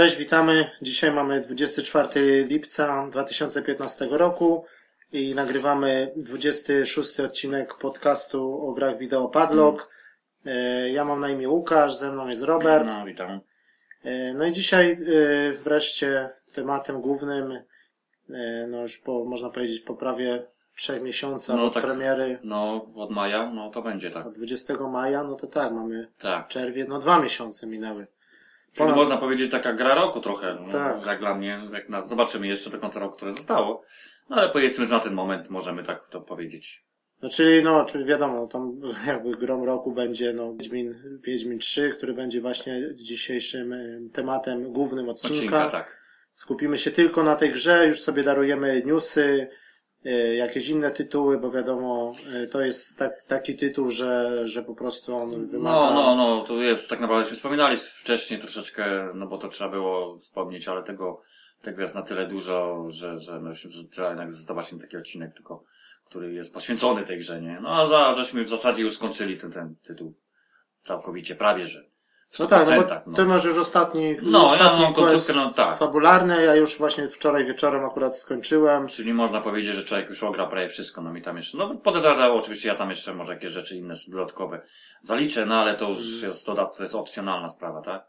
Cześć, witamy. Dzisiaj mamy 24 lipca 2015 roku i nagrywamy 26 odcinek podcastu o grach wideo Padlock. E, Ja mam na imię Łukasz, ze mną jest Robert. No, witam. E, No i dzisiaj e, wreszcie tematem głównym, no już po, można powiedzieć po prawie trzech miesiącach No od tak. premiery, No, od maja, no to będzie tak. od 20 maja, no to tak, mamy Tak. czerwiec, no dwa miesiące minęły. Czyli Ponad- można powiedzieć taka gra roku trochę. No, Tak. Jak dla mnie, jak na, zobaczymy jeszcze do końca roku, które zostało. No ale powiedzmy, że na ten moment możemy tak to powiedzieć. No czyli, no, czyli wiadomo, tam jakby grom roku będzie, no, Wiedźmin, Wiedźmin 3, który będzie właśnie dzisiejszym y, tematem głównym odcinka. Odcinka, tak. Skupimy się tylko na tej grze, już sobie darujemy newsy, jakieś inne tytuły, bo wiadomo, y, to jest tak, taki tytuł, że, że po prostu on wymaga... No, no, no, to jest tak naprawdę, wspominali wcześniej troszeczkę, no bo to trzeba było wspomnieć, ale tego, tego jest na tyle dużo, że, że no, się- trzeba jednak zdawać taki odcinek tylko, który jest poświęcony tej grze, nie? No, a a żeśmy w zasadzie już skończyli ten, ten tytuł całkowicie, prawie że. No tak, no 100%, bo ty masz już ostatni, No, ja ostatni końcówkę, quest no tak. fabularny, ja już właśnie wczoraj wieczorem akurat skończyłem. Czyli można powiedzieć, że człowiek już ogra prawie wszystko, no mi tam jeszcze, no podejrzewam, oczywiście ja tam jeszcze może jakieś rzeczy inne dodatkowe zaliczę, no ale to Mhm. już jest dodat, to jest opcjonalna sprawa, tak?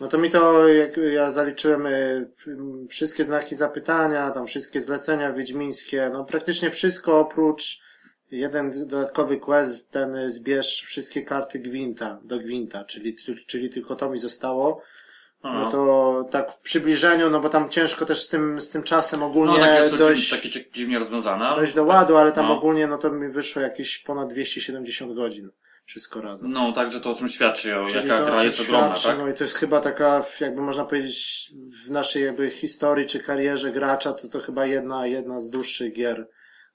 No to mi to, jak ja zaliczyłem y, wszystkie znaki zapytania, tam wszystkie zlecenia wiedźmińskie, no praktycznie wszystko oprócz jeden dodatkowy quest, ten zbierz wszystkie karty Gwinta, do Gwinta, czyli, czyli tylko to mi zostało. No to tak w przybliżeniu, no bo tam ciężko też z tym, z tym czasem ogólnie no takie dojść, takie dziwnie rozwiązane. dojść do ładu, ale tam No. ogólnie no to mi wyszło jakieś ponad 270 godzin. Wszystko razem. No, także to o czym świadczy, o Czyli jaka gra jest ogromna, świadczy, tak? No i to jest chyba taka, jakby można powiedzieć, w naszej jakby historii czy karierze gracza, to to chyba jedna, jedna z dłuższych gier,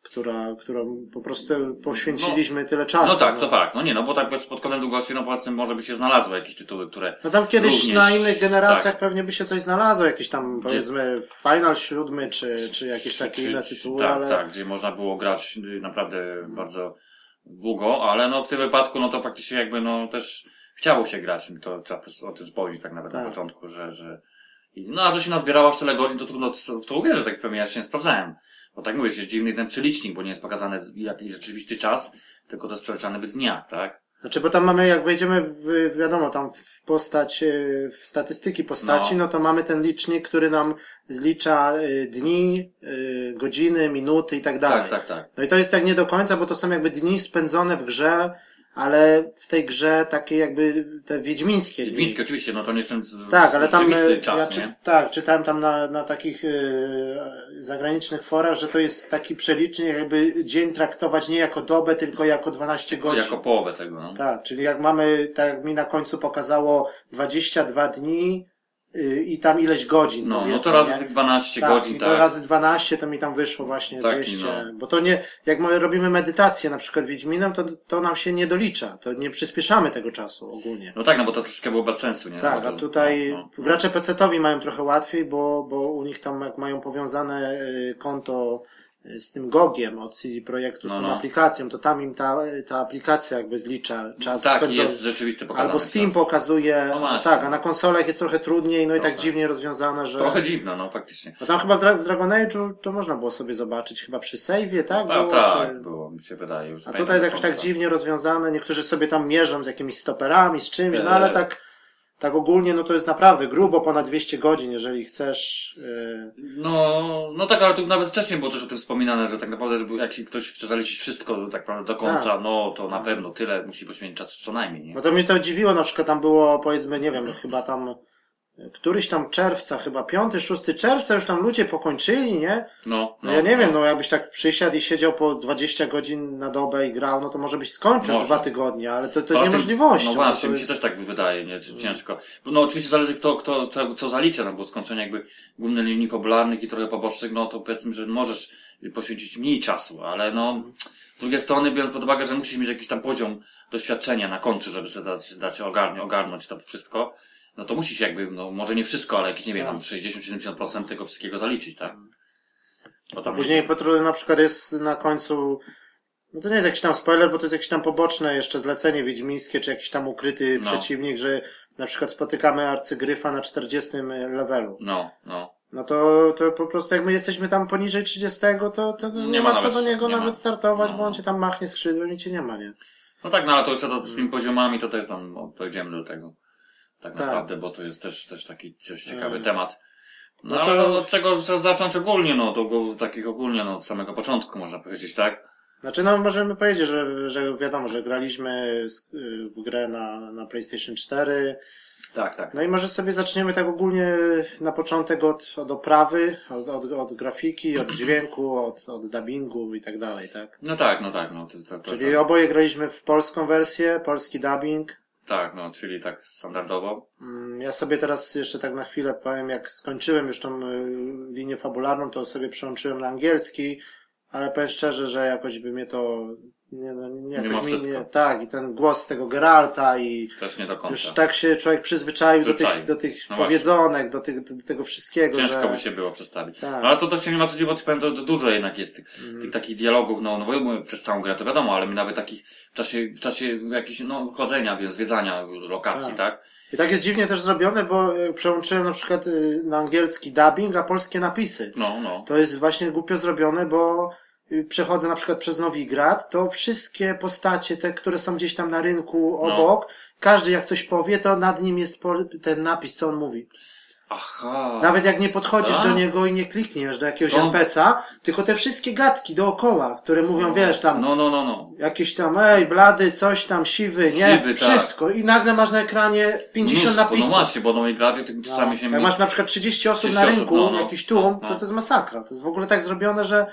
która, którą po prostu poświęciliśmy tyle czasu. No tak, to tak. No nie, no bo tak pod kątem długości, no powiedzmy, może by się znalazły jakieś tytuły, które... No tam kiedyś Również, na innych generacjach tak. pewnie by się coś znalazło, jakieś tam powiedzmy Final 7 czy, czy jakieś takie czy- inne tytuły, tak, ale tak, gdzie można było grać y, naprawdę bardzo długo, ale no w tym wypadku, no to faktycznie jakby, no też chciało się grać, to trzeba o tym spojrzeć tak nawet na Tak. początku, że, że, no a że się nazbierało aż tyle godzin, to trudno w to uwierzyć, tak powiem, ja się nie sprawdzałem. Bo tak mówię, jest dziwny ten przelicznik, bo nie jest pokazany jakiś rzeczywisty czas, tylko to jest przeliczane w dniach, tak? Znaczy, bo tam mamy, jak wejdziemy w, wiadomo, tam w postać, e, w statystyki postaci, no. No. to mamy ten licznik, który nam zlicza e, dni, e, godziny, minuty i tak dalej. Tak, tak, tak. No i to jest tak nie do końca, bo to są jakby dni spędzone w grze, ale w tej grze takie jakby te wiedźmińskie dni. Wiedźmiński oczywiście, no to nie jest Tak, ale tam, e, czas, ja czy, nie? tak, czytałem tam na, na takich e, zagranicznych forach, że to jest taki przelicznik, jakby dzień traktować nie jako dobę, tylko jako 12 godzin. Jako połowę tego, no. Tak, czyli jak mamy, tak jak mi na końcu pokazało 22 dni yy, i tam ileś godzin. No, no to razy nie? tych 12 tak, godzin, i to tak. razy 12 to mi tam wyszło właśnie Taki, 200. no. Bo to nie, jak my robimy medytację na przykład Wiedźminem, to, to nam się nie dolicza. To nie przyspieszamy tego czasu ogólnie. No tak, no bo to troszkę było bez sensu, nie? Tak, no a to, tutaj no, no. gracze PC-towi mają trochę łatwiej, bo, bo u nich tam jak mają powiązane y, konto y, z tym GOGiem od CD Projektu, z No, tą no. aplikacją, to tam im ta, ta aplikacja jakby zlicza czas Tak, spędzony. jest rzeczywiście pokazane. Albo Steam czas. pokazuje, No tak, a na konsolach jest trochę trudniej, no i tak dziwnie rozwiązane, że... Trochę dziwne, no faktycznie. No tam chyba w, Dra- w Dragon Age'u to można było sobie zobaczyć, chyba przy save'ie, tak? A Było, tak, czy... było, mi się wydaje już. A tutaj jest jakoś tak dziwnie rozwiązane, niektórzy sobie tam mierzą z jakimiś stoperami, z czymś, no ale tak, tak ogólnie, no to jest naprawdę grubo ponad 200 godzin, jeżeli chcesz, yy, No, no tak, ale tu nawet wcześniej było też o tym wspominane, że tak naprawdę, żeby jak ktoś chce zaliczyć wszystko tak naprawdę do końca, Tak. no to na pewno tyle musi poświęcić czasu co najmniej, nie? No to mnie to dziwiło, na przykład tam było, powiedzmy, nie wiem, chyba tam któryś tam czerwca, chyba 5-6 czerwca już tam ludzie pokończyli, nie? No, No, ja nie wiem, no jakbyś tak przysiadł i siedział po 20 godzin na dobę i grał, no to może byś skończył Może. dwa tygodnie, ale to, to jest Poza tym- niemożliwością. No właśnie, to mi się jest... też tak wydaje, nie? Czy Ciężko. No oczywiście zależy kto, kto, kto co zalicza, no bo skończenie jakby głównej linii fabularnych i trochę pobocznych, no to powiedzmy, że możesz poświęcić mniej czasu, ale no, z drugiej strony biorąc pod uwagę, że musisz mieć jakiś tam poziom doświadczenia na końcu, żeby sobie dać, dać ogarnąć, ogarnąć to wszystko, no to musisz jakby, no może nie wszystko, ale jakieś, nie wiem, Tak. tam 60-70% tego wszystkiego zaliczyć, tak? Bo tam Później Patrol na przykład jest na końcu, no to nie jest jakiś tam spoiler, bo to jest jakieś tam poboczne jeszcze zlecenie wiedźmińskie, czy jakiś tam ukryty No. przeciwnik, że na przykład spotykamy arcygryfa na 40 levelu. No, no. No to, to po prostu jak my jesteśmy tam poniżej 30, to, to nie, Nie ma, co nawet- do niego nie ma. nawet startować, No. bo on cię tam machnie skrzydłem i cię nie ma, nie? No tak, no ale to jeszcze to z tymi poziomami to też tam no, dojdziemy do tego. Tak, Tak. naprawdę, bo to jest też, też taki coś ciekawy Mm. temat. No, No ale to- no, od czego zacząć ogólnie, no to takich ogólnie, no od samego początku można powiedzieć, tak? Znaczy, no możemy powiedzieć, że, że wiadomo, że graliśmy z- w grę na, na PlayStation 4. Tak, tak. No i może sobie zaczniemy tak ogólnie na początek od, od oprawy, od, od, od grafiki, od dźwięku, od, od dubbingu i tak dalej, tak? No tak, no tak, no to, to, to, Czyli oboje graliśmy w polską wersję, polski dubbing. Tak, no, czyli tak standardowo. Mm, Ja sobie teraz jeszcze tak na chwilę powiem, jak skończyłem już tą y, linię fabularną, to sobie przełączyłem na angielski, ale powiem szczerze, że jakoś by mnie to nie, no, nie, Mimo mi wszystko. nie, tak, i ten głos tego Geralta i Też nie do końca. już tak się człowiek przyzwyczaił do tych, do tych No powiedzonek, do, tych, do tego wszystkiego, Ciężko że... by się było przedstawić. Tak. Ale to też nie ma co dziwić, bo ci powiem, to, to dużo jednak jest tych, Mhm. tych takich dialogów, no, no bo mówię, przez całą grę to wiadomo, ale my nawet takich w czasie, w czasie jakichś, no, chodzenia, więc zwiedzania lokacji, Tak. tak? I tak jest dziwnie też zrobione, bo y, przełączyłem na przykład y, na angielski dubbing, a polskie napisy. No, no. To jest właśnie głupio zrobione, bo przechodzę na przykład przez Nowigrad, to wszystkie postacie, te, które są gdzieś tam na rynku No. obok, każdy jak coś powie, to nad nim jest ten napis, co on mówi. Aha. Nawet jak nie podchodzisz Tak? do niego i nie klikniesz do jakiegoś To- NPC-a, tylko te wszystkie gadki dookoła, które mówią, wiesz, tam, No, no, no, no. jakieś tam, ej, blady, coś tam, siwy, nie? Siwy, tak. Wszystko. I nagle masz na ekranie 50 Mnóstwo, napisów. No właśnie, bo no i gradzie, to No, czasami się jak masz na przykład 30 osób 30 na osób, rynku, no, no. jakiś tłum, No, no. to to jest masakra. To jest w ogóle tak zrobione, że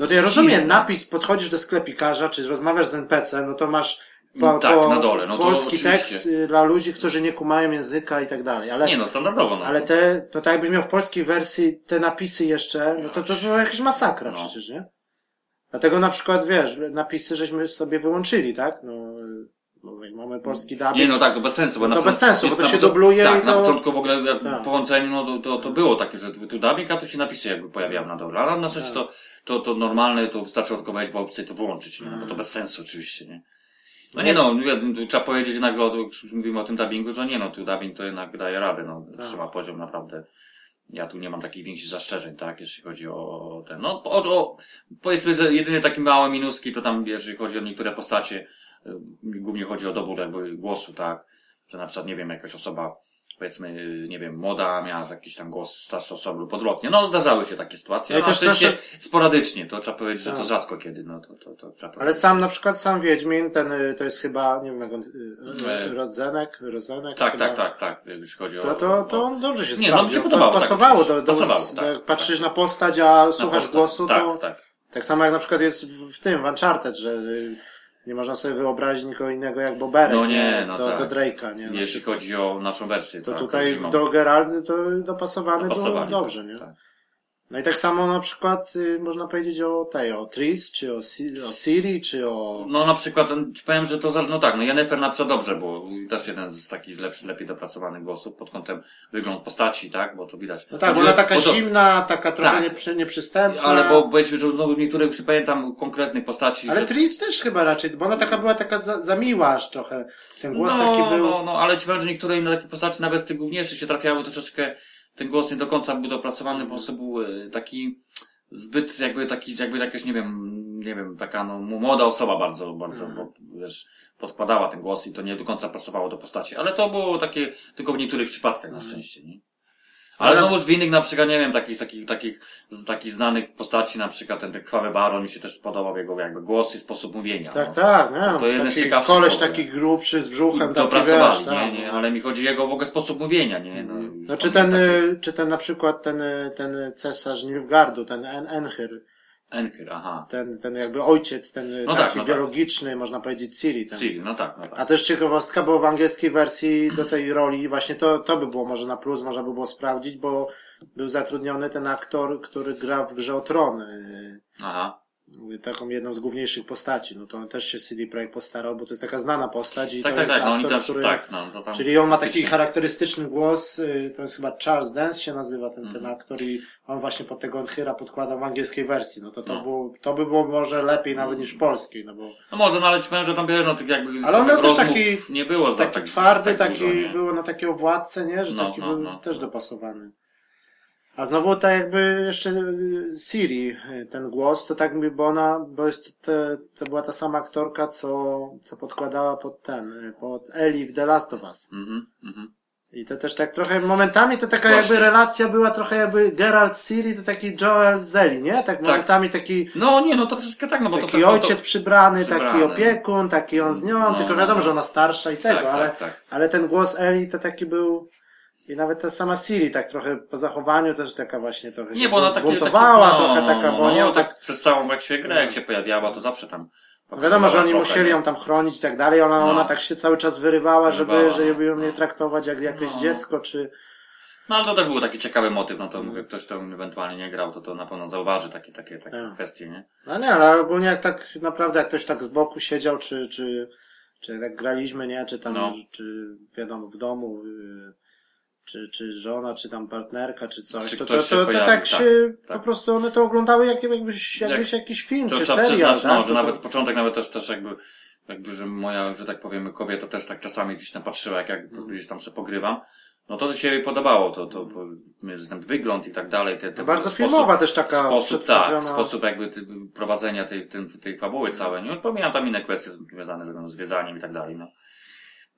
no to ja rozumiem, napis, podchodzisz do sklepikarza, czy rozmawiasz z NPC, no to masz po, Tak, po, na dole, no to polski oczywiście. tekst y, dla ludzi, którzy nie kumają języka i tak dalej. Ale, Nie no, standardowo, no. ale te, to tak jakbyś miał w polskiej wersji te napisy jeszcze, no to to była jakaś masakra No. przecież, nie? Dlatego na przykład, wiesz, napisy żeśmy sobie wyłączyli, tak? No, mamy polski dubbing. Nie no tak, to bez sensu, bo No na to bez sensu, bo to się dubluje Tak, i na to- początku w ogóle jak Tak. połączeniu, no to, to, to było takie, że tu dubbing, a tu się napisy jakby pojawiały na dole. Ale na Tak. szczęście to, to, to normalne, to wystarczy wejść w opcję to wyłączyć, nie? No, bo Mm. to bez sensu oczywiście, nie? No nie no, nie, trzeba powiedzieć jednak, już mówimy o tym dubbingu, że nie no, tu dubbing to jednak daje radę, no, Tak. trzyma poziom naprawdę. Ja tu nie mam takich większych zastrzeżeń, tak, jeśli chodzi o ten, no, o, o, powiedzmy, że jedyne takie małe minuski to tam, jeżeli chodzi o niektóre postacie, głównie chodzi o dobór jakby głosu, tak, że na przykład, nie wiem, jakaś osoba, powiedzmy, y, nie wiem, młoda miała jakiś tam głos starszej osoby lub odwrotnie. No, zdarzały się takie sytuacje, No ale też też sporadycznie, to trzeba powiedzieć, że to Tak. rzadko kiedy, no, to, to, to trzeba Ale sam na przykład sam Wiedźmin, ten y, to jest chyba, nie wiem jak on, y, E. Rodzenek, Rodzenek. Tak, chyba. tak, tak, tak, jeśli chodzi o... To, to, to on dobrze się Nie, no, mi sprawdził. się podobało, tak, pasowało oczywiście. do, do, Pasowało, tak, jak patrzysz na postać, a słuchasz głosu, tak, to Tak, tak samo jak na przykład jest w, w tym, w Uncharted, że y, nie można sobie wyobrazić nikogo innego jak Boberek, No nie, no do, tak. do Drake'a, nie? Na Jeśli chodzi o naszą wersję, To tak, tutaj do Geraldy to dopasowany był Dopasowali, dobrze, tak, nie? tak. No i tak samo na przykład y, można powiedzieć o tej, o Tris, czy o, Si- o Ciri, czy o... No na przykład, powiem, że to, za- no tak, no Jennifer na przykład dobrze, bo też jeden z takich lepszy, lepiej dopracowanych głosów pod kątem wygląd postaci, tak, bo to widać. No tak, bo Znaczy, ona taka to- zimna, taka trochę Tak. nieprzy, nieprzystępna. Ale bo powiedzmy, że znowu niektóre już nie pamiętam konkretnych postaci. Ale że... Tris też chyba raczej, bo ona taka była taka za, za miła aż trochę. Ten głos no, taki był. No, no, ale ci powiem, że niektóre inne takie postaci, nawet z tych główniejszych się trafiały troszeczkę, ten głos nie do końca był dopracowany, po prostu był e, taki zbyt jakby taki, jakby jakaś, nie wiem, nie wiem, taka no, młoda osoba bardzo, bardzo, Mhm. bo, wiesz, podkładała ten głos i to nie do końca pasowało do postaci, ale to było takie, tylko w niektórych przypadkach na szczęście, nie? Ale Ale- znowuż w innych na przykład, nie wiem, takich, takich, takich, z takich znanych postaci, na przykład ten, ten Krwawy Baron mi się też podobał jego jakby głos i sposób mówienia. Tak, no. tak, nie? To jeden z ciekawszych koleś taki grubszy z brzuchem, to taki pracowali, wiesz, nie, tak. nie, ale mi chodzi o jego w ogóle sposób mówienia, nie, no. już No czy ten, taki- y, czy ten na przykład ten, y, ten cesarz Nilfgardu, ten En Enhyr, Enkyr, aha. ten, ten jakby ojciec, ten No taki tak, no tak. biologiczny, można powiedzieć Ciri. Ten. Siri, no tak, no A tak. też ciekawostka, bo w angielskiej wersji do tej roli właśnie to, to by było może na plus, można by było sprawdzić, bo był zatrudniony ten aktor, który gra w grze o Tron. Aha. Taką jedną z główniejszych postaci. No to też się CD Projekt postarał, bo to jest taka znana postać i Tak, to tak, jest tak, no aktor, który... tak, no tam. Czyli on ma taki charakterystyczny głos, y, to jest chyba Charles Dance się nazywa ten, Mhm. ten aktor i on właśnie pod tego Hyra podkładał w angielskiej wersji. No to to, No. było, to by było może lepiej nawet niż w polskiej, no bo No może, no ale ci powiem, że tam wiesz, no tych jakby Ale on miał też taki- nie było taki tak, twardy, tak taki dużo, było na takiego władcę, nie? Że No, taki no, był no. też dopasowany. A znowu tak jakby jeszcze y, Siri, y, ten głos, to tak mi, bo ona, bo jest te, to była ta sama aktorka, co, co podkładała pod ten, y, pod Ellie w The Last of Us. Mhm, mhm. I to też tak trochę, momentami to taka Właśnie. jakby relacja była trochę jakby Geralt Siri, to taki Joel z Ellie, nie? Tak momentami taki, No nie, no to troszeczkę tak, no bo taki to tak, ojciec przybrany, taki przybrany. opiekun, taki on z nią, No, tylko no, wiadomo, no. że ona starsza i Tak, tego, tak, ale, tak. ale ten głos Eli to taki był i nawet ta sama Siri tak trochę po zachowaniu też taka właśnie trochę Nie, się bo ona takie, buntowała, takie, no, trochę taka, bo no, nie, no, tak, tak przez całą właściwie grę, jak się pojawiała, to zawsze tam wiadomo, że oni trochę, musieli nie? ją tam chronić i tak dalej, ona, No. ona tak się cały czas wyrywała, żeby, żeby ją no, nie no. traktować jak jakieś No. dziecko, czy, No ale to też był taki ciekawy motyw, no to mówię, ktoś to ewentualnie nie grał, to to na pewno zauważy takie, takie, takie Tak. kwestie, nie? no nie, ale ogólnie jak tak naprawdę, jak ktoś tak z boku siedział, czy, czy, czy jak graliśmy, nie, czy tam, No. czy wiadomo, w domu, y, czy, czy żona, czy tam partnerka, czy coś, Czy to, to, się to, to, pojawił, tak tak, się, tak. po prostu one to oglądały jak, jakbyś, jakbyś jakiś film, To czy serial, przyznać, tak? no, To że to- nawet początek nawet też, też jakby, jakby, że moja, że tak powiem, kobieta też tak czasami gdzieś tam patrzyła, jak, jak Mm. gdzieś tam sobie pogrywam. No to się jej podobało, to, to, bo ten wygląd i tak dalej. Te, te To bardzo sposób- filmowa też taka Sposób, tak, sposób jakby ty, prowadzenia tej, tej, tej fabuły całej. Nie pomijam tam inne kwestie związane z, no, z wiedzaniem i tak dalej, no.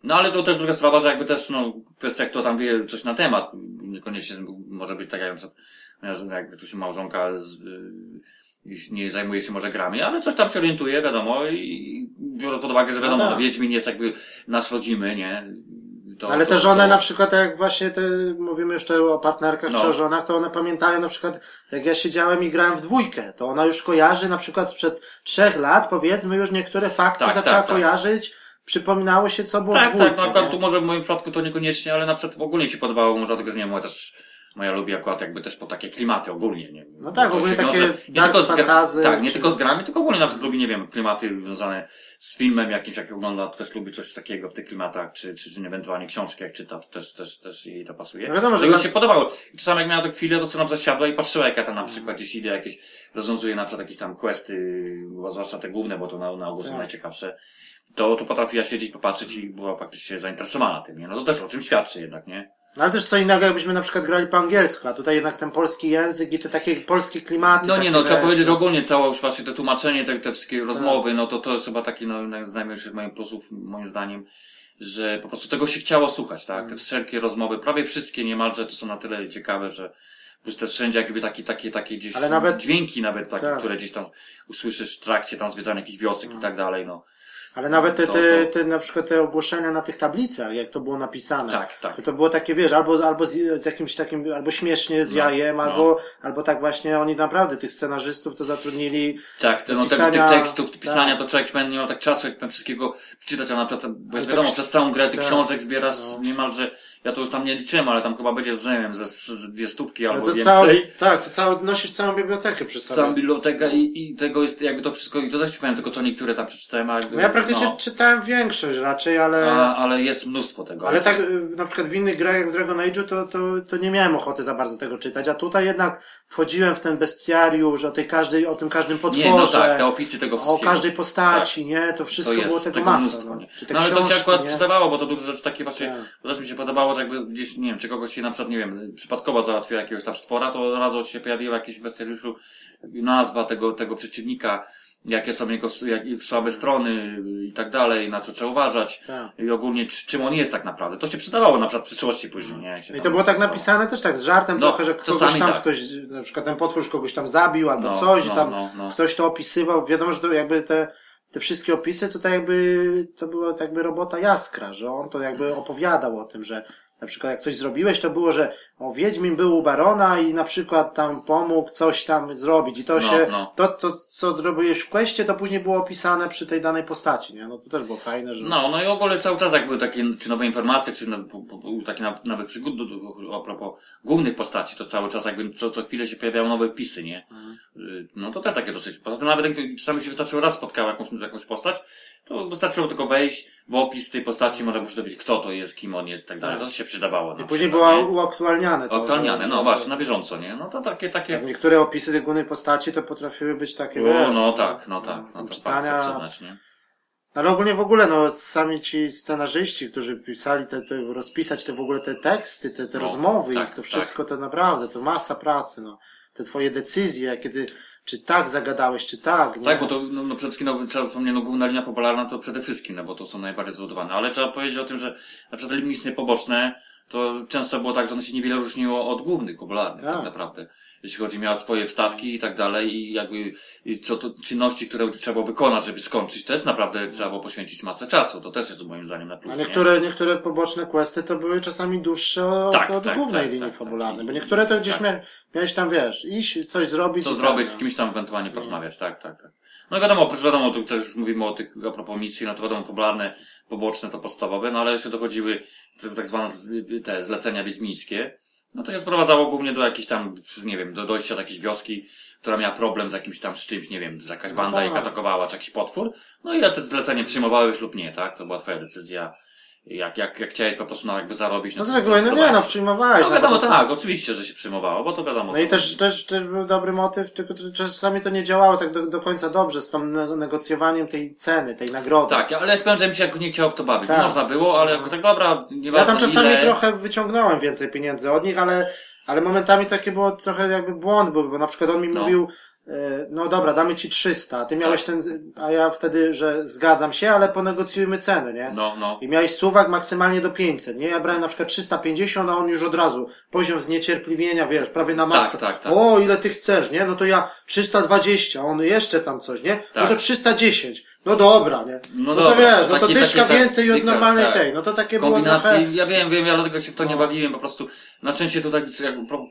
No ale to też druga sprawa, że jakby też, no, kwestia, kto tam wie coś na temat, niekoniecznie może być tak, jak jakby tu się małżonka z, y, nie zajmuje się może grami, ale coś tam się orientuje, wiadomo, i biorąc pod uwagę, że wiadomo, No no. Wiedźmin jest jakby nasz rodzimy, nie? To, Ale to, te żony to- na przykład, jak właśnie te, mówimy już o partnerkach No. czy o żonach, to one pamiętają na przykład, jak ja siedziałem i grałem w dwójkę, to ona już kojarzy na przykład sprzed trzech lat, powiedzmy, już niektóre fakty Tak, zaczęła tak, tak. Przypominało się, co było w Tak, tak, dwójce. no akurat nie? tu może w moim przypadku to niekoniecznie, ale na przykład ogólnie się podobało, może dlatego, że nie wiem, moja też, moja lubi akurat jakby też po takie klimaty ogólnie, nie. No tak, ogólnie takie nie dark tylko z Tak, nie czy- tylko z grami, tylko ogólnie na przykład lubi, nie wiem, klimaty związane z filmem jakimś, jak ogląda, to też lubi coś takiego w tych klimatach, czy, czy, czy ewentualnie książki jak czyta, to też, też, też jej to pasuje. No wiadomo, że dla- się podobało. Czasami jak miała to chwilę, to co nam zasiadła i patrzyła, jak ja tam na przykład gdzieś idę, jakieś, rozwiązuję na przykład jakieś tam questy, zwłaszcza te główne, bo to na, na ogół są Tak. najciekawsze to, to potrafiła siedzieć, popatrzeć i była faktycznie zainteresowana tym, nie? No to też o czym świadczy jednak, nie? No ale też co innego, jakbyśmy na przykład grali po angielsku, a tutaj jednak ten polski język i te takie polskie klimaty. No nie, no trzeba powiedzieć, że no. ogólnie całe już właśnie te tłumaczenie, te, te wszystkie rozmowy, no to to jest chyba taki, no, z najmniejszych moich plusów, moim zdaniem, że po prostu tego się chciało słuchać, tak? Te wszelkie rozmowy, prawie wszystkie niemalże to są na tyle ciekawe, że plus też wszędzie jakby takie, takie, takie gdzieś Ale nawet- dźwięki nawet takie, Tak. które gdzieś tam usłyszysz w trakcie tam zwiedzania jakichś wiosek i tak dalej, no. Ale nawet te, To- te, to- te, na przykład te ogłoszenia na tych tablicach, jak to było napisane. Tak, tak. To, to było takie, wiesz, albo, albo z, z jakimś takim, albo śmiesznie z No, jajem, no. albo, albo tak właśnie oni naprawdę tych scenarzystów to zatrudnili. Tak, te, no, pisania- tych tekstów, tak. pisania, to człowiek będzie miał tak czasu, jak wszystkiego przeczytać, a na przykład, bo jest wiadomo, tak- przez całą grę tych tak. książek zbierasz No. niemalże, ja to już tam nie liczyłem, ale tam chyba będzie z, nie wiem, ze z, dwie stówki No albo to więcej. całą, tak, to całą, nosisz całą bibliotekę przy sobie. Całą biblioteka i, i tego jest jakby to wszystko, i to też powiem tylko co niektóre tam przeczytałem, a jakby, No ja praktycznie no, czytałem większość raczej, ale, a, ale jest mnóstwo tego. ale tak, y, na przykład w innych grach jak w Dragon Age'u to, to, to nie miałem ochoty za bardzo tego czytać, a tutaj jednak wchodziłem w ten bestiariusz, o tej każdej, o tym każdym potworze. Nie, no tak, te opisy tego o wszystkiego. każdej postaci, nie? To wszystko to jest było tego tego masa. mnóstwo, no. nie? Czy te no ale to książki, się akurat nie? przydawało, bo to dużo rzeczy takie właśnie, Tak. to też mi się podobało, że jakby gdzieś, nie wiem, czy kogoś się na przykład, nie wiem, przypadkowo załatwiła jakiegoś tam stwora, to od razu się pojawiła jakieś w bestiariuszu nazwa tego, tego przeciwnika, jakie są jego, jak, słabe strony i tak dalej, na co trzeba uważać. Tak. I ogólnie, czy, czym on jest tak naprawdę. To się przydawało na przykład w przyszłości później, nie? Jak się I to było tak napisane też tak z żartem No, trochę, że kogoś tam tak. ktoś, na przykład ten potwór kogoś tam zabił albo No, coś no, i tam no, no. ktoś to opisywał. Wiadomo, że to jakby te, te wszystkie opisy tutaj jakby, to była tak jakby robota Jaskra, że on to jakby opowiadał o tym, że na przykład jak coś zrobiłeś, to było, że o, Wiedźmin był u Barona i na przykład tam pomógł coś tam zrobić i to No, się, no. to, to co zrobiłeś w questie, to później było opisane przy tej danej postaci, nie? No to też było fajne, że... No, no i ogólnie cały czas jak były takie, czy nowe informacje, czy no, takie na- nowe przygody, a propos głównych postaci, to cały czas jakby co, co chwilę się pojawiały nowe wpisy, nie? Y, No to też takie dosyć. Poza tym nawet jak czasami się wystarczyło raz spotkało jakąś, jakąś postać, to wystarczyło tylko wejść w opis tej postaci, można było dowiedzieć, kto to jest, kim on jest i tak dalej. To się przydawało. I później było uaktualniane to. Aktualniane, że- no właśnie, na bieżąco, nie? No to takie, takie... Tak, niektóre opisy tej głównej postaci to potrafiły być takie, O, wiesz, no tak, no tak, no to czytania, przyznać, nie? ale ogólnie w ogóle, no, sami ci scenarzyści, którzy pisali te, te rozpisać te w ogóle te teksty, te, te No, rozmowy, tak, ich to tak. wszystko to naprawdę, to masa pracy, no. Te twoje decyzje, kiedy, czy tak zagadałeś, czy tak, nie? Tak, bo to, no, no przede wszystkim, no, trzeba wspomnieć, no, główna linia popularna to przede wszystkim, no, bo to są najbardziej zbudowane. Ale trzeba powiedzieć o tym, że na przykład linie poboczne, to często było tak, że one się niewiele różniło od głównych popularnych, tak, Tak. naprawdę. Jeśli chodzi, miała swoje wstawki i tak dalej i jakby, i co to, czynności, które trzeba było wykonać, żeby skończyć, też naprawdę trzeba było poświęcić masę czasu. To też jest moim zdaniem na plus, A nie? niektóre, niektóre poboczne questy to były czasami dłuższe od, Tak, od tak, głównej tak, linii tak, fabularnej, tak. bo niektóre to gdzieś Tak. mia, miałeś tam, wiesz, iść, coś zrobić. Co i zrobić, tak, z kimś tam ewentualnie porozmawiać, tak, tak, tak. No wiadomo, oprócz wiadomo, tu też już mówimy o tych, a propos misji, no to wiadomo, fabularne, poboczne to podstawowe, no ale jeszcze dochodziły te tak zwane te zlecenia wiedźmińskie. No to się sprowadzało głównie do jakichś tam, nie wiem, do dojścia do jakiejś wioski, która miała problem z jakimś tam z czymś, nie wiem, że jakaś banda tak. ich atakowała, czy jakiś potwór. No i ja te zlecenie przyjmowałeś lub nie, tak? To była twoja decyzja. Jak, jak, jak chciałeś po prostu no, jakby zarobić, No z reguły, no nie, no przyjmowałeś. No no, wiadomo, to- tak, oczywiście, że się przyjmowało, bo to wiadomo. No i też, też, też był dobry motyw, tylko czasami to nie działało tak do, do końca dobrze z tą ne- negocjowaniem tej ceny, tej nagrody. Tak, ale powiem, że mi się nie chciało w to bawić. Tak. Można było, ale jako tak dobra, nieważne Ja tam czasami ile... trochę wyciągnąłem więcej pieniędzy od nich, ale, ale momentami takie było trochę jakby błąd był, bo na przykład on mi No. mówił, no dobra, damy ci 300, a ty miałeś Tak. ten, a ja wtedy, że zgadzam się, ale ponegocjujmy ceny, nie? No, no. I miałeś suwak maksymalnie do 500, nie? Ja brałem na przykład 350, a on już od razu poziom zniecierpliwienia, wiesz, prawie na maksa. tak, tak. O, ile ty chcesz, nie? No to ja 320, a on jeszcze tam coś, nie? No Tak. to 310. No dobra, nie? No No, to dobra, wiesz, no to takie- dyszka takie- więcej od dycha, normalnej tak. tej. No to takie było Kombinacji, trochę... ja wiem, wiem, ja dlatego się w to nie No. bawiłem, po prostu na szczęście to tak,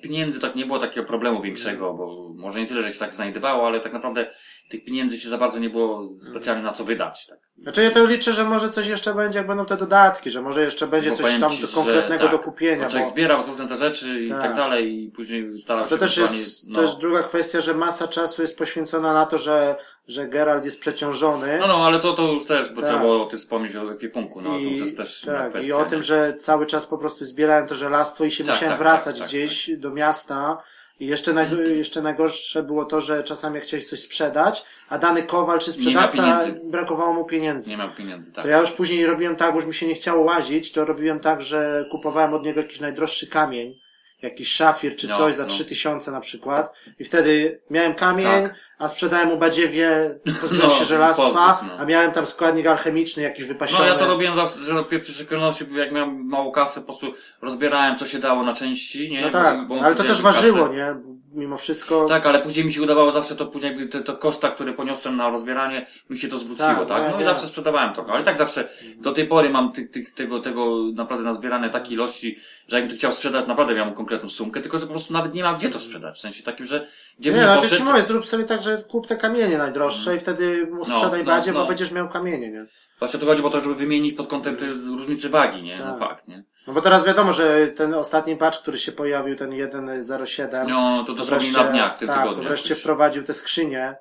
pieniędzy, tak nie było takiego problemu większego, bo może nie tyle, że się tak znajdowało, ale tak naprawdę tych pieniędzy się za bardzo nie było specjalnie na co wydać, tak. Znaczy ja to liczę, że może coś jeszcze będzie, jak będą te dodatki, że może jeszcze będzie Bo coś tam ci, do konkretnego tak, do kupienia. Bo zbierał różne te rzeczy i Tak. tak, dalej i później starał to się też ewentualnie, jest, no. to jest druga kwestia, że masa czasu jest poświęcona na to, że, że Geralt jest przeciążony. No, no, ale to, to już też, bo Tak. trzeba było o tym wspomnieć o ekwipunku, no, to już jest też tak, kwestia. i o tym, że cały czas po prostu zbierałem to żelastwo i się Tak, musiałem tak, wracać tak, tak, gdzieś do miasta. I jeszcze, naj, jeszcze najgorsze było to, że czasami jak chciałeś coś sprzedać, a dany kowal czy sprzedawca brakowało mu pieniędzy. Nie mam pieniędzy, tak. To ja już później robiłem tak, bo już mi się nie chciało łazić, to robiłem tak, że kupowałem od niego jakiś najdroższy kamień, jakiś szafir czy No, coś za no. 3000 na przykład i wtedy miałem kamień, Tak. A sprzedałem mu badziewie, pozbyłem No, się żelastwa, no. a miałem tam składnik alchemiczny jakiś wypasiony. No ja to robiłem zawsze, że na pierwszej szczególności, jak miałem mało kasy, po prostu rozbierałem co się dało na części, nie? No tak, Bo- bo ale to też kasę. ważyło, nie? Mimo wszystko. Tak, ale później mi się udawało zawsze to później jakby te, to koszta, które poniosłem na rozbieranie, mi się to zwróciło, Tak, tak? no ja No i wiem. zawsze sprzedawałem trochę, ale tak zawsze do tej pory mam tych, tych, tego, tego naprawdę nazbierane takiej ilości, że jakbym to chciał sprzedać, naprawdę miałem konkretną sumkę, tylko że po prostu nawet nie mam gdzie to sprzedać. W sensie takim, że gdzie nie, no ty poszedł, ci mówię, zrób sobie tak, że kup te kamienie najdroższe i wtedy mu sprzedaj no, badzie, bo no. będziesz miał kamienie, nie? Właśnie to chodzi o to, żeby wymienić pod kątem tej różnicy wagi, nie? No Tak. fakt, nie? No bo teraz wiadomo, że ten ostatni patch, który się pojawił, ten 1.07, No, to dosłownie na dniach, tym tak, to wreszcie wprowadził te skrzynie.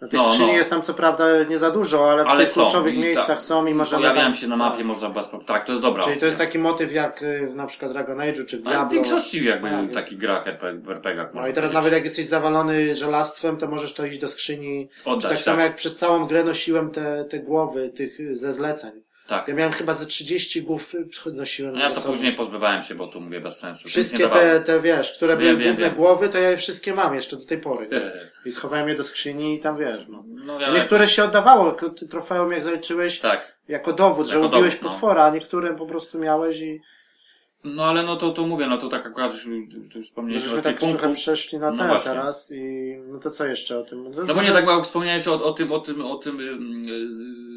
No tych No, skrzyni no. jest tam co prawda nie za dużo, ale w Ale tych są, kluczowych i miejscach tak. są i możemy Pojawiają tam, się na mapie, tak. można bez. Tak, to jest dobra Czyli to opcja. jest taki motyw jak y, w na przykład Dragon Age'u czy w Ale w Diablo. większości jakby Tak. takich grach RPG, No i teraz powiedzieć. nawet jak jesteś zawalony żelastwem, to możesz to iść do skrzyni. Oddać, tak samo tak. jak przez całą grę nosiłem te, te głowy tych ze zleceń. Tak. Ja miałem chyba ze 30 głów nosiłem Ja to sobą. później pozbywałem się, bo tu mówię bez sensu. Wszystkie te, te, wiesz, które Wiem, były wiem, główne wiem. głowy, to ja je wszystkie mam jeszcze do tej pory. I schowałem je do skrzyni i tam wiesz, no. No ja Niektóre się oddawało, trofeum jak zaliczyłeś Tak. jako dowód, że Jako ubiłeś dowód, no. potwora, a niektóre po prostu miałeś i No ale no to, to mówię, no to tak akurat już, już, już wspomnieliśmy żeśmy o tak punktu. trochę przeszli na No ten właśnie. teraz i no to co jeszcze o tym? już No bo nie tak mało wspomniałeś o, o tym, o tym, o tym, ym,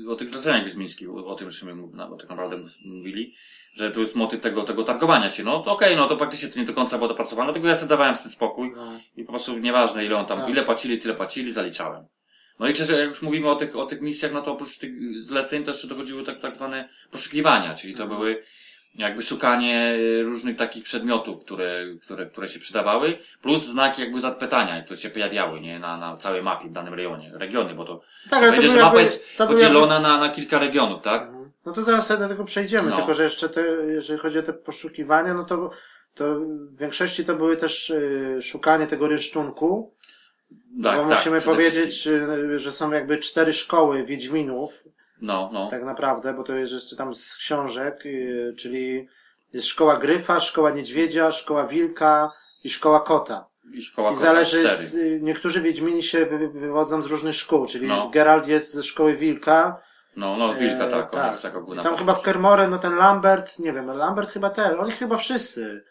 yy, o tych zleceniach wiedźmińskich, o, o tym żeśmy no, tak naprawdę mówili, że tu jest motyw tego, tego targowania się. No to okej, no to faktycznie to nie do końca było dopracowane, dlatego ja sobie dawałem z tym spokój No. i po prostu nieważne ile on tam, Tak. ile płacili, tyle płacili, zaliczałem. No i czy, jak już mówimy o tych, o tych misjach, no to oprócz tych zleceń jeszcze dochodziły tak, tak zwane poszukiwania, czyli Mhm. to były jakby szukanie y, różnych takich przedmiotów, które, które, które się przydawały, plus znaki jakby zapytania, które się pojawiały, nie, na, na całej mapie w danym rejonie, regiony, bo to, Tak, ale to że mapa jakby- jest podzielona na, na kilka regionów, tak? No to zaraz sobie do tego przejdziemy, No. tylko że jeszcze te, jeżeli chodzi o te poszukiwania, no to, to w większości to były też y, szukanie tego rynsztunku, Tak, bo tak, musimy powiedzieć, wszystkim. y, że są jakby cztery szkoły Wiedźminów, No, no. tak naprawdę, bo to jest jeszcze tam z książek, y, czyli jest szkoła Gryfa, szkoła Niedźwiedzia, szkoła Wilka i szkoła Kota. I szkoła I Kota zależy, z, y, niektórzy Wiedźmini się wy, wywodzą z różnych szkół, czyli No. Geralt jest ze szkoły Wilka, No, no, Wilka, E, tak, on jest taka główna Tam postać. chyba w Kermore, no ten Lambert, nie wiem, Lambert chyba też, oni chyba wszyscy,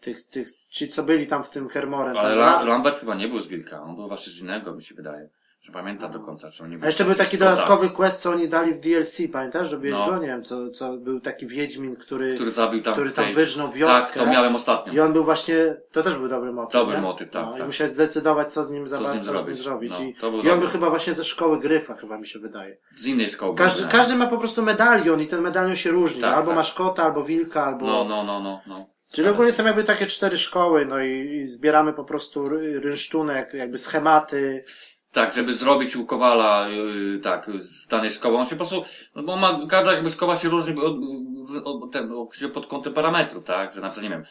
tych, tych, ci co byli tam w tym Kermore. Ale La- Lambert chyba nie był z Wilka, on był właśnie z innego, mi się wydaje. Że pamiętam do końca, czy on nie był A jeszcze był taki dodatkowy quest, co oni dali w DLC, pamiętasz? Robiłeś No. go? Nie wiem, co, co był taki Wiedźmin, który, Który zabił tam który w tej... tam wyrżnął wioskę. Tak, to miałem ostatnio. I on był właśnie, to też był dobry motyw. Dobry nie? motyw, tak, No, I tak. musiałeś zdecydować, co z nim, zabrać, co z nim zrobić. No, I, I on dobry. był chyba właśnie ze szkoły Gryfa, chyba mi się wydaje. Z innej szkoły. Każdy, każdy ma po prostu medalion i ten medalion się różni. Tak, albo tak. masz kota, albo wilka, albo... No, no, no, no, no. Czyli ogólnie są jakby takie cztery szkoły, no i, i zbieramy po prostu ry- rynsztunek, jakby schematy. Tak, żeby zrobić u Kowala, yy, tak, z danej szkoły. On się po prostu, no bo ma, każda jakby szkoła się różni od, od, ten, od, pod kątem parametrów, tak? Że na przykład, nie wiem,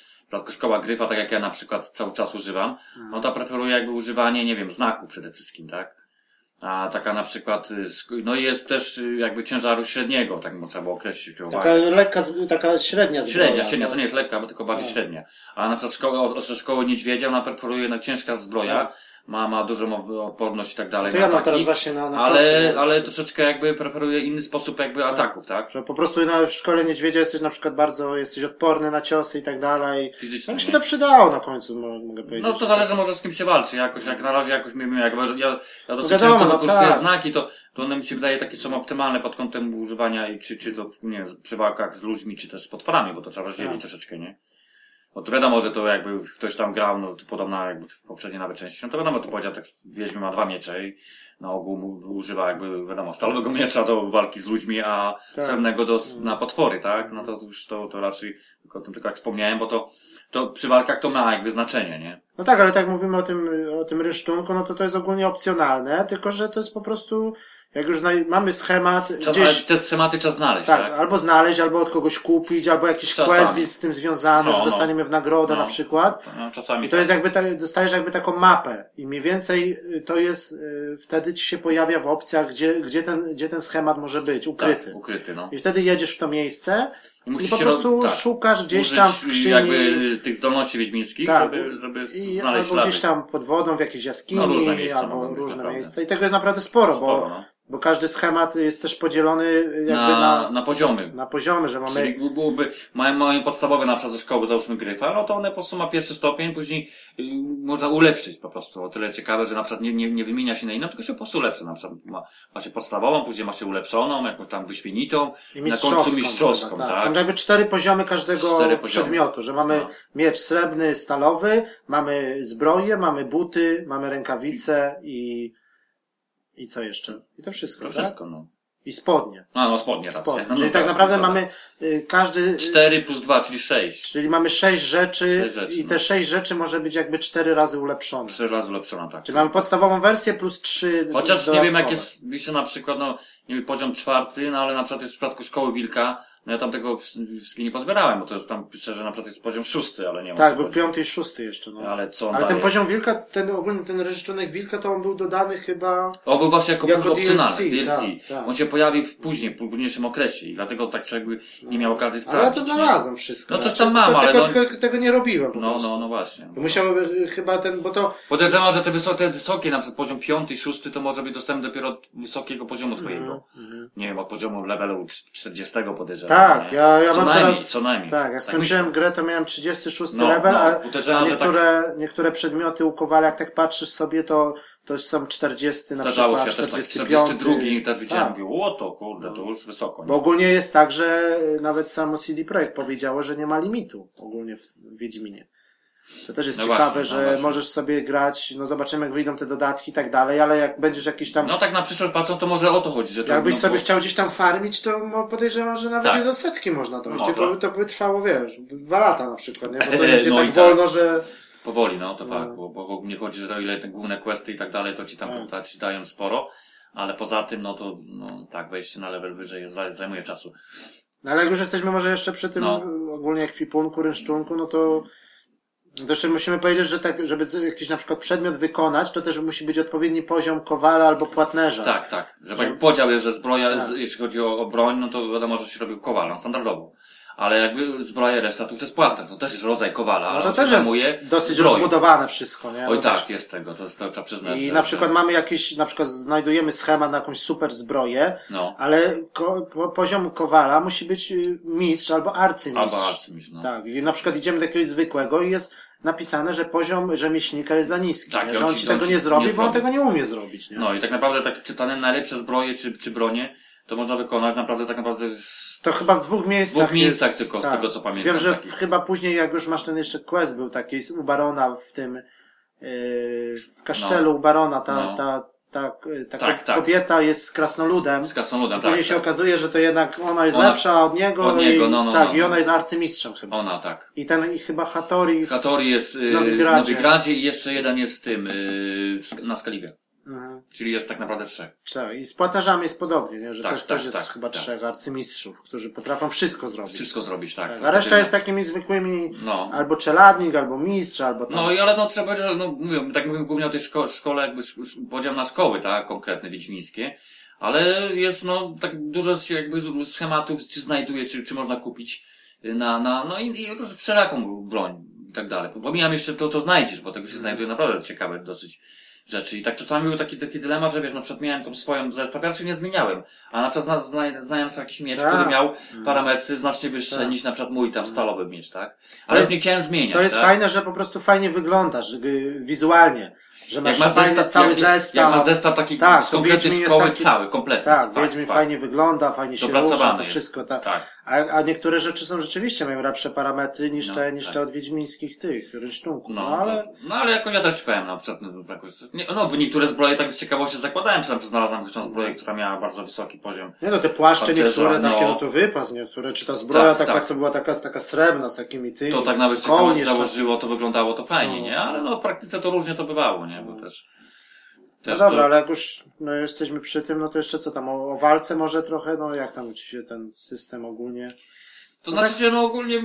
szkoła gryfa, tak jak ja na przykład cały czas używam, no to preferuję jakby używanie, nie wiem, znaku przede wszystkim, tak? A taka na przykład, y, no jest też y, jakby ciężaru średniego, tak można było określić. Taka uwagę. lekka, z- taka średnia zbroja. Średnia, średnia, no. to nie jest lekka, bo tylko bardziej No. średnia. A na przykład szkoła, szkoły niedźwiedzia, ona preferuje na ciężka zbroja, No. Ma, ma dużą odporność i tak dalej To na ja mam ataki. teraz właśnie na, na Ale, końcu, no, ale troszeczkę jakby preferuje inny sposób jakby ataków, tak? Że po prostu na, w szkole niedźwiedzia jesteś na przykład bardzo, jesteś odporny na ciosy i tak dalej. No Fizycznie. mi się to przydało na końcu, mo- mogę powiedzieć. No to zależy może z kim się walczy, jakoś, jak na razie jakoś mi, jak ja, ja dosyć wiadomo, często no wykorzystuję tak. znaki, to, to one mi się wydaje takie są optymalne pod kątem używania i czy, czy to, nie wiem, przy walkach z ludźmi, czy też z potworami, bo to trzeba rozdzielić Tak. troszeczkę, nie? Bo to wiadomo, że to jakby ktoś tam grał, no to podobna jakby w poprzedniej nawet części, no to wiadomo, to powiedział, tak Wiedźmin ma dwa miecze i na ogół używa jakby, wiadomo, stalowego miecza do walki z ludźmi, a Tak. srebrnego do, na potwory, tak? No to już to, to raczej, tylko o tym tylko jak wspomniałem, bo to, to przy walkach to ma jakby znaczenie, nie? No tak, ale tak mówimy o tym, o tym rysztunku, no to to jest ogólnie opcjonalne, tylko że to jest po prostu, jak już mamy schemat Czas, gdzieś, te schematy trzeba znaleźć, tak, tak? albo znaleźć, albo od kogoś kupić, albo jakiś quest z tym związany, No, że no. dostaniemy w nagrodę No. na przykład. No, czasami I to tak. jest jakby, ta, dostajesz jakby taką mapę i mniej więcej y, to jest, y, wtedy ci się pojawia w opcjach, gdzie, gdzie ten, gdzie ten schemat może być, ukryty. Tak, ukryty, no. I wtedy jedziesz w to miejsce Musisz po się prostu tak. szukasz gdzieś tam w skrzyni. jakby tych zdolności wiedźmińskich, Tak, żeby, żeby I, znaleźć albo ślady. gdzieś tam pod wodą, w jakiejś jaskini, No, różne miejsca albo różne miejsca. I tego jest naprawdę sporo, Sporo, bo, no. bo każdy schemat jest też podzielony jakby na, na, na, poziomy. na poziomy, że mamy Czyli byłoby, mają, mają podstawowe na przykład ze szkoły, załóżmy gryfa, no to one po prostu ma pierwszy stopień, później y, można ulepszyć po prostu. O tyle ciekawe, że na przykład nie, nie, nie wymienia się na inną, tylko się po prostu ulepsza. Na przykład ma, ma się podstawową, później ma się ulepszoną, jakąś tam wyśmienitą, na końcu mistrzowską, chyba, tak? Są jakby cztery poziomy każdego Cztery poziomy. przedmiotu, że mamy No. miecz srebrny, stalowy, mamy zbroję, mamy buty, mamy rękawice i, i co jeszcze? I to wszystko, To tak? wszystko, no. I spodnie. No, no spodnie raczej. spodnie. No, Czyli no tak naprawdę dobra. mamy y, każdy, y, 4 plus 2, czyli 6. czyli mamy sześć rzeczy, Sześć rzeczy, i no. te sześć rzeczy może być jakby cztery razy ulepszone. 3 razy ulepszona, tak. Czyli mamy podstawową wersję plus trzy Chociaż nie wiem, jak jest, wiecie, na przykład, no, nie wiem, poziom czwarty, no ale na przykład jest w przypadku szkoły Wilka, no ja tam tego wszystkiego nie pozbierałem, bo to jest tam pisze, że na przykład jest poziom szósty, ale nie o Tak, był piąty i szósty jeszcze, no. Ale co on Ale ten daje? poziom wilka, ten ogólny ten ryszczunek wilka, to on był dodany chyba... O, był właśnie jako, Jako opcjonalny, DLC, DLC. tak, tak. On się pojawi w później, w późniejszym okresie i dlatego tak jakby nie miał okazji Ale ja to sprawdzić. nie? znalazłem wszystko. No coś Znaczy, tam mam, ale tylko, no- tylko tego nie robiłem po No, no, no właśnie. Musiałby chyba ten, bo to... Podejrzewam, że te wysokie, te wysokie, na przykład poziom piąty, szósty, to może być dostępny dopiero od wysokiego poziomu twojego. Nie wiem, od poziomu levelu 40 podejrzewam. Tak, nie? ja, ja co mam najmniej, teraz... co najmniej. Tak, ja skończyłem grę, to miałem 36 No, level, no, a, a tak- niektóre, niektóre przedmioty u Kowala, jak tak patrzysz sobie, to, to są 40 na Zdarzało przykład, się też tak, 45. 42 też widziałem, Tak. mówię, o to kurde, to już wysoko. Bo ogólnie jest tak, że nawet samo CD Projekt powiedziało, że nie ma limitu ogólnie w Wiedźminie. To też jest No ciekawe, właśnie, no że właśnie. możesz sobie grać, no zobaczymy jak wyjdą te dodatki i tak dalej, ale jak będziesz jakiś tam, No tak na przyszłość patrzą, to może o to chodzi, że to... jakbyś no, sobie bo- chciał gdzieś tam farmić, to no, podejrzewam, że nawet Tak. nie do setki można dojść, tylko to by trwało, wiesz, dwa lata na przykład, nie? Bo to idzie No tak tak. wolno, że... Powoli, no to No. tak, bo, bo nie chodzi, że o ile te główne questy i tak dalej, to ci tam Tak. ci dają sporo, ale poza tym, no to, no tak, wejście na level wyżej zaj- zajmuje czasu. No ale jak już jesteśmy może jeszcze przy tym No. ogólnie kwipunku, rynszczunku, no to to jeszcze musimy powiedzieć, że tak, żeby jakiś na przykład przedmiot wykonać, to też musi być odpowiedni poziom kowala albo płatnerza. Tak, tak. Że Że- podział jest, że zbroja, Tak. jeśli chodzi o, o broń, no to wiadomo, że się robił kowalą, standardową. Ale jakby zbroja reszta już jest płatna, to też jest rodzaj kowala, No ale to też jest dosyć zbroją. rozbudowane wszystko, nie? Oj No tak, jest tego, to, to trzeba przyznać. I że, na przykład że, mamy jakiś, na przykład znajdujemy schemat na jakąś super zbroję, No, ale ko, po, poziom kowala musi być y, mistrz albo arcymistrz. albo arcymistrz, no. Tak, i na przykład idziemy do jakiegoś zwykłego i jest napisane, że poziom rzemieślnika jest za niski, Tak, nie? że on on ci- ci on tego ci nie zrobi, nie bo on zrobi. tego nie umie zrobić, nie? No i tak naprawdę tak czytane najlepsze zbroje czy, czy bronie, to można wykonać naprawdę tak naprawdę z To chyba w dwóch miejscach. dwóch miejscach jest, tylko, z tak. tego co pamiętam. Wiem, że w, chyba później, jak już masz ten jeszcze quest był taki u Barona w tym, yy, w kasztelu u Barona, ta, No. ta, ta, ta Tak, ko- tak. kobieta jest z krasnoludem. Z krasnoludem, tak. Później się tak. okazuje, że to jednak ona jest Ona- lepsza od niego. od niego, i, no, no, Tak, no, i no. ona jest arcymistrzem chyba. Ona, tak. I ten, i chyba Hattori. w- Katori jest w Nowigradzie. Nowigradzie i jeszcze jeden jest w tym, y, w Sk- na Skalibie. Mhm. Czyli jest tak naprawdę trzech. Trzech. I z płatarzami jest podobnie, nie? że Tak, też, tak, też jest tak, chyba tak. trzech arcymistrzów, którzy potrafią wszystko zrobić. Wszystko zrobić, tak. Tak, To a reszta jest takimi zwykłymi, No. albo czeladnik, albo mistrz, albo tam. No i ale no trzeba powiedzieć, że no mówię, tak mówimy głównie o tej szko- szkole, jakby podział na szkoły, tak, konkretne, wiedźmińskie. Ale jest no tak dużo się jakby schematów, czy znajduje, czy, czy można kupić na, na, no i, i wszelaką broń i tak dalej. Pomijam jeszcze to, co znajdziesz, bo tego się znajduje naprawdę ciekawe dosyć rzeczy. I tak czasami był taki, taki dylemat, że wiesz, na przykład miałem tą swoją zestaw, ja raczej nie zmieniałem. A na przykład zna, zna, znałem sobie jakiś miecz, Tak. który miał parametry znacznie wyższe Tak. niż na przykład mój tam stalowy miecz, tak? Ale jest- nie chciałem zmieniać, To jest tak? fajne, że po prostu fajnie wyglądasz wizualnie. Że masz, Jak fajny zestaw, cały jak, zestaw. Jak masz zestaw taki Tak, z szkoły taki- cały, kompletny. Tak, Fakt, Wiedźmin fakt. fajnie wygląda, fajnie się rusza, to jest. wszystko, tak. Tak. A, a niektóre rzeczy są rzeczywiście, mają lepsze parametry niż No, te, niż tak. te od wiedźmińskich tych, rynsztunków. No, No, ale, to, no ale jako ja też powiem na przykład, no, jakoś, nie, no niektóre zbroje tak z ciekawości zakładałem, czy tam znalazłem jakąś tam zbroję, która miała bardzo wysoki poziom. nie no, te płaszcze Pancerza, niektóre no. takie, no to wypas, niektóre, czy ta zbroja Tak, taka, tak. co była taka, taka srebrna, z takimi tymi. To tak nawet kołnierz taki. założyło, to wyglądało to fajnie, No. nie? Ale no w praktyce to różnie to bywało, nie? Bo też, No też dobra, to, ale jak już no, jesteśmy przy tym, no to jeszcze co tam, o, o walce może trochę, no jak tam się ten system ogólnie? to no znaczy tak- się, no ogólnie,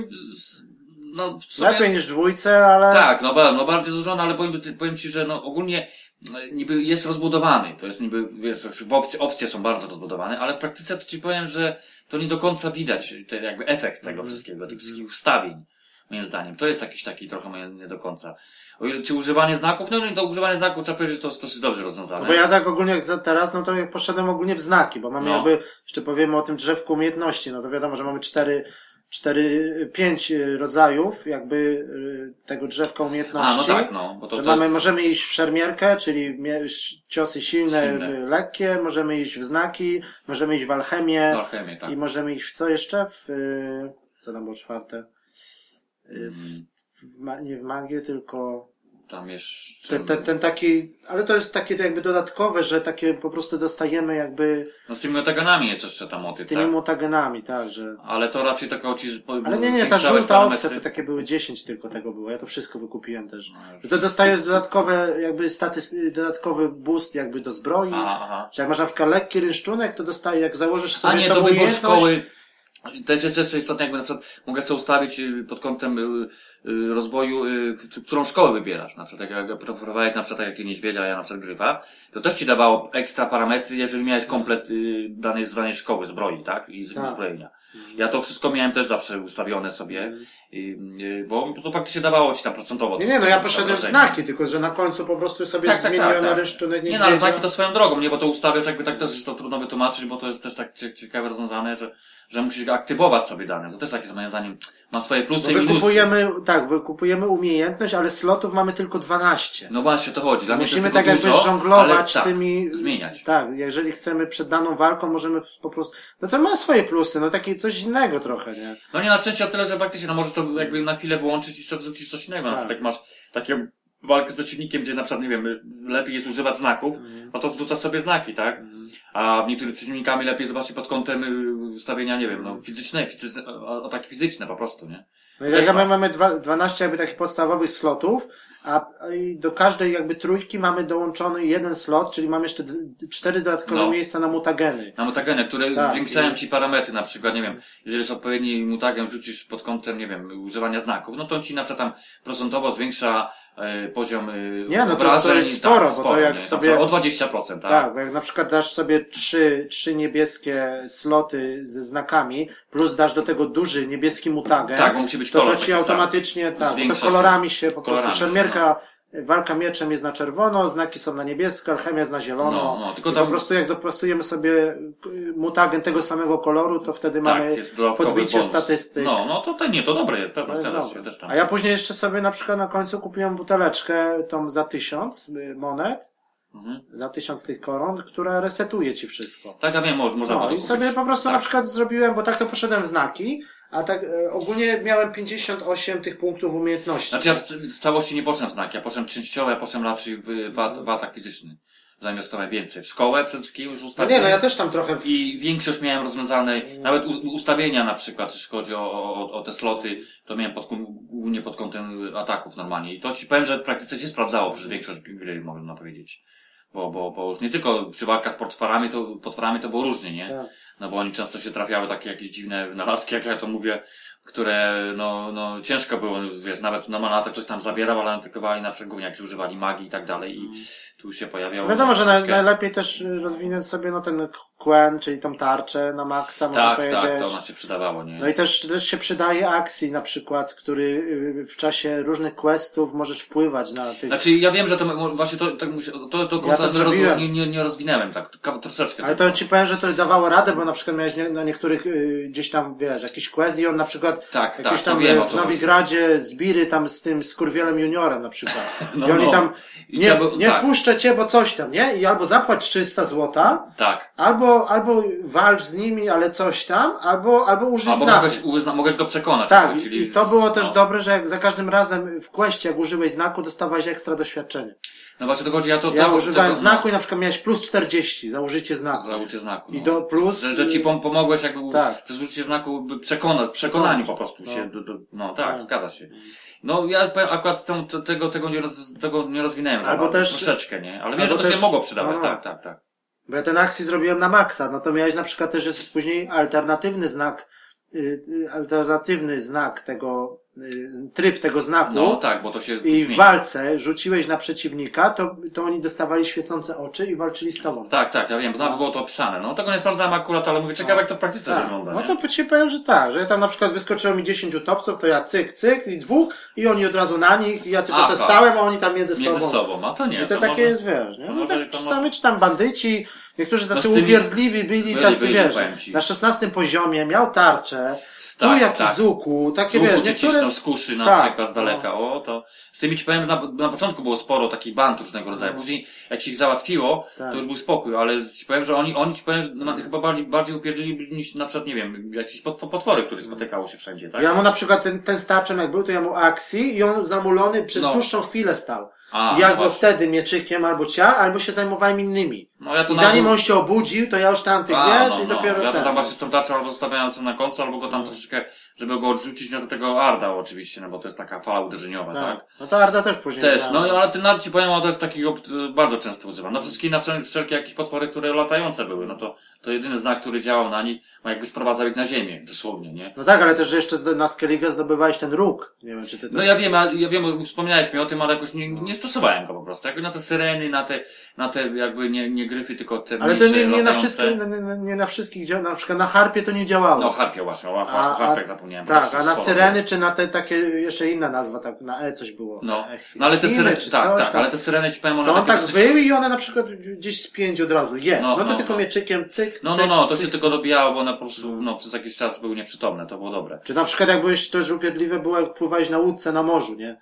no w sumie, Lepiej niż dwójce, ale... Tak, no, no bardziej złożony, ale powiem, powiem Ci, że no ogólnie e, niby jest rozbudowany. To jest niby, wiesz, w opcje, opcje są bardzo rozbudowane, ale w praktyce to Ci powiem, że to nie do końca widać, ten jakby efekt tego wszystkiego, tych wszystkich ustawień. Moim zdaniem. To jest jakiś taki trochę nie do końca. O ile, czy używanie znaków? No, no to używanie znaków trzeba powiedzieć, że to jest dosyć dobrze rozwiązane. No bo ja tak ogólnie jak teraz, no to jak poszedłem ogólnie w znaki, bo mamy No. jakby, jeszcze powiemy o tym drzewku umiejętności, no to wiadomo, że mamy cztery, cztery, pięć y, rodzajów jakby y, tego drzewka A, umiejętności. no tak, no. Bo to, że to mamy, jest... możemy iść w szermierkę, czyli ciosy silne, Silne. y, lekkie, możemy iść w znaki, możemy iść w alchemię No, alchemię, tak. i możemy iść w co jeszcze? W, co tam było czwarte? W, w, ma- nie w magię, tylko Tam jeszcze... ten, ten, ten taki, ale to jest takie jakby dodatkowe, że takie po prostu dostajemy jakby No z tymi metagonami jest jeszcze tam z motyw, tymi tak? mutagenami, tak, że... Ale to raczej tak ci... Ale nie, nie, ta żółta opcja to takie były 10 tylko tego było, ja to wszystko wykupiłem też. Że to dostajesz dodatkowe jakby statys, dodatkowy boost jakby do zbroi, Aha, aha. że jak masz na przykład lekki rynsztunek, to dostaje, jak założysz sobie A nie, to wybór umiejętność- szkoły. Też jest jeszcze istotne, jakby na przykład mogę sobie ustawić y, pod kątem y, y, rozwoju, którą szkołę wybierasz. Na przykład, jak, preferowałeś na przykład jak niedźwiedzia, a ja na przykład gryfa, to też ci dawało ekstra parametry, jeżeli miałeś komplet danej, z danej szkoły zbroi, tak? I z Tak. uzbrojenia. Ja to wszystko miałem też zawsze ustawione sobie, y, bo to faktycznie dawało ci tam procentowo. Nie, nie, no ja to poszedłem w znaki, tylko że na końcu po prostu sobie Tak, tak, zmieniłem tak, tak. rynsztunek Nie, no ale znaki to swoją drogą, nie, bo to ustawiasz jakby tak też to trudno wytłumaczyć, bo to jest też tak cie- ciekawe rozwiązane, że, że musisz aktywować sobie dane. To też takie moim zdaniem ma swoje plusy Bo i minusy. wykupujemy, tak, wykupujemy umiejętność, ale slotów mamy tylko 12. No właśnie, to chodzi. Dla Musimy tak jakby dużo, żonglować ale tak, tymi... zmieniać. Tak, jeżeli chcemy przed daną walką, możemy po prostu... No to ma swoje plusy, no takie coś innego trochę, nie? No nie na szczęście o tyle, że faktycznie no możesz to jakby na chwilę wyłączyć i sobie wrzucić coś innego. Na Tak. przykład jak masz takie walkę z przeciwnikiem, gdzie na przykład, nie wiem, lepiej jest używać znaków, Mhm. no to wrzucasz sobie znaki, tak? A niektórych przeciwnikami lepiej zobaczyć pod kątem y, ustawienia, nie wiem, no fizyczne, fizyczne ataki fizyczne po prostu, nie? No i tak ma. my mamy dwa, 12 jakby takich podstawowych slotów, a i do każdej jakby trójki mamy dołączony jeden slot, czyli mamy jeszcze cztery dodatkowe No. miejsca na mutageny. Na mutageny, które Tak, zwiększają i- ci parametry, na przykład, nie wiem, jeżeli jest odpowiedni mutagen wrzucisz pod kątem, nie wiem, używania znaków, no to on ci na przykład tam procentowo zwiększa e, poziom e, Nie, no to- to obrażeń. jest i sporo, bo to jak nie? sobie- O 20%, tak? Tak, bo jak na przykład dasz sobie trzy, trzy niebieskie sloty ze znakami, plus dasz do tego duży niebieski mutagen, Tak, bo musi być to kolor to ci taki sam. automatycznie, tak, to kolorami się po prostu, szermierka, walka mieczem jest na czerwono, znaki są na niebiesko, alchemia jest na zielono. No, no, tylko I tam- po prostu jak dopasujemy sobie y, mutagen tego samego koloru, to wtedy Tak, mamy podbicie bonus. statystyk. No, no to, to nie, to dobre jest, To pewnie, jest dobre. A ja później jeszcze sobie na przykład na końcu kupiłem buteleczkę tą za tysiąc y, monet, Mhm. za tysiąc tych koron, która resetuje ci wszystko. Tak, ja wiem, mo- można No i sobie po prostu tak. na przykład zrobiłem, bo tak to poszedłem w znaki, a tak e, ogólnie miałem 58 tych punktów umiejętności. Znaczy ja w, w całości nie poszedłem w znaki, ja poszedłem częściowo, ja poszedłem raczej w, w, at- w atak fizyczny. Zainwestowałem więcej. W szkołę przede wszystkim już no ustawiłem. nie, no ja też tam trochę w... I większość miałem rozwiązane, nawet u, ustawienia na przykład, jeśli chodzi o, o, o te sloty, to miałem pod, kąt- głównie pod kątem ataków normalnie. I to ci powiem, że w praktyce się sprawdzało przez większość gry, można powiedzieć. Bo, bo, bo już nie tylko przy walkach z potworami, to, potworami to było różnie, nie? Tak. No bo oni często się trafiały takie jakieś dziwne wynalazki, jak ja to mówię, które, no, no, ciężko było, wiesz, nawet na manatę coś tam zabierał, ale atykowali na przykład, głównie jak używali magii i tak dalej i tu się pojawiało. Mm. Wiadomo, że troszeczkę- najlepiej też y, rozwinąć sobie no ten Quen, czyli tą tarczę na maksa, można Tak, powiedzieć. tak, to ona się przydawało, nie? No i też, też się przydaje akcji na przykład, który y, w czasie różnych questów możesz wpływać na tych... Znaczy, ja wiem, że to właśnie to, tak musia- to, to, Ja to roz- nie, nie, nie rozwinęłem tak, troszeczkę. Ale to ci powiem, że to dawało radę, bo na przykład miałeś nie, na niektórych y, gdzieś tam, wiesz, jakiś quest i on na przykład Tak, jakiś tak, tam wiem, w. Nowigradzie zbiry tam z tym skurwielem juniorem na przykład. No, I oni no. tam nie, trzeba nie tak. wpuszczę cię, bo coś tam, nie? I albo zapłać 300 złota, Tak. albo, albo walcz z nimi, ale coś tam, albo, albo użyj Albo znaku. mogłeś, uzna, mogłeś go przekonać. Tak, jakby, czyli i to było no. też dobre, że jak za każdym razem w questie, jak użyłeś znaku, dostawałeś ekstra doświadczenie. No właśnie to chodzi, ja to... Ja to, używałem tego- znaku i na przykład miałeś plus 40 za użycie znaku. Za użycie znaku. I no. do plus... Że, że ci pom pomogłeś jakby Tak. przez użycie znaku by przekonać, przekonaniu po prostu No. się. Do, do, no tak, Tak. zgadza się. No ja akurat tego, tego, nie roz, tego nie rozwinąłem Albo bardzo, też- troszeczkę, nie? Ale wiem, że to też- się mogło przydawać, no. tak, tak, tak. Bo ja ten akcji zrobiłem na maksa, no to miałeś na przykład też jest później alternatywny znak, y, y, alternatywny znak tego, tryb tego znaku. No tak, bo to się I w walce rzuciłeś na przeciwnika, to, to oni dostawali świecące oczy i walczyli z tobą. Tak, tak, ja wiem, bo tam było to opisane. No tego nie sprawdzałem akurat, ale mówię, ciekawe jak to w praktyce Tak. wygląda, No nie? to po- ci powiem, że tak, że ja tam na przykład wyskoczyło mi 10 utopców, to ja cyk, cyk i dwóch i oni od razu na nich i ja tylko se stałem, a oni tam między, Między sobą. sobą, a to nie. I to, takie może- jest, wiesz, nie? to No może- tak to czasami czy tam bandyci, niektórzy tacy z tymi- upierdliwi byli, byli, tacy byli, wiesz, na 16 poziomie miał tarczę, Tak, tu jakiś tak. zuku, takie Słuchu wiesz, niektóre... cisnął z kuszy na Tak, przykład z daleka. O, to z tymi ci powiem, na, na początku było sporo takich band różnego rodzaju. Później, jak się ich załatwiło, Tak. to już był spokój, ale ci powiem, że oni, oni ci powiem, że no, chyba bardziej, bardziej upierdli byli niż na przykład, nie wiem, jakieś potw- potwory, które spotykało się wszędzie, tak? Ja mu na przykład ten, ten starczem jak był, to ja mu akcji i on zamulony przez No. dłuższą chwilę stał. A, I ja no go właśnie. wtedy mieczykiem albo cia, albo się zajmowałem innymi. No ja to I zanim on się obudził, to ja już tamtych, A, wiesz, no, i no. dopiero Ja to ten. tam właśnie tarczą albo zostawiałem sobie na końcu, albo go tam troszeczkę, żeby go odrzucić, no do tego Arda oczywiście, no bo to jest taka fala uderzeniowa, tak? tak. No to Arda też później Też, znałem. no ale ten nart ci powiem, on też takiego e, bardzo często używam. Na wszystkie, na wszel- wszelkie jakieś potwory, które latające były, no to, to jedyny znak, który działał na nich, no jakby sprowadzał ich na ziemię, dosłownie, nie? No tak, ale też jeszcze na Skellige zdobywałeś ten róg. Nie wiem, czy ty to... No ja wiem, ja, ja wiem, wspomniałeś mi o tym, ale jakoś nie, nie stosowałem go po prostu. Jakby na te syreny, na te, na te jakby nie, nie, gryfy, tylko te Ale to nie, nie, na wszystkich, nie, nie, na wszystkich działa, na przykład na harpie to nie działało. No, harpie właśnie, o, A- harpach zapomniałem. Tak, a na syreny, czy na te takie, jeszcze inna nazwa, tak, na E coś było. No, E, no ale te syreny, tak, tak, ale te syreny ci powiem, one To on tak wył i one na przykład gdzieś z pięć od razu je. No, No, to no, tylko no. mieczykiem cyk, No, no, cyk, no, to cyk. się tylko dobijało, bo one po prostu, no, przez jakiś czas były nieprzytomne, to było dobre. Czy na przykład jak byłeś też upierdliwe było, jak pływałeś na łódce na morzu, nie?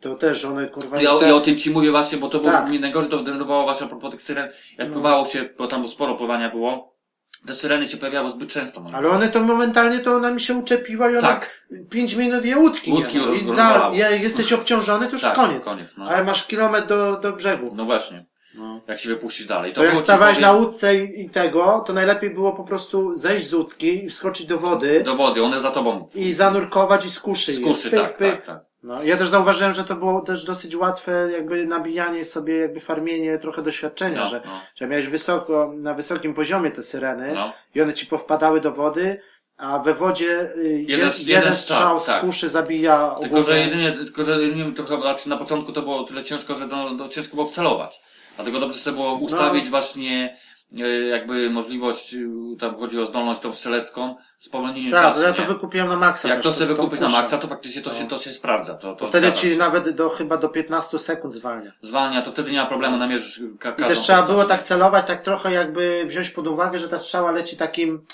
To też one kurwa... Ja, te... ja o tym ci mówię właśnie, bo to było, Tak. mnie najgorzej to denerwowało właśnie a propos tych syren, jak pływało się, bo tam sporo pływania było, te syreny się pojawiały zbyt często, Ale one to momentalnie to ona mi się uczepiła i ona Tak. pięć minut je łódki. Łódki nie ma. I da, ja, jesteś obciążony, to już Tak, koniec. koniec, no. Ale masz kilometr do, do brzegu. No właśnie. No. Jak się wypuścić dalej. To jak było ci stawałeś powiem, na łódce i, i tego, to najlepiej było po prostu zejść z łódki i wskoczyć do wody Do wody, one za tobą. i zanurkować i z kuszy. Z je. kuszy, Pyk, tak, tak, tak. No, ja też zauważyłem, że to było też dosyć łatwe jakby nabijanie sobie, jakby farmienie trochę doświadczenia, No, że, no. że miałeś wysoko, na wysokim poziomie te syreny No. i one ci powpadały do wody, a we wodzie y, jeden, Jeden- jeden, strzał strzał, z tak. kuszy zabija Tylko, ogólnie. że jedynie, tylko, że jedynie trochę, znaczy na początku to było tyle ciężko, że no, no, ciężko było wcelować. Dlatego dobrze sobie było ustawić No. właśnie, e, jakby możliwość, e, tam chodzi o zdolność tą strzelecką, spowolnienie Tak, czasu, to ja to nie? wykupiłem na maksa. Jak to sobie wykupić na maksa, to faktycznie to się, to się sprawdza. To, to wtedy ci się. nawet do, chyba do 15 sekund zwalnia. zwalnia, to wtedy nie ma problemu, namierzysz ka- I też trzeba postać. było tak celować, tak trochę jakby wziąć pod uwagę, że ta strzała leci takim,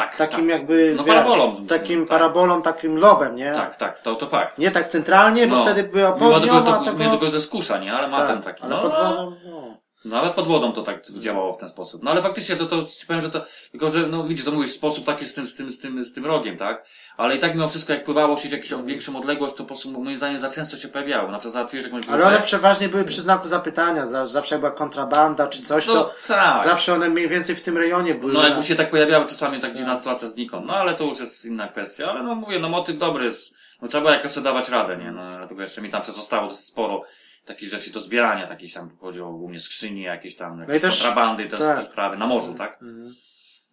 tak, takim tak. jakby, No wiesz, parabolą. takim Tak. parabolą, takim lobem, nie? Tak, tak, to, to fakt. Nie tak centralnie, bo No. wtedy była pod nią, że a to, tego... mimo tego, że skusza, nie? Ale ma tak, ten taki, ale no, pod wodą, no. Nawet pod wodą to tak działało w ten sposób. No ale faktycznie to, to ci powiem, że to, tylko że, no widzisz, to mówisz sposób taki z tym, z tym, z tym, z tym rogiem, tak? Ale i tak mimo wszystko, jak pływało się jakąś większą odległość, to po prostu moim zdaniem za często się pojawiało. Na przykład załatwiłeś jakąś Ale one przeważnie były przy znaku zapytania, za- zawsze jak była kontrabanda czy coś, No to tak. zawsze one mniej więcej w tym rejonie były. No jakby się tak pojawiały czasami tak dziwna sytuacja znikąd. No ale to już jest inna kwestia. Ale no mówię, no motyw dobry jest. No trzeba jakoś sobie dawać radę, nie? No dlatego jeszcze mi tam zostało dosyć sporo takich rzeczy do zbierania, takich tam chodziło ogólnie skrzyni, jakieś tam, jakieś No i też- kontrabandy, te, tak. te sprawy na morzu, tak?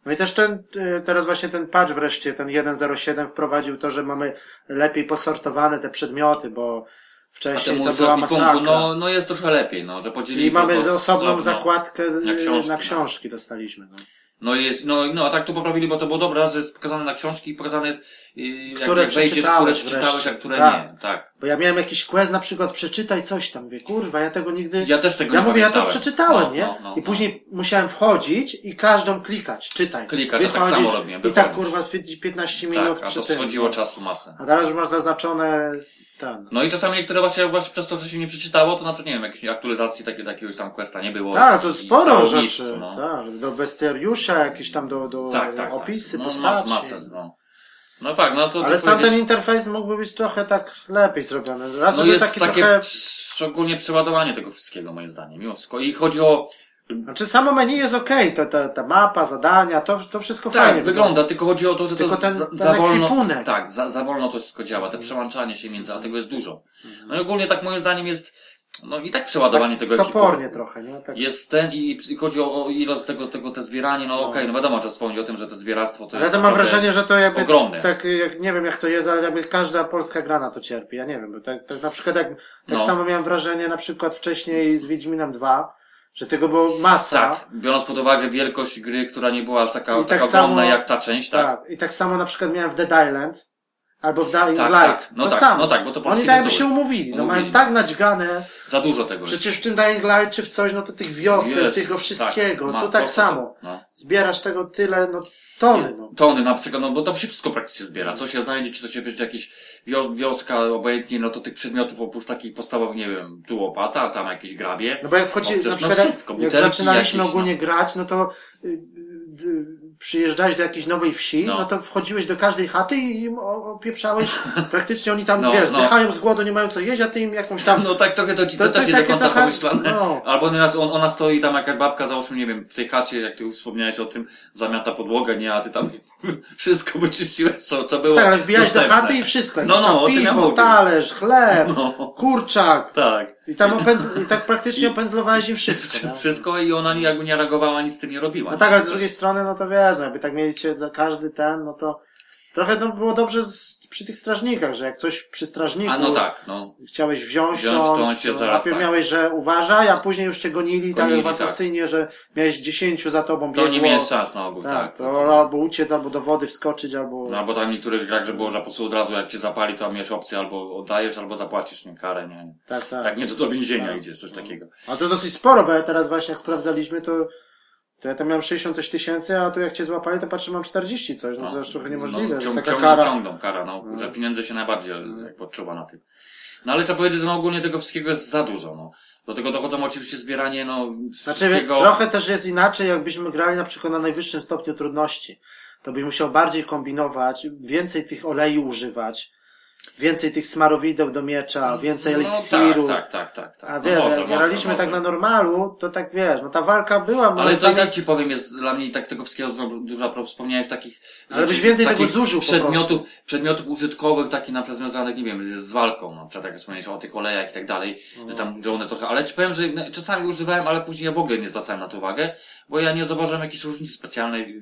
No i też ten, y, teraz właśnie ten patch wreszcie, ten 1.07 wprowadził to, że mamy lepiej posortowane te przedmioty, bo wcześniej to była masakra. no, no jest trochę lepiej, no, że podzielili I mamy osobną zakładkę na książki, na no. książki dostaliśmy. No. No jest, no, no, a tak to poprawili, bo to było dobre, że jest pokazane na książki i pokazane jest, Które jak wejdziesz, które przeczytałeś przeczytałeś, a które Tak. nie, tak. Bo ja miałem jakiś quest na przykład przeczytaj coś tam, mówię, kurwa, ja tego nigdy... Ja też tego Ja nie mówię, ja to pamiętałem. przeczytałem, No, nie? no, no, I no. później musiałem wchodzić i każdą klikać, czytaj. Klikać, ja tak samo robiłem, I tak kurwa 15 minut Tak, a to schodziło no. czasu masę. A teraz już masz zaznaczone ten. No i czasami niektóre właśnie, właśnie przez to, że się nie przeczytało, to na przykład, nie wiem, jakiejś aktualizacji takiego, jakiegoś tam questa nie było. Tak, to sporo rzeczy. no. Tak, do bestiariusza, jakieś tam do, do Tak, tak, opisy, tak. No, postaci. mas, masę, no. No tak, no to... Ale to sam ten powiedzieć- interfejs mógłby być trochę tak lepiej zrobiony. Raz No jest taki takie trochę... szczególnie przeładowanie tego wszystkiego, moim zdaniem, mimo wszystko. I chodzi o... Znaczy samo menu jest okej, to, to, ta mapa, zadania, to, to wszystko fajnie Tak, wygląda, tylko chodzi o to, że Tylko to ten- za, ten za wolno... ekwipunek. Tak, za, za wolno to wszystko działa, te przełączanie się między, a tego jest dużo. No i ogólnie tak moim zdaniem jest... No i tak przeładowanie tego Topornie ekwipunku. trochę, nie? Tak. Jest ten i, i chodzi o, o ilość tego, tego, te zbieranie, no, okej, no wiadomo, trzeba wspomnieć o tym, że to zbieractwo to Ale jest to mam wrażenie, że to jakby, ogromne. tak, jak, nie wiem jak to jest, ale jakby każda polska gra na to cierpi. Ja nie wiem, bo tak, tak na przykład jak, tak No. samo miałem wrażenie na przykład wcześniej z Wiedźminem 2, że tego było masa. Tak, biorąc pod uwagę wielkość gry, która nie była aż taka, I tak taka ogromna samo- jak ta część, tak? Tak. I tak samo na przykład miałem w Dead Island, albo w Dying Tak, Light. tak. No to tak, samo. no tak, bo to Oni tak jakby tytuły. się umówili. No mają Umówili. tak nadźgane. Za dużo tego jest. Przecież w tym Dying Light czy w coś, no to tych wiosek, Jest, tego wszystkiego, ma- to tak to- to- samo. No. Zbierasz tego tyle, no tony, no. Tony na przykład, no bo to się wszystko praktycznie zbiera. Co się znajdzie, czy to się będzie jakieś wio- wioska, obojętnie, no to tych przedmiotów oprócz takich podstawowych, nie wiem, tu łopata, tam jakieś grabie. No bo jak wchodzi, Oprócz- na no przykład jak- wszystko, jak zaczynaliśmy jakieś, ogólnie grać, no to y, y, y, przyjeżdżałeś do jakiejś nowej wsi, no, No. to wchodziłeś do każdej chaty i im opieprzałeś, praktycznie oni tam, No, wiesz, no. zdychają z głodu, nie mają co jeść, a ty im jakąś tam... No tak trochę to ci to, To też tak- nie do takie końca trochę- pomyślane. no. Albo nieraz on, ona stoi tam jakaś babka, załóżmy, nie wiem, w tej chacie, jak ty już wspomniałeś o tym, zamiata podłogę, nie, a ty tam wszystko wyczyściłeś, co, co było Tak, ale wbijałeś do chaty i wszystko, No, no, piwo, talerz, chleb, No. kurczak, Tak. i tam opędz... i tak praktycznie opędzlowałeś im wszystko. no. Wszystko i ona nie- jakby nie reagowała, nic z tym nie robiła. No tak, ale z drugiej strony, no to wiesz, no jakby tak mieliście każdy ten, no to trochę no, było dobrze z, przy tych strażnikach, że jak coś przy strażniku A no tak, no. chciałeś wziąć, Wziąć, to, to on się zaraz najpierw tak. miałeś, że uważaj, a później już cię gonili, tak Gonili, jak w tak. Asasynie, że miałeś dziesięciu za tobą To biegło. nie miałeś szans na ogół, tak, tak. to albo uciec, albo do wody wskoczyć, albo... No albo tam niektórych grach, że było, że po prostu od razu jak cię zapali, to miałeś opcję albo oddajesz, albo zapłacisz, nie, karę, nie. tak, tak. Jak nie, to do więzienia Tak. idziesz, coś takiego. A to dosyć sporo, bo ja teraz właśnie jak sprawdzaliśmy, to, to ja tam miałem 60 coś tysięcy, a tu jak cię złapali, to patrzę, mam 40 coś, no, to już trochę niemożliwe, No, ciąg, taka ciągną, kara. ciągną kara, no, że pieniądze się najbardziej jak odczuwa na tym. No ale trzeba powiedzieć, że no ogólnie tego wszystkiego jest za dużo, no. Do tego dochodzą oczywiście zbieranie, no, Znaczy, wszystkiego. trochę też jest inaczej, jakbyśmy grali na przykład na najwyższym stopniu trudności. To byś musiał bardziej kombinować, więcej tych olei używać, więcej tych smarowideł do miecza, więcej eliksirów. No, tak, tak, tak, tak, tak. A No wiesz, może, jak graliśmy tak na normalu, to tak wiesz, no ta walka była Ale to i tak ci powiem, jest dla mnie tak tego wszystkiego znowu dużo, a propos wspomniałeś takich Ale byś więcej tego zużył przedmiotów, przedmiotów użytkowych, takich na przykład związanych, nie wiem, z walką, na przykład jak wspomniałeś o tych olejach i tak dalej, No. że tam, że one trochę, ale ci powiem, że no, czasami używałem, ale później ja w ogóle nie zwracałem na to uwagę, bo ja nie zauważyłem jakiejś różnicy specjalnej,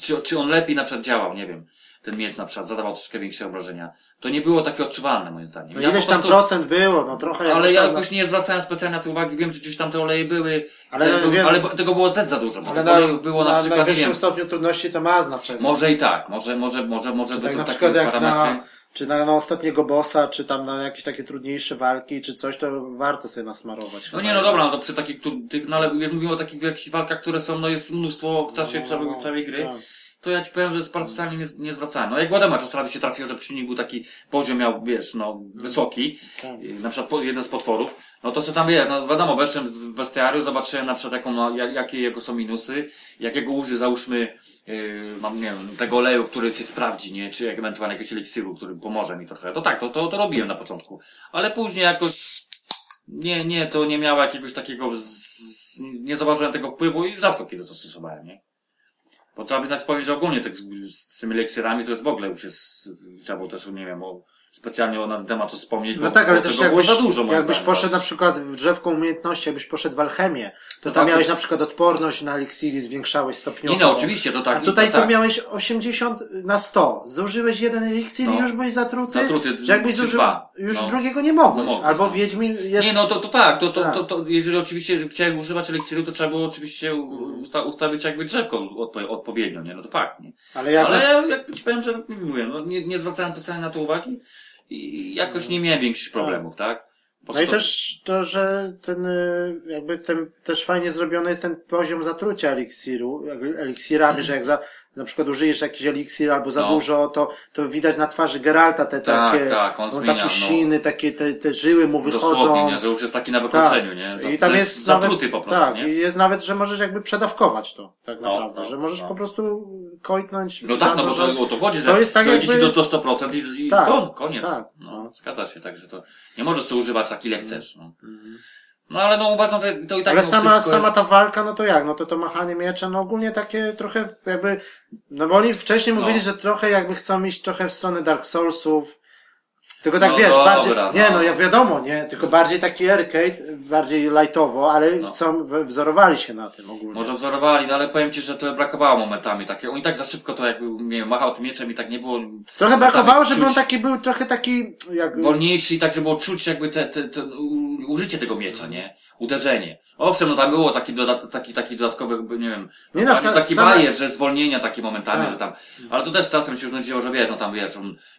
czy, czy on lepiej na przykład działał, nie wiem, ten miecz na przykład zadawał troszkę większe obrażenia. To nie było takie odczuwalne moim zdaniem. No Ja ileś tam procent było, no trochę ale jakoś ja tam, jakoś nie zwracałem specjalnie na to uwagi. Wiem, że gdzieś tam te oleje były, Ale ale, no, ale, wiem- ale tego było zdecydowanie za dużo. Bo ale na, olejów było na, na przykład, wiem, stopniu trudności to ma znaczenie. może i tak, może, może, może, może Czy by tak to na takie przykład jak parametry. na, czy na, na ostatniego bossa, czy tam na jakieś takie trudniejsze walki, czy coś, to warto sobie nasmarować. No nie, no dobra, no to przy takich, tych, no ale mówimy o takich jakichś walkach, które są, no jest mnóstwo w czasie całej, całej gry, tak. To ja ci powiem, że specjalnie nie, nie zwracałem. No jak Władema czasami się trafiło, że przeciwnik był taki poziom miał, wiesz, no, wysoki, Tak. na przykład jeden z potworów, no to co tam wie, no wiadomo, weszłem w bestiarium, zobaczyłem na przykład jaką, no, jak, jakie jego są minusy, jakiego uży, załóżmy, yy, mam, nie wiem, tego oleju, który się sprawdzi, nie, czy ewentualnie jakiegoś eliksiru, który pomoże mi trochę. To tak, to, to, to robiłem na początku. Ale później jakoś, nie, nie, to nie miało jakiegoś takiego, z, z, nie zauważyłem tego wpływu i rzadko kiedy to stosowałem, nie? Bo trzeba by też powiedzieć, ogólnie tak, z, z tymi eliksirami to już w ogóle już jest, trzeba było też, nie wiem, o, specjalnie o na ten temat wspomnieć, No bo, tak, ale bo też tego jakbyś, za dużo, jakbyś poszedł na przykład w drzewko umiejętności, jakbyś poszedł w alchemię, to No tam tak, miałeś na przykład odporność na eliksiry, zwiększałeś stopniowo. Nie no, oczywiście, to tak. A tutaj to, to tak. miałeś 80 na 100. Zużyłeś jeden eliksir i No. już byłeś zatruty. Zatruty, że jakbyś zużył, dwa. już No. drugiego nie mogłeś. No Albo no. Wiedźmin jest... Nie, no to, to tak, to, to, Tak. To, to, jeżeli oczywiście chciałem używać eliksiru, to trzeba było oczywiście usta, ustawić jakby drzewko odpo, odpowiednio, nie? No to fakt, nie? Ale jak Ale na- ja, jak ci powiem, że mówię, no nie, nie zwracałem specjalnie na to uwagi i jakoś nie miałem większych problemów, tak? Po No i też to, że ten, y, jakby ten, też fajnie zrobiony jest ten poziom zatrucia eliksiru, eliksirami, że jak za, na przykład użyjesz jakiś eliksir albo za No. dużo, to, to widać na twarzy Geralta te Tak, takie, tak, on no, zmienia, takie no. siny, takie te, te żyły mu wychodzą. Dosłownie, nie? Że już jest taki na wykończeniu, nie? Za, I tam jest zatruty nawet, po prostu, tak, nie? i jest nawet, że możesz jakby przedawkować to, tak No, naprawdę, no, że możesz no. po prostu kojtnąć. No tak, no bo to o to chodzi, że to jest tak dojdzie jakby- ci do, do 100% i, i Tak, kon, koniec. tak. No, zgadza się, także to nie możesz sobie używać tak ile chcesz, no. No ale no uważam, że to i tak Ale sama, sama jest... ta walka, no to jak? No to to machanie mieczem, no ogólnie takie trochę jakby, no bo oni wcześniej No. mówili, że trochę jakby chcą iść trochę w stronę Dark Soulsów. Tylko tak No wiesz, dobra, bardziej, no. nie no, jak wiadomo, nie, tylko bardziej taki arcade, bardziej lightowo, ale No. chcą, wzorowali się na tym ogólnie. Może wzorowali, no ale powiem ci, że to brakowało momentami takie. On i tak za szybko to jakby, nie machał tym mieczem i tak nie było... Trochę brakowało, żeby czuć on taki był trochę taki, jak, Wolniejszy i tak, żeby było czuć jakby te, te, te użycie tego miecza, nie? Uderzenie. Owszem, no tam było taki, dodat, taki, taki dodatkowy, nie wiem, Nie no, taki, sa- taki same- bajer, że zwolnienia takie momentami, Tak. że tam, ale to też czasem się nudziło, że wiesz, no tam wiesz,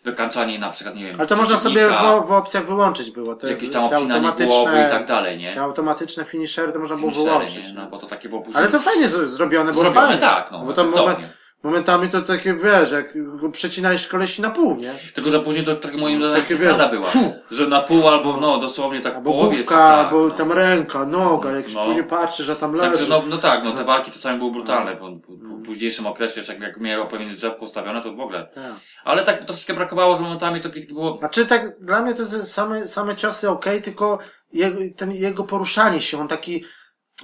wykańczanie na przykład, nie wiem, ale to można sobie w, w opcjach wyłączyć było. Te, jakieś tam obcinanie głowy i tak dalej, nie? Te automatyczne finishery to można było wyłączyć. nie? No bo to takie było później. Ale to fajnie zrobione, było Zrobione, fajnie. tak, no, bo to moment, momentami to takie, wiesz, jak przecinałeś kolesi na pół, nie? Tylko, że później to tak moim zdaniem Takie wiesz, była. fu. Że na pół albo, no, dosłownie tak Albo połowie, główka, tak, albo no. tam ręka, noga, jak No. no. nie patrzy, że tam leży. Także no, no tak, no te walki czasami były brutalne, po, po, po późniejszym okresie, jak, jak miały odpowiednie drzewko ustawione, to w ogóle. Tak. Ale tak troszeczkę brakowało, że momentami to było, Znaczy tak, dla mnie to same, same ciosy okej, tylko jego, ten, jego poruszanie się, on taki,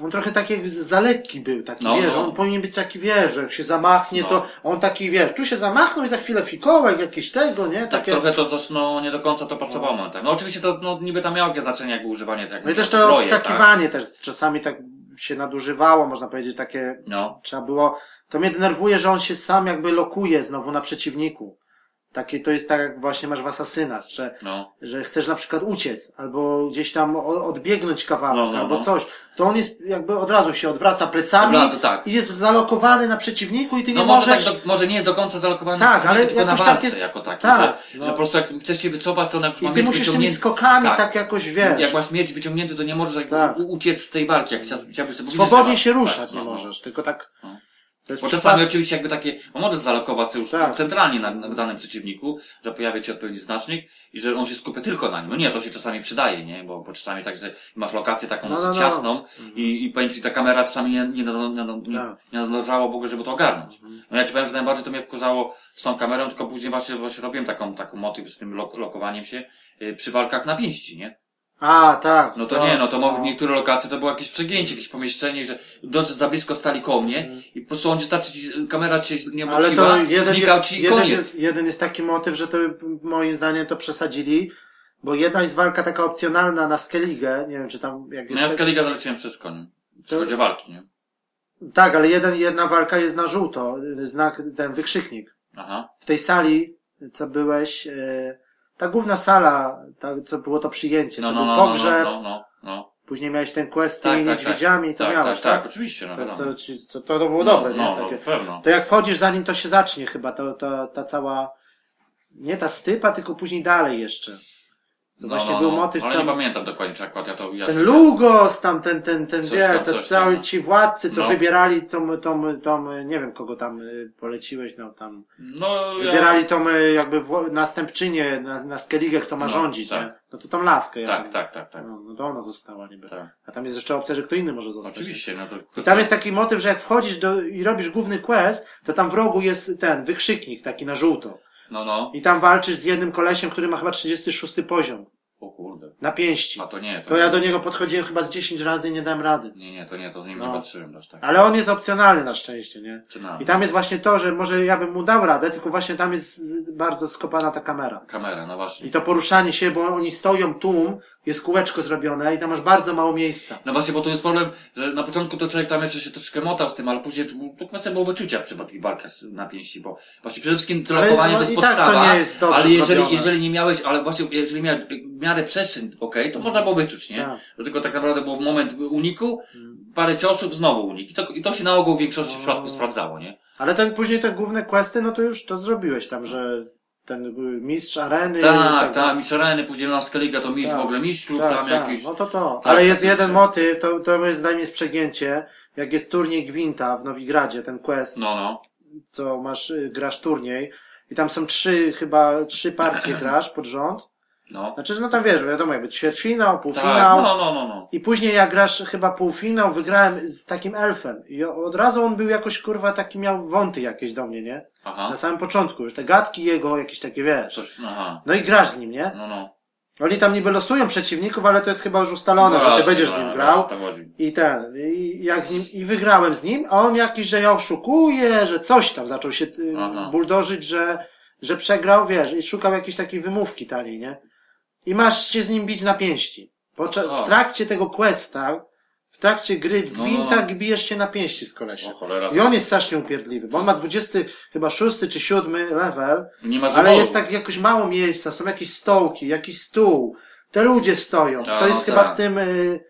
on trochę taki jakby za lekki był, taki, No, wiesz, no. on powinien być taki, wiesz, że jak się zamachnie, No. to on taki, wiesz, tu się zamachnął i za chwilę fikołek, jakieś tego, nie? tak Takie, trochę to też, no, nie do końca to pasowało momentami. No oczywiście to, no, niby tam miało jakieś znaczenie, jakby używanie tak no i też to zbroje, odskakiwanie też czasami tak się nadużywało, można powiedzieć, takie, Tak? No. trzeba było, to mnie denerwuje, że on się sam jakby lokuje znowu na przeciwniku. Takie to jest tak, jak właśnie masz w asasynach, że, No. że chcesz na przykład uciec, albo gdzieś tam odbiegnąć kawałek, No, no, albo no. coś. To on jest jakby od razu się odwraca plecami Od razu, tak. i jest zalokowany na przeciwniku i ty nie No może, możesz... tak do, może nie jest do końca zalokowany Tak, ale tylko na tak walce jest- jako taki. tak, że, no. że po prostu jak chcesz się wycofać, to na I ty musisz tymi skokami tak, jakoś, wiesz... Jak masz mieć wyciągnięty, to nie możesz Tak. uciec z tej walki, jak chciałbyś sobie Swobodnie się tak, ruszać no, nie no. możesz, tylko tak... To jest Bo czasami oczywiście jakby takie, bo możesz zalokować sobie już Tak. centralnie na, na danym przeciwniku, że pojawia się odpowiedni znacznik i że on się skupia tylko na nim. No nie, to się czasami przydaje, nie? Bo, bo czasami tak, że masz lokację taką No, no, no. ciasną i, i powiem ci, ta kamera czasami nie, nie, nie, nie, Tak. nie nadążała w ogóle, żeby to ogarnąć. No ja ci powiem, że najbardziej to mnie wkurzało z tą kamerą, tylko później właśnie, właśnie robiłem taką, taką motyw z tym lok, lokowaniem się y, przy walkach na pięści, nie? A, tak. No to nie, no to mogły niektóre lokacje to było jakieś przegięcie, jakieś pomieszczenie, że dość za blisko stali koło mnie i po prostu on wystarczy kamera ci się nie Mhm. Ale obróciła, to jeden znikał jest, ci i jeden, koniec. jest, jeden jest taki motyw, że to moim zdaniem to przesadzili, bo jedna jest walka taka opcjonalna na Skellige, nie wiem czy tam jak No jest... ja z Kaliga zaleciłem przez koń. Jeśli chodzi o walki, nie? Tak, ale jeden, jedna walka jest na żółto, znak, ten wykrzyknik. Aha. W tej sali, co byłeś, e, ta główna sala, ta, co było to przyjęcie, No, to no, był no, no, pogrzeb, no, no, no. później miałeś ten quest z Tak, tymi tak, tak. niedźwiedziami, to tak, miałeś, tak, tak? tak, oczywiście, no To, to, to, to było dobre, no, nie? no, Takie, pewno. To jak wchodzisz, zanim to się zacznie chyba, to, to ta cała, nie ta stypa, tylko później dalej jeszcze. Co No, właśnie no, był no. motyw, Ale co, nie pamiętam dokładnie, czy akurat ja to... Ja ten Lugos tam, ten, ten, ten, Coś wiesz, tam, coś cały tam. ci władcy, co No. wybierali tą, tą, tą, nie wiem kogo tam y, poleciłeś, no tam, No, ja... wybierali tą y, jakby następczynię na, na Skellige, kto ma No, rządzić, tak. nie? No to tą laskę, ja Tak, tam- tak, tak, tak. No, no to ona została niby. tak. A tam jest jeszcze opcja, że kto inny może zostać. Oczywiście, no to... I tam jest taki motyw, że jak wchodzisz do, i robisz główny quest, to tam w rogu jest ten wykrzyknik taki na żółto. No, no. I tam walczysz z jednym kolesiem, który ma chyba 36 poziom. O kurde. Na pięści. A to nie, to... To ja do niego podchodziłem chyba z 10 razy i nie dałem rady. Nie, nie, to nie, to z nim No. nie patrzyłem aż tak. Ale on jest opcjonalny na szczęście, nie? Opcjonalny. I tam jest właśnie to, że może ja bym mu dał radę, tylko właśnie tam jest bardzo skopana ta kamera. Kamera, no właśnie. I to poruszanie się, bo oni stoją tłum, jest kółeczko zrobione i tam masz bardzo mało miejsca. No właśnie, bo tu jest problem, że na początku to człowiek tam jeszcze się troszkę motał z tym, ale później to kwestia było wyczucia przy tych walkach na pięści, bo właśnie przede wszystkim to Ale, lokowanie no, to jest i tak to podstawa, nie jest dobrze ale jeżeli, zrobione. jeżeli nie miałeś, ale właśnie jeżeli miałeś w miarę przestrzeń, okej, to można było wyczuć, nie? Tak. To tylko tak naprawdę był moment uniku, parę ciosów, znowu unik. I to, i to się na ogół w większości No. przypadków sprawdzało, nie? Ale ten później te główne questy, no to już to zrobiłeś tam, że ten mistrz areny. i Tak, tak, mistrz areny, później na Skaliga to mistrz Tak. w ogóle mistrzów, Tak, tam tak, jakiś... no to to. Tak, Ale jest jeden motyw, to, to jest dla mnie jest przegięcie, jak jest turniej Gwinta w Nowigradzie, ten quest, No, no. co masz, y, grasz turniej i tam są trzy, chyba trzy partie grasz pod rząd. No. Znaczy, że no tam wiesz, wiadomo, jakby ćwierćfinał, Tak, półfinał. no, no, no, no. I później jak grasz chyba półfinał, wygrałem z takim elfem. I od razu on był jakoś, kurwa, taki miał wąty jakieś do mnie, nie? Aha. Na samym początku już, te gadki jego, jakieś takie, wiesz. Coś, aha. No i grasz z nim, nie? No, no. Oni tam niby losują przeciwników, ale to jest chyba już ustalone, że ty będziesz z no, nim właśnie, grał. tak chodzi. I ten, i jak z nim, i wygrałem z nim, a on jakiś, że ja oszukuję, że coś tam zaczął się y, Aha. buldożyć, że, że przegrał, wiesz, i szukał jakiejś takiej wymówki taniej, nie? I masz się z nim bić na pięści. Podczas, w trakcie tego questa, w trakcie gry w No, Gwinta no, no. bijesz się na pięści z kolesiem. O. I on jest strasznie upierdliwy, bo on ma 20, chyba 6 czy 7 level, Nie ma ale jest tak jakoś mało miejsca, są jakieś stołki, jakiś stół, te ludzie stoją. A, to jest no chyba tak. w tym, y,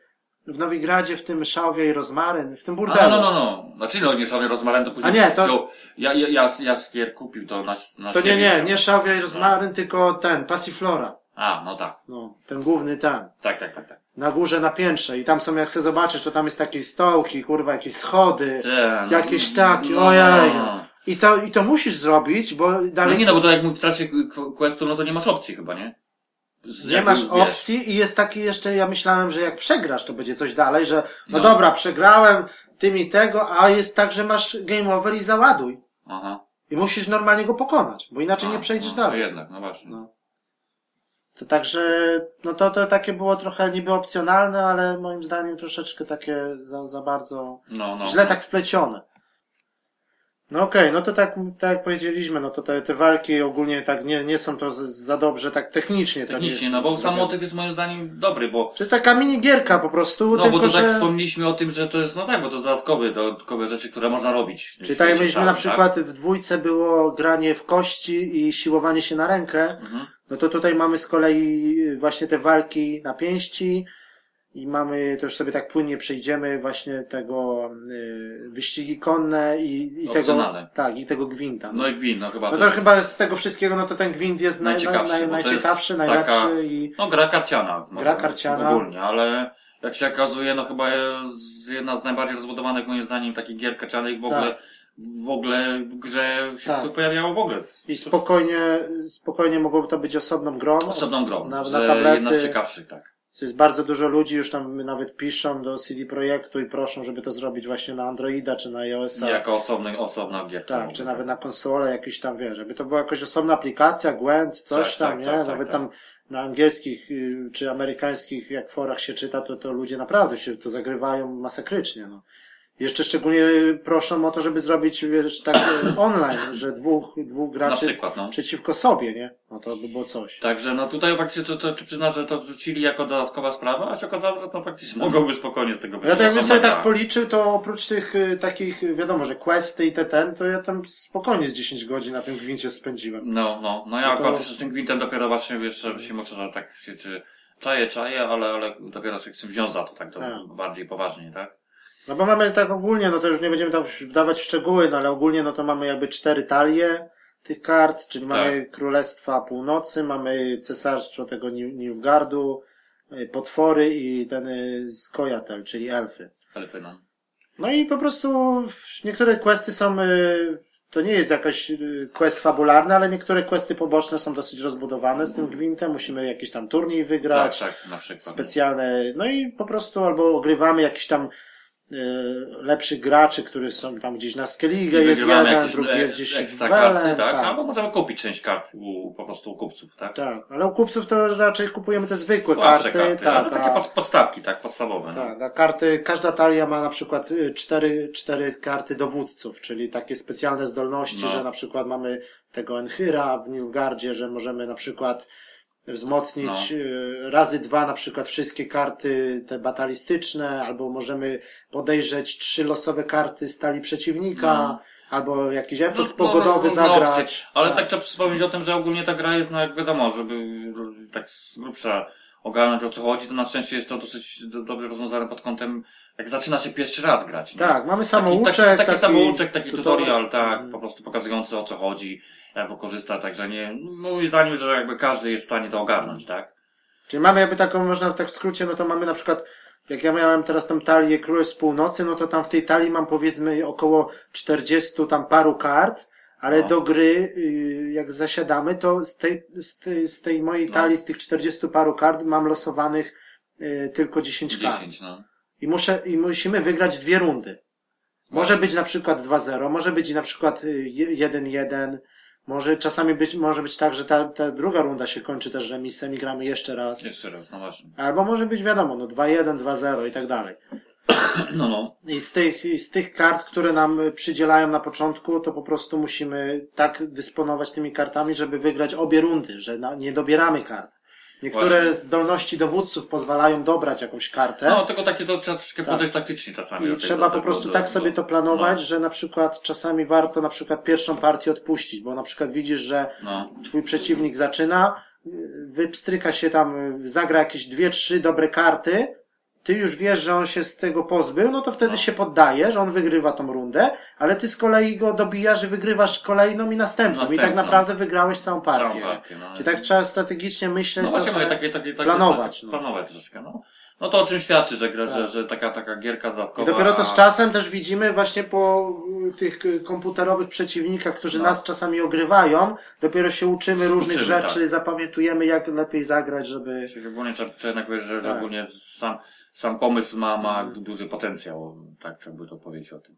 w Nowigradzie, w tym Szałwie i Rozmaryn, w tym A, burdelu. no, no, no. Znaczy, no, nie szalony rozmaryn, to później A nie, to- wziął, ja, ja, ja, Jaskier kupił to na, na To nie, siebie. nie, nie Szałwia i Rozmaryn, tylko ten, Passiflora. A, no tak. No, ten główny ten. Tak, tak, tak, tak. Na górze, na piętrze. I tam są, jak chcę zobaczyć, to tam jest takie stołki, kurwa, jakieś schody, Te, jakieś takie, no, ojej. no. I to, I to musisz zrobić, bo No dalej nie, no, bo to jak w trakcie questu, no to nie masz opcji chyba, nie? Z, nie masz wiesz, opcji i jest taki jeszcze, ja myślałem, że jak przegrasz, to będzie coś dalej, że no, No. dobra, przegrałem tym i tego, a jest tak, że masz game over i załaduj. Aha. I musisz normalnie go pokonać, bo inaczej nie A, przejdziesz no, dalej. No jednak, no właśnie. No. To także, no to, to takie było trochę niby opcjonalne, ale moim zdaniem troszeczkę takie za, za bardzo No, no. źle tak wplecione. No okej, no to tak, tak jak powiedzieliśmy, no to te, te walki ogólnie tak nie, nie są to za dobrze tak technicznie. Technicznie, nie, no bo sam motyw jest moim zdaniem dobry, bo Czy taka minigierka po prostu, No tylko bo to że... tak wspomnieliśmy o tym, że to jest, no tak, bo to dodatkowe, dodatkowe rzeczy, które można robić. Czyli tak jak mieliśmy całym, na przykład w dwójce było granie w kości i siłowanie się na rękę, Mhm. No to tutaj mamy z kolei właśnie te walki na pięści i mamy, to już sobie tak płynnie przejdziemy właśnie tego y, wyścigi konne i, i tego, tak, i tego gwinta. No i gwint, no chyba No to to chyba z tego wszystkiego, no to ten gwint jest naj, naj, Najciekawszy, naj, to najciekawszy, najlepszy taka- i no gra karciana. Gra może karciana. Ogólnie, ale jak się okazuje, no chyba jest jedna z najbardziej rozbudowanych moim zdaniem takich gier karcianych w ogóle, w ogóle w grze się Tak. pojawiało w ogóle. i spokojnie, spokojnie mogłoby to być osobną grą. Osobną grą, Na, na tablety. jedna z ciekawszych, tak. To jest bardzo dużo ludzi, już tam nawet piszą do CD Projektu i proszą, żeby to zrobić właśnie na Androida czy na iOS-a. Jako osobny, osobna gierka. Tak, czy nawet na konsolę jakiś tam, wiesz, żeby to była jakaś osobna aplikacja, Gwent, coś Tak, tam, tak, nie? tak, tak, nawet tak. tam na angielskich y, czy amerykańskich, jak forach się czyta, to, to ludzie naprawdę się to zagrywają masakrycznie, no. Jeszcze szczególnie proszą o to, żeby zrobić, wiesz, tak y, online, że dwóch, dwóch Na graczy przykład, no. przeciwko sobie, nie? No to by było coś. Także no tutaj faktycznie to, to, to przyznam, że to wrzucili jako dodatkowa sprawa, a się okazało, że to faktycznie mogłoby spokojnie z tego być. Ja to jakbym osobna sobie tak gra. policzył, to oprócz tych y, takich, wiadomo, że questy i te ten, to ja tam spokojnie z 10 godzin na tym gwincie spędziłem. No, no, no ja No to- akurat z tym gwintem dopiero właśnie, wiesz, się muszę że tak się, czy czaję, czaję, ale, ale dopiero się chcę wziąć za to tak, to Tak. bardziej poważnie, tak? No bo mamy tak ogólnie, no to już nie będziemy tam wdawać w szczegóły, no ale ogólnie no to mamy jakby cztery talie tych kart, czyli mamy Królestwa Północy, mamy Cesarstwo tego Nil- Nilfgardu, y, potwory i ten y, Skojatel, czyli elfy. Ale fajno. No i po prostu niektóre questy są, y, to nie jest jakaś quest fabularny, ale niektóre questy poboczne są dosyć rozbudowane z tym gwintem, musimy jakiś tam turniej Tak, wygrać, tak, na przykład. specjalne, no i po prostu albo ogrywamy jakiś tam lepszych graczy, którzy są tam gdzieś na Skellige, jest jeden, drugi e- jest gdzieś ekstra karty, tak? tak. Albo możemy kupić część kart u, po prostu u kupców, tak? Tak, ale u kupców to raczej kupujemy te zwykłe Słabsze karty, ale tak, takie a- pod, podstawki, tak? Podstawowe. no. Tak, a karty, każda talia ma na przykład y, cztery, cztery karty dowódców, czyli takie specjalne zdolności, No. że na przykład mamy tego Enchyra w Nilfgardzie, że możemy na przykład wzmocnić No. y, razy dwa na przykład wszystkie karty te batalistyczne, albo możemy podejrzeć trzy losowe karty stali przeciwnika, No. albo jakiś efekt No, pogodowy no, zagrać. opcje. Ale tak trzeba wspomnieć o tym, że ogólnie ta gra jest, no jak wiadomo, żeby tak z grubsza ogarnąć o co chodzi, to na szczęście jest to dosyć do, dobrze rozwiązane pod kątem, jak zaczyna się pierwszy raz grać. nie? Tak, mamy samouczek, taki, taki, taki samouczek, taki tutorial. tutorial, tak, po prostu pokazujący o co chodzi, jak wykorzysta, także nie, moim zdaniem, że jakby każdy jest w stanie to ogarnąć, tak? Czyli mamy jakby taką, można tak w skrócie, no to mamy na przykład, jak ja miałem teraz tą talię Królestw Północy, no to tam w tej talii mam powiedzmy około 40 tam paru kart, ale No. do gry, y, jak zasiadamy, to z tej, z tej, z tej mojej No. talii, z tych 40 paru kart mam losowanych y, tylko 10 kart. 10, no. I muszę, i musimy wygrać dwie rundy. Może być na przykład 2-0, może być na przykład y, 1-1, może czasami być, może być tak, że ta, ta druga runda się kończy też remisem i gramy jeszcze raz. Jeszcze raz, no właśnie. Albo może być wiadomo, no 2-1, 2-0 i tak dalej. No, no. I z tych, i z tych kart, które nam y, przydzielają na początku, to po prostu musimy tak dysponować tymi kartami, żeby wygrać obie rundy, że na, nie dobieramy kart. Niektóre Właśnie. zdolności dowódców pozwalają dobrać jakąś kartę. No, tylko takie to trzeba troszkę podejść taktycznie czasami. I do trzeba do po prostu do- tak do- sobie to planować, no. że na przykład czasami warto na przykład pierwszą partię odpuścić, bo na przykład widzisz, że No. twój przeciwnik zaczyna, wypstryka się tam, zagra jakieś dwie, trzy dobre karty, ty już wiesz, że on się z tego pozbył, no to wtedy No. się poddajesz, on wygrywa tą rundę, ale ty z kolei go dobijasz i wygrywasz kolejną i następną. I tak Następną. naprawdę wygrałeś całą partię. Całą partię, no. Czyli tak trzeba strategicznie myśleć, No właśnie mówię, takie, takie, takie planować. No. planować troszkę, no. No to o czym świadczy, że, gra, Tak. że, że taka, taka gierka I dodatkowa. dopiero to z czasem też widzimy właśnie po y, tych y, komputerowych przeciwnikach, którzy No. nas czasami ogrywają, dopiero się uczymy różnych Uczymy, tak. rzeczy, zapamiętujemy jak lepiej zagrać, żeby... Czyli ogólnie trzeba, trzeba jednak powiedzieć, że, że Tak. ogólnie sam, sam pomysł ma, ma duży potencjał, tak trzeba by to powiedzieć o tym.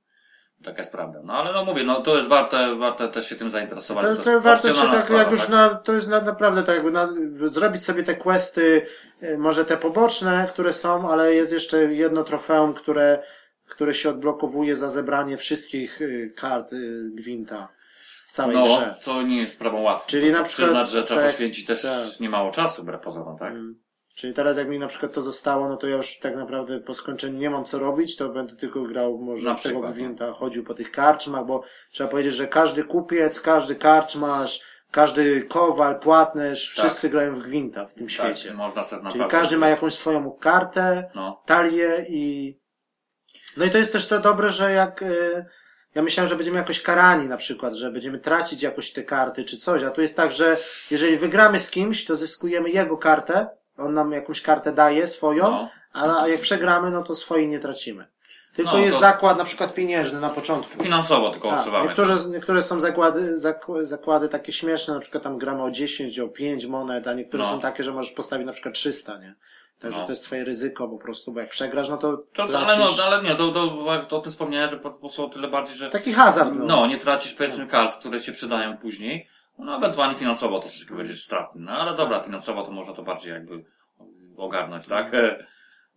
Taka jest prawda. No ale no mówię, no to jest warte, warte też się tym zainteresować. To, jest to warto się tak, sprawa, jak już tak? na, to jest na, naprawdę tak jakby na, zrobić sobie te questy, y, może te poboczne, które są, ale jest jeszcze jedno trofeum, które, które się odblokowuje za zebranie wszystkich y, kart y, Gwinta w całej No, grze. co nie jest sprawą łatwą. Czyli to na przykład- przyznać, że trzeba tak, poświęcić też tak. niemało czasu, wbrew pozorom, tak? Czyli teraz jak mi na przykład to zostało, no to ja już tak naprawdę po skończeniu nie mam co robić, to będę tylko grał może Na w tego no. Gwinta, chodził po tych karczmach, bo trzeba powiedzieć, że każdy kupiec, każdy karczmarz, każdy kowal, płatnerz, wszyscy grają w Gwinta w tym Tak, świecie. można sobie Czyli każdy ma jakąś swoją kartę, No, talię i... No i to jest też to dobre, że jak... y, Ja myślałem, że będziemy jakoś karani na przykład, że będziemy tracić jakoś te karty czy coś, a tu jest tak, że jeżeli wygramy z kimś, to zyskujemy jego kartę, on nam jakąś kartę daje swoją, No. a, a jak przegramy, no to swojej nie tracimy. Tylko No, jest zakład na przykład pieniężny na początku. finansowo tylko Tak, odczuwamy. niektóre, niektóre są zakłady, zakł- zakłady takie śmieszne, na przykład tam gramy o 10, o 5 monet, a niektóre No. są takie, że możesz postawić na przykład 300, nie? Także No. to jest twoje ryzyko po prostu, bo jak przegrasz, no to, To, tracisz... ale no, ale nie, to, to, to ty wspomniałeś, że po prostu o tyle bardziej, że Taki hazard, no. no, nie tracisz powiedzmy kart, które się przydają później. No, ewentualnie finansowo troszeczkę będziesz stratny. No, ale dobra, finansowo to można to bardziej jakby ogarnąć, tak?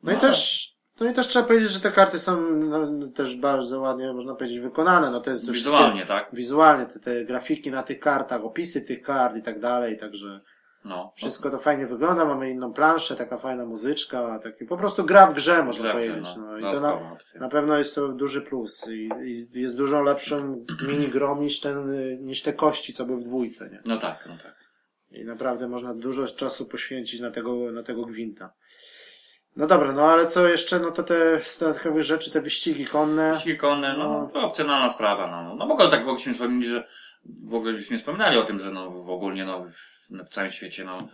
No i też, no i też trzeba powiedzieć, że te karty są no, no, też bardzo ładnie, można powiedzieć, wykonane. No te, te Wizualnie, tak? Wizualnie, te, te grafiki na tych kartach, opisy tych kart i tak dalej, także No. wszystko to fajnie wygląda, mamy inną planszę, taka fajna muzyczka, taki po prostu gra w grze, można grze, powiedzieć. no. No, i to na, na pewno jest to duży plus i, i jest dużo lepszym mini grom niż ten, niż te kości, co były w dwójce, nie? No tak, no tak. I naprawdę można dużo czasu poświęcić na tego, na tego gwinta. No dobra, no ale co jeszcze, no to te z dodatkowych rzeczy, te wyścigi konne. Wyścigi konne, no, No. to opcjonalna sprawa, no. No, w ogóle tak byśmy wspomnieli, że w ogóle żeśmy wspominali o tym, że no, w ogólnie, no, w, w całym świecie, no,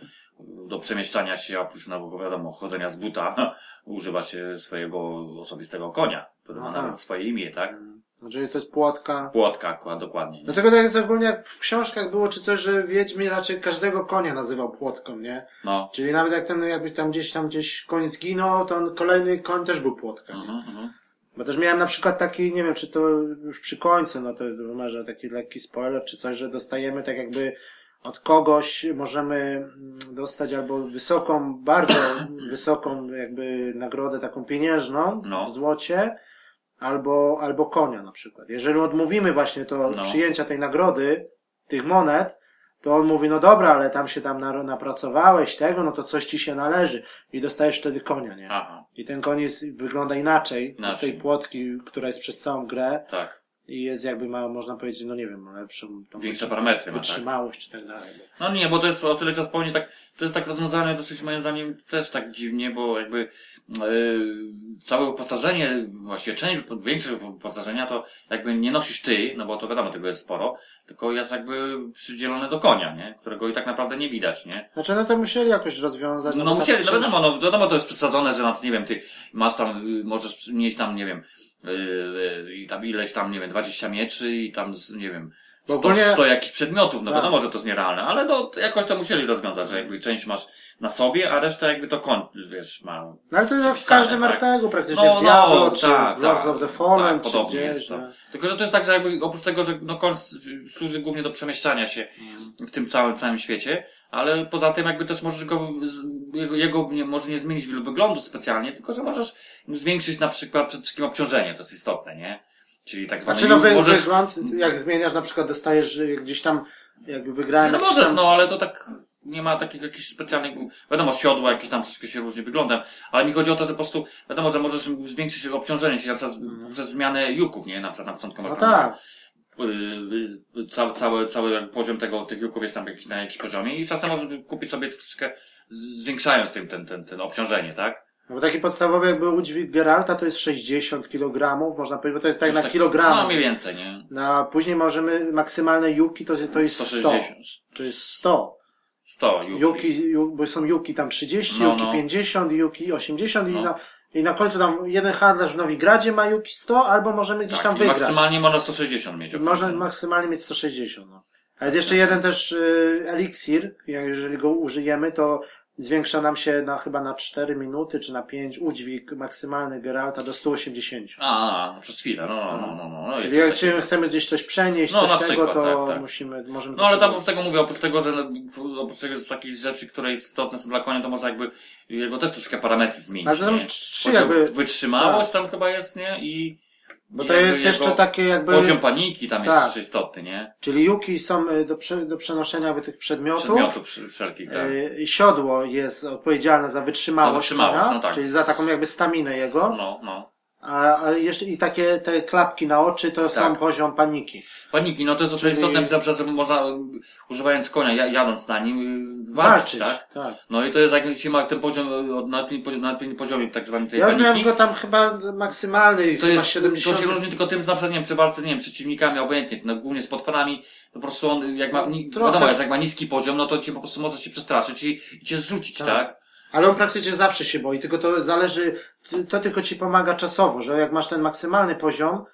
do przemieszczania się, oprócz, no, wiadomo, chodzenia z buta, używa się swojego osobistego konia, który No ma tak. nawet swoje imię, tak? Znaczy to jest płotka. Płotka, dokładnie. Dlatego tak jest ogólnie jak w książkach było czy coś, że Wiedźmin raczej każdego konia nazywał płotką, nie? No. Czyli nawet jak ten, jakby tam gdzieś tam gdzieś koń zginął, to on, kolejny koń też był płotką. nie? Mhm. Bo też miałem na przykład taki, nie wiem, czy to już przy końcu, no to może taki lekki spoiler, czy coś, że dostajemy tak jakby od kogoś możemy dostać albo wysoką, bardzo wysoką jakby nagrodę taką pieniężną No. w złocie, albo, albo konia na przykład. Jeżeli odmówimy właśnie to No. przyjęcia tej nagrody, tych monet, to on mówi, no dobra, ale tam się tam na- napracowałeś tego, no to coś ci się należy. I dostajesz wtedy konia, nie? Aha, I ten jest, wygląda inaczej, Inaczej. tej płotki, która jest przez całą grę tak. I jest jakby ma, można powiedzieć, no nie wiem, lepszą tą Większe parametry ma, tak? wytrzymałość czy tak dalej. No nie, bo to jest o tyle czas pełni tak, to jest tak rozwiązane dosyć moim zdaniem też tak dziwnie, bo jakby yy, całe uposażenie, właściwie część, większość uposażenia to jakby nie nosisz ty, no bo to wiadomo, tego jest sporo, tylko jest jakby przydzielone do konia, nie? Którego i tak naprawdę nie widać, nie? Znaczy, no to musieli jakoś rozwiązać. No, tak musieli, no wiadomo, no wiadomo to jest przesadzone, że na nie wiem, ty masz tam, y, możesz mieć tam, nie wiem, i tam ileś tam, nie wiem, 20 mieczy i tam, nie wiem, Bo 100, ogólnie- 100 jakichś przedmiotów, no Tak. wiadomo, że to jest nierealne, ale no jakoś to musieli rozwiązać, że jakby część masz na sobie, a resztę jakby to kąt, wiesz, ma. No ale to jest w każdym tak? RPG praktycznie, w Diablo, czy w Lords of the Fallen, tak, czy gdzieś. jest to. no. Tylko, że to jest tak, że jakby oprócz tego, że no s- służy głównie do przemieszczania się w tym całym, całym świecie, ale poza tym jakby też możesz go, jego, jego nie, może nie zmienić wyglądu specjalnie, tylko że możesz zwiększyć na przykład przede wszystkim obciążenie, to jest istotne, nie? Czyli tak zwane, Znaczy, no wy, możesz, wygląd, jak zmieniasz, na przykład dostajesz y, gdzieś tam, jak wygrałem no możesz, tam... no ale to tak nie ma takich jakichś specjalnych, wiadomo, siodła jakieś tam troszkę się różni wyglądem, ale mi chodzi o to, że po prostu, wiadomo, że możesz zwiększyć obciążenie się na przykład przez zmianę juków, nie? Na przykład na początku No masz tam, tak. yy, yy, cały, cały, cały poziom tego, tych juków jest tam jakiś, na jakimś poziomie i czasem możesz kupić sobie troszeczkę zwiększając tym, ten, ten, ten obciążenie, tak? No bo taki podstawowy jakby udźwig Geralta to jest 60 kg, można powiedzieć, bo to jest tak Coś na kilogram. No mniej więcej, nie? No, a później możemy, maksymalne juki to, to jest 100. 160. To jest 100. 100 juki. Juki, ju, bo są juki tam 30, No, juki no. 50, juki 80 i, No. na, i na końcu tam jeden handlarz w Nowigradzie ma juki 100, albo możemy gdzieś Tak, tam i wygrać. maksymalnie można 160 mieć. Można maksymalnie mieć 160. No. A jest jeszcze jeden też y, eliksir, jeżeli go użyjemy, to zwiększa nam się na chyba na 4 minuty, czy na 5 udźwig maksymalny Geralta do 180. A, przez chwilę, no, no, no, no. no, Czyli jak takiego. chcemy gdzieś coś przenieść, No, coś na tego, przykład, to tak, tak. musimy, możemy No ale to tam oprócz tego mówię, oprócz tego, że oprócz tego z takich rzeczy, które istotne są dla konia, to można jakby jego też troszkę parametry zmienić. Ale to nie? trzy jakby- Wytrzymałość tam chyba jest, nie? I Bo to jest jeszcze takie jakby, Poziom paniki tam jest Tak. jeszcze istotny, nie? czyli juki są y, do, do przenoszenia tych przedmiotów. Przedmiotów wszelkich, tak. Y, siodło jest odpowiedzialne za wytrzymałość, Za wytrzymałość, no tak. czyli za taką jakby staminę jego. No, no. A, a jeszcze i takie te klapki na oczy to są Tak. poziom paniki. Paniki, no to jest Czyli- istotne, że można, używając konia, ja- jadąc na nim, y, walczyć, Walczyć, tak? tak. No i to jest jak się ma ten poziom, y, na odpowiednim na odpowiednim poziomie, tak zwany tej Ja już miałem paniki. go tam chyba maksymalny, To chyba jest, 70. to się różni tylko tym, że na przykład, nie wiem, przy walce, nie wiem, przeciwnikami, obojętnie, no, głównie z potworami, to po prostu on, jak ma, ni, Trochę. wiadomo, jak ma niski poziom, no to cię po prostu może się przestraszyć i, i cię zrzucić, tak? Tak. Ale on praktycznie zawsze się boi, tylko to zależy, to tylko ci pomaga czasowo, że jak masz ten maksymalny poziom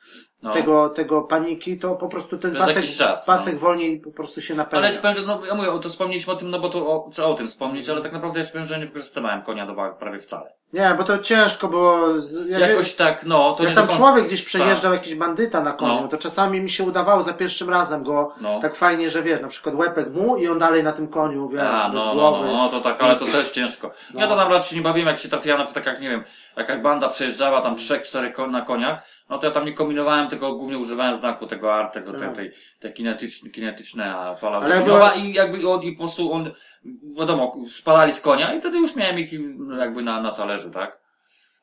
No. tego, tego paniki, to po prostu ten jest pasek, czas, no. pasek wolniej po prostu się napełnia. Ale ci powiem, że, no, ja mówię, o to wspomnieliśmy o tym, no bo to, o, trzeba o tym wspomnieć, ale tak naprawdę ja ci powiem, że nie wykorzystywałem konia do walk prawie wcale. Nie, bo to ciężko było, z, jak, Jakoś tak, no, to jak tam końca- człowiek gdzieś przejeżdżał jakiś bandyta na koniu, No. to czasami mi się udawało za pierwszym razem go No. tak fajnie, że wiesz, na przykład łepek mu i on dalej na tym koniu, wiesz, A, bez no, no, głowy. no, no, to tak, ale to też ciężko. Ja to tam raczej się nie bawiłem, jak się trafiła na przykład, tak jak, nie wiem, jakaś banda przejeżdżała tam trzech, czterech na koniach, no to ja tam nie kombinowałem, tylko głównie używałem znaku tego art, tego, tej, tej, tej kinetyczne, kinetyczne, a fala Tak. Była- i jakby on, i po prostu on, wiadomo, spadali z konia i wtedy już miałem ich jakby na, na talerzu, tak?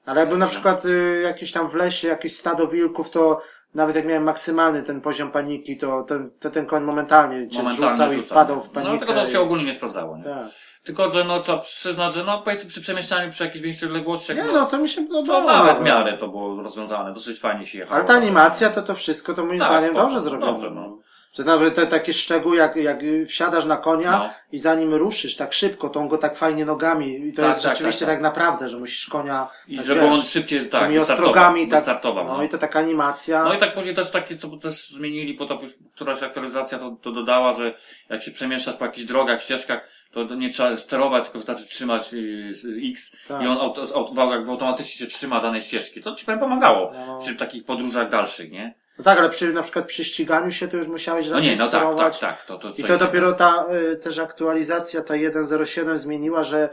Ale jakby na przykład y, jakieś tam w lesie, jakieś stado wilków, to nawet jak miałem maksymalny ten poziom paniki, to ten, to ten koń momentalnie cię Momentalnie zrzucał i wpadał w panikę. No, tylko to i- się ogólnie nie sprawdzało, nie? Tak. Tylko, że no, trzeba przyznać, że no, powiedzmy przy przemieszczaniu przy jakichś większych odległościach, Nie, no, no to mi się to podobało. nawet w miarę to było rozwiązane, dosyć fajnie się jechało. Ale ta animacja, to to wszystko, to moim Tak, zdaniem spoko, dobrze zrobione. dobrze, no. Że nawet te takie szczegóły, jak, jak wsiadasz na konia No. i zanim ruszysz tak szybko, to on go tak fajnie nogami, i to Tak, jest tak, rzeczywiście tak, tak, tak. naprawdę, że musisz konia, I tak, żeby wiesz, on szybciej, tak, tymi ostrogami, tak, wystartował, no, no. i to taka animacja. No i tak później też takie, co też zmienili, po to któraś aktualizacja to, to dodała, że jak się przemieszczasz po jakichś drogach, ścieżkach, to nie trzeba sterować, tylko wystarczy trzymać y, X Tak. i on auto, auto, automatycznie się trzyma danej ścieżki. To ci powiem pomagało No. przy takich podróżach dalszych, nie? No tak, ale przy, na przykład przy ściganiu się to już musiałeś No raczej nie, no tak, sterować. tak, tak. To, to jest I to dopiero ta y, też aktualizacja, ta 1.07 zmieniła, że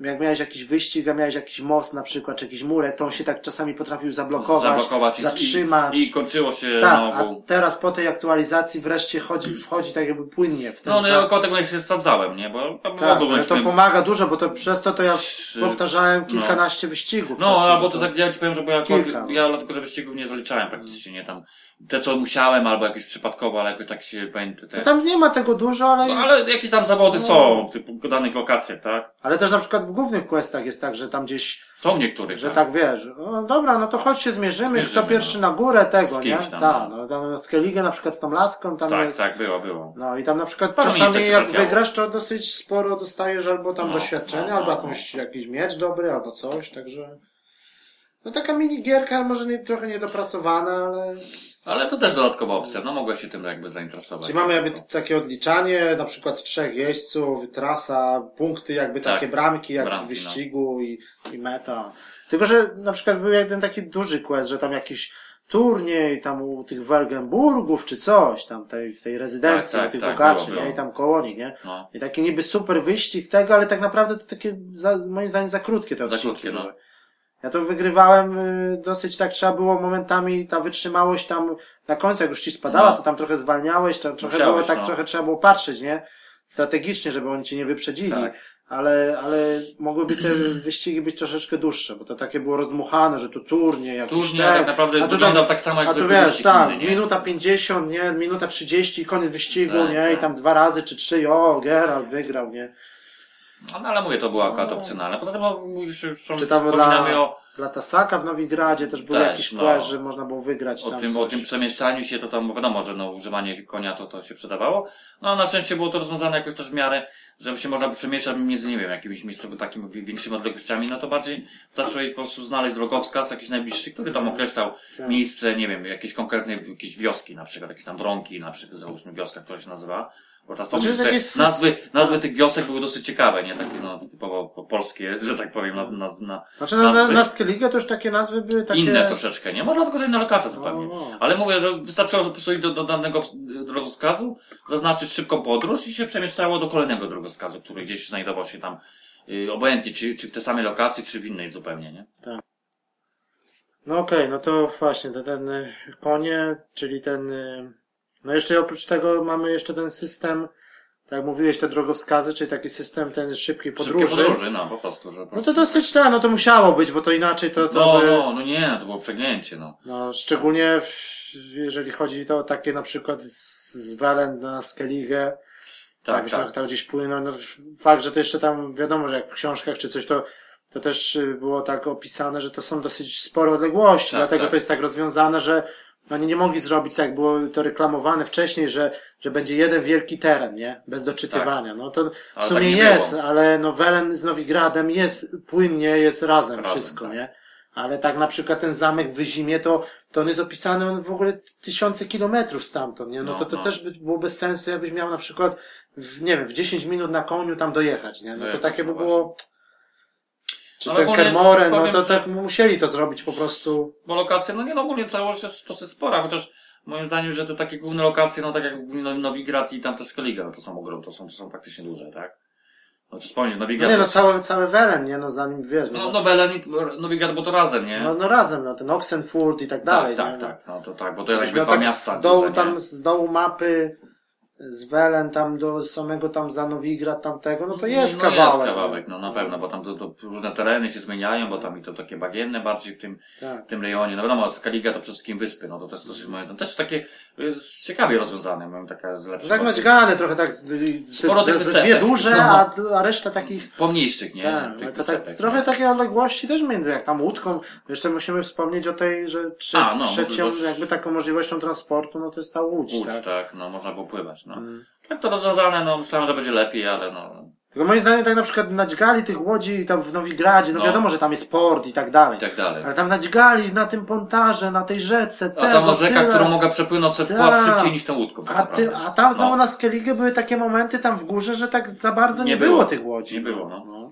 jak miałeś jakiś wyścig, a miałeś jakiś most na przykład, czy jakiś murek, to on się tak czasami potrafił zablokować, zablokować zatrzymać. I, i kończyło się tak, na a teraz po tej aktualizacji wreszcie chodzi, wchodzi tak jakby płynnie w ten No, no sam- ja około tego nie się sprawdzałem, nie? Bo tak, ale to pomaga dużo, bo to przez to to ja Trzy- powtarzałem kilkanaście wyścigów. No, przez to, albo że to tak, ja ci powiem, że bo ja, Kilka, no. ja dlatego, że wyścigów nie zaliczałem praktycznie, nie tam. Te, co musiałem, albo jakoś przypadkowo, ale jakoś tak się pamiętam. No tam nie ma tego dużo, ale, No, ale jakieś tam zawody No. są w tych danych lokacjach, tak? ale też na przykład w głównych questach jest tak, że tam gdzieś Są niektórych, Że tak wiesz, no dobra, no to chodź się zmierzymy, Zmierzymy, kto pierwszy no. na górę tego, Z nie? tam, Tak, no. tam na Skellige na przykład z tą laską tam Tak, jest. tak, było, było. No i tam na przykład czasami jak trafiało. wygrasz, to dosyć sporo dostajesz albo tam No, doświadczenia, no, albo jakąś, jakiś miecz dobry, albo coś, także... No taka minigierka, może nie, trochę niedopracowana, ale... Ale to też dodatkowa opcja, no mogłeś się tym jakby zainteresować. Czyli mamy jakby takie odliczanie, na przykład trzech jeźdźców, trasa, punkty, jakby Tak. takie bramki, jak Bramki, w wyścigu i, i meta. Tylko, że na przykład był jeden taki duży quest, że tam jakiś turniej tam u tych Welgenburgów czy coś, tam tej, w tej rezydencji, Tak, tak, u tych tak, bogaczy, było, nie? I tam koło nich, nie? No. I taki niby super wyścig tego, ale tak naprawdę to takie, za, moim zdaniem, za krótkie te Za odcinki krótkie, no. były. Ja to wygrywałem y, dosyć tak trzeba było momentami, ta wytrzymałość tam na końcu, jak już ci spadała, No. to tam trochę zwalniałeś, tam trochę Musiałeś, było tak, no. trochę trzeba było patrzeć, nie? Strategicznie, żeby oni cię nie wyprzedzili. Tak. Ale, ale mogłyby te wyścigi być troszeczkę dłuższe, bo to takie było rozdmuchane, że tu turnie, jakiś Turniej ten, tak naprawdę a tu wyglądał tak samo jak a tu wiesz, tak, inny, nie? minuta 50, nie, minuta 30, koniec wyścigu, Tak, nie, tak. i tam dwa razy czy trzy, o, Geralt wygrał, nie. No, ale mówię, to było akurat opcjonalne. Poza tym, no, mówisz, już wspominamy dla, o, dla Tasaka w Nowigradzie też był Też, jakiś no. że można było wygrać o tam tym, coś. o tym przemieszczaniu się, to tam bo wiadomo, że no, używanie konia to, to się przydawało. No, na szczęście było to rozwiązane jakoś też w miarę, że się można przemieszczać między, nie wiem, jakimiś miejscami, takimi większymi odległościami, no to bardziej zacząłeś po prostu znaleźć drogowskaz jakiś najbliższy, który tam określał Tak. miejsce, nie wiem, jakieś konkretnej, jakieś wioski, na przykład, jakieś tam wronki, na przykład, załóżmy wioska, która się nazywa. Bo czas Znaczy, takie s- nazwy, nazwy tych wiosek były dosyć ciekawe, nie? Takie, no, typowo po- polskie, że tak powiem, na, na, na Znaczy na, na, na Skellige to już takie nazwy były takie... inne troszeczkę, nie? Może dlatego, że inna lokacja zupełnie. No, no. Ale mówię, że wystarczyło zapisać do, do danego drogowskazu, zaznaczyć szybką podróż i się przemieszczało do kolejnego drogowskazu, który gdzieś znajdował się tam, yy, obojętnie, czy, czy w tej samej lokacji, czy w innej zupełnie, nie? No okej, no to właśnie, to ten y, konie, czyli ten... No jeszcze oprócz tego mamy jeszcze ten system, tak jak mówiłeś, te drogowskazy, czyli taki system ten szybkiej podróży. Szybkie podróży, no po prostu, że po No to dosyć tak, no to musiało być, bo to inaczej to... to No, by, no, no nie, to było przegięcie, no. No, szczególnie w, jeżeli chodzi to o takie na przykład z, z Welen na Skellige, Tak, jakbyśmy tak. tam gdzieś płynął, no fakt, że to jeszcze tam wiadomo, że jak w książkach czy coś, to, to też y, było tak opisane, że to są dosyć spore odległości, Tak, dlatego tak. to jest tak rozwiązane, że oni nie mogli zrobić tak, było to reklamowane wcześniej, że, że będzie jeden wielki teren, nie? Bez doczytywania. No to w Ale sumie tak jest, było. ale no Welen z Nowigradem jest płynnie, jest razem, Razem, wszystko, tak. nie? Ale tak na przykład ten zamek w Wyzimie, to, to on jest opisany on w ogóle tysiące kilometrów stamtąd, nie? No, No, to, to no. też by było bez sensu, jakbyś miał na przykład w, nie wiem, w 10 minut na koniu tam dojechać, nie? No to Dojechać, takie by no było... Czy Ale ten Kermoren, no powiem, to tak musieli to zrobić po prostu. Bo lokacje, no nie, no ogólnie całość jest dosyć spora, chociaż moim zdaniem, że te takie główne lokacje, no tak jak Now- Nowigrad i tam te Skellige, no to są ogromne, to są, to są praktycznie duże, tak? No czy wspomnieć, No Nowigrad nie, no całe, całe Welen, nie? No zanim wiesz, No, no, no Welen i Nowigrad, bo to razem, nie? no, no razem, no ten Oxenfurt i tak dalej. tak, nie? tak, No. tak, no to tak, bo to jakby No dwa tak miasta z dołu, duże, nie? tam, z dołu mapy, z Welen tam do samego tam za Nowigrad tamtego, no to jest no, kawałek. jest kawałek, no na pewno, bo tam to, to różne tereny się zmieniają, bo tam i to takie bagienne bardziej w tym, Tak. w tym rejonie. No wiadomo, Skaliga to przede wszystkim wyspy, no to też dosyć moje, to też takie y, ciekawie rozwiązane, mam taka z lepszych. Tak naćgane trochę tak, Sporo tych te, te wysepek. dwie duże, No. a, a reszta takich Pomniejszych, nie? Tak, Tych to tak, trochę takie odległości też między jak tam łódką. Jeszcze musimy wspomnieć o tej, że trze, A, no, trzecią jakby taką możliwością transportu, no to jest ta łódź, Łódź, tak? tak, no można było pływać, no. Mm. Tak to rozwiązane, no myślałem, że będzie lepiej, ale no. Tylko moim zdaniem tak na przykład nadźgali tych łodzi tam w Nowigradzie, no, No. wiadomo, że tam jest port i tak dalej. I tak dalej. Ale tam nadźgali na tym pontarze, na tej rzece, A tam rzeka, tyle. którą mogę przepłynąć, se wpław Tak. szybciej niż tą łódką. tak A, ty, a tam znowu No. na Skellige były takie momenty tam w górze, że tak za bardzo nie, Nie było. było. tych łodzi. Nie było, no.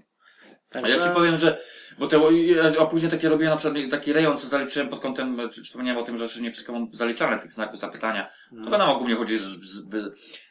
A Także... ja ci powiem, że, bo te, a później takie robiłem na przykład taki rejon, co zaliczyłem pod kątem, wspomniałem o tym, że jeszcze nie wszystko mam zaliczane, tych znaków zapytania. To wiadomo, głównie chodzi o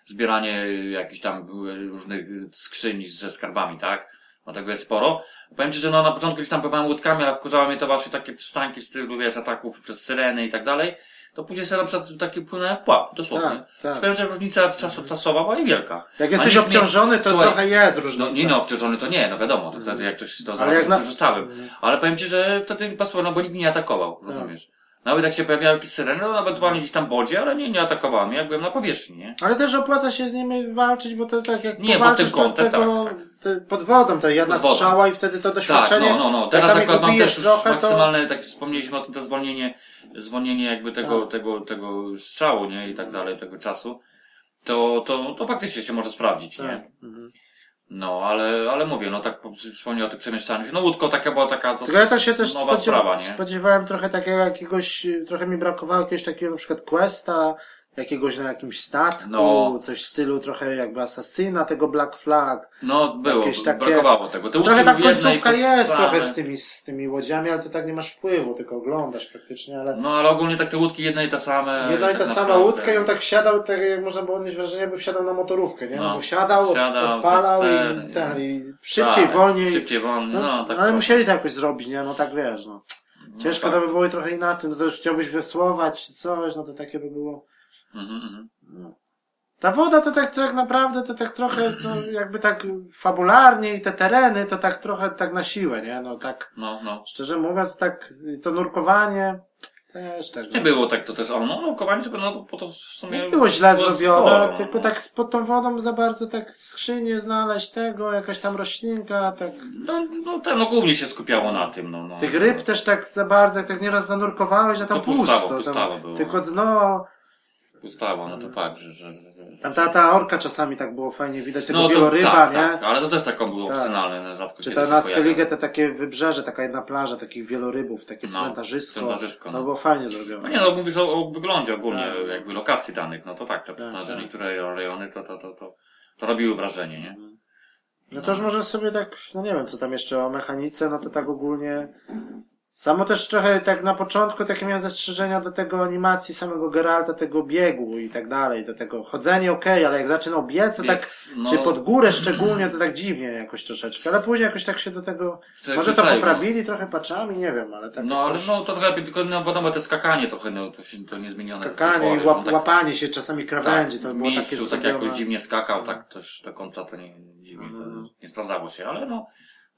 zbieranie jakichś tam różnych skrzyni ze skarbami, tak? No tego jest sporo. Powiem ci, że no na początku gdzieś tam pływałem łódkami, ale wkurzały mnie to właśnie takie przystanki w stylu, wiesz, ataków przez syreny i tak dalej. To później sobie na przykład taki płynąłem w płap, dosłownie. Tak, tak. Powiem, że różnica czas, czasowa była niewielka. Jak jesteś obciążony, to Słuchaj, trochę jest różnica. no nie no, obciążony to nie, no wiadomo, to wtedy jak ktoś to zaraz na- wyrzucałem. Ale powiem ci, że wtedy pasło, no bo nikt mnie nie atakował, rozumiesz? Nawet jak się pojawiały jakieś syreny, no ewentualnie gdzieś tam w wodzie, ale nie, nie atakowałem, jak byłem na powierzchni, nie? Ale też opłaca się z nimi walczyć, bo to tak jak Nie, pod powalczysz, tym kątem, to tego, tak, te- pod wodą, to jedna Pod wodą. strzała i wtedy to Tak, doświadczenie. no, no, no. jak Teraz akurat mam też już trochę, to- maksymalne, tak wspomnieliśmy o tym, to zwolnienie, zwolnienie jakby tego, Tak. tego, tego strzału, nie? I tak dalej, tego czasu. To, to, to faktycznie się może sprawdzić, Tak. nie? No, ale, ale mówię, no tak po- wspomniał o tym przemieszczaniu się. No łódko taka była taka dosyć Tylko ja to się też nowa spodziewa- sprawa, nie? spodziewałem trochę takiego jakiegoś, trochę mi brakowało jakiegoś takiego na przykład questa, jakiegoś na jakimś statku, No. coś w stylu trochę jakby Assassina, tego Black Flag. No, było, takie- brakowało tego. Te No trochę ta i końcówka jest same. trochę z tymi, z tymi łodziami, ale to tak nie masz wpływu, tylko oglądasz praktycznie, ale No, ale ogólnie tak te łódki jedne i te same. Jedna i tak ta sama naprawdę. łódka i on tak wsiadał, tak jak można było odnieść wrażenie, jakby wsiadał na motorówkę, nie? No, No. bo siadał, Siadał, odpalał i, ten, i szybciej, Tak, wolniej. Szybciej, wolniej, no, No, tak. ale trochę. musieli to jakoś zrobić, nie? No tak wiesz, no. Ciężko tak. to by było trochę inaczej, no to już chciałbyś wiosłować czy coś, no to takie by było. Mhm, mhm. Ta woda to tak, tak naprawdę, to tak trochę, no, jakby tak fabularnie i te tereny, to tak trochę tak na siłę, nie? No tak, No, no. szczerze mówiąc, tak, to nurkowanie też tak. Nie było tak to też, o, no, nurkowanie sobie, no, po to w sumie... Nie było źle zrobione, sporo, tylko no. tak pod tą wodą za bardzo tak skrzynię znaleźć tego, jakaś tam roślinka, tak. No, no, te, no głównie się skupiało na tym, no. no Tych ryb też tak za bardzo, jak tak nieraz zanurkowałeś, a tam To pustawo, pusto. pustawo tam, było. tylko dno, pustało, no to fakt, że, że, że, Tam ta, ta orka czasami tak było fajnie widać, tego No to wieloryba, tak, nie? tak, ale to też taką było Tak. opcjonalne, no, rzadko Czy ta się na. Skellige te takie wybrzeże, taka jedna plaża takich wielorybów, takie No, cmentarzysko. cmentarzysko, To no. było fajnie No zrobione. nie, no mówisz o, o wyglądzie ogólnie, Tak. jakby lokacji danych, no to tak, trzeba przyznać, Tak, że tak. niektóre rejony to, to, to, to, to robiły wrażenie, nie? No to już może sobie tak, no nie wiem, co tam jeszcze o mechanice, no to tak ogólnie. Samo też trochę tak na początku takie miałem zastrzeżenia do tego animacji samego Geralta, tego biegu i tak dalej, do tego chodzenie okej, ale jak zaczynał biec, to tak, Biec, no. czy pod górę szczególnie, to tak dziwnie jakoś troszeczkę, ale później jakoś tak się do tego, może to poprawili trochę paczami, nie wiem, ale tak No ale jakoś no to trochę, tylko no wiadomo, te skakanie trochę, no to się, to nie zmienione. skakanie i łap, no tak- łapanie się czasami krawędzi, to w było takie miejscu, tak zrobione. jakoś dziwnie skakał, tak też do końca to nie, dziwnie, to nie sprawdzało się, ale no,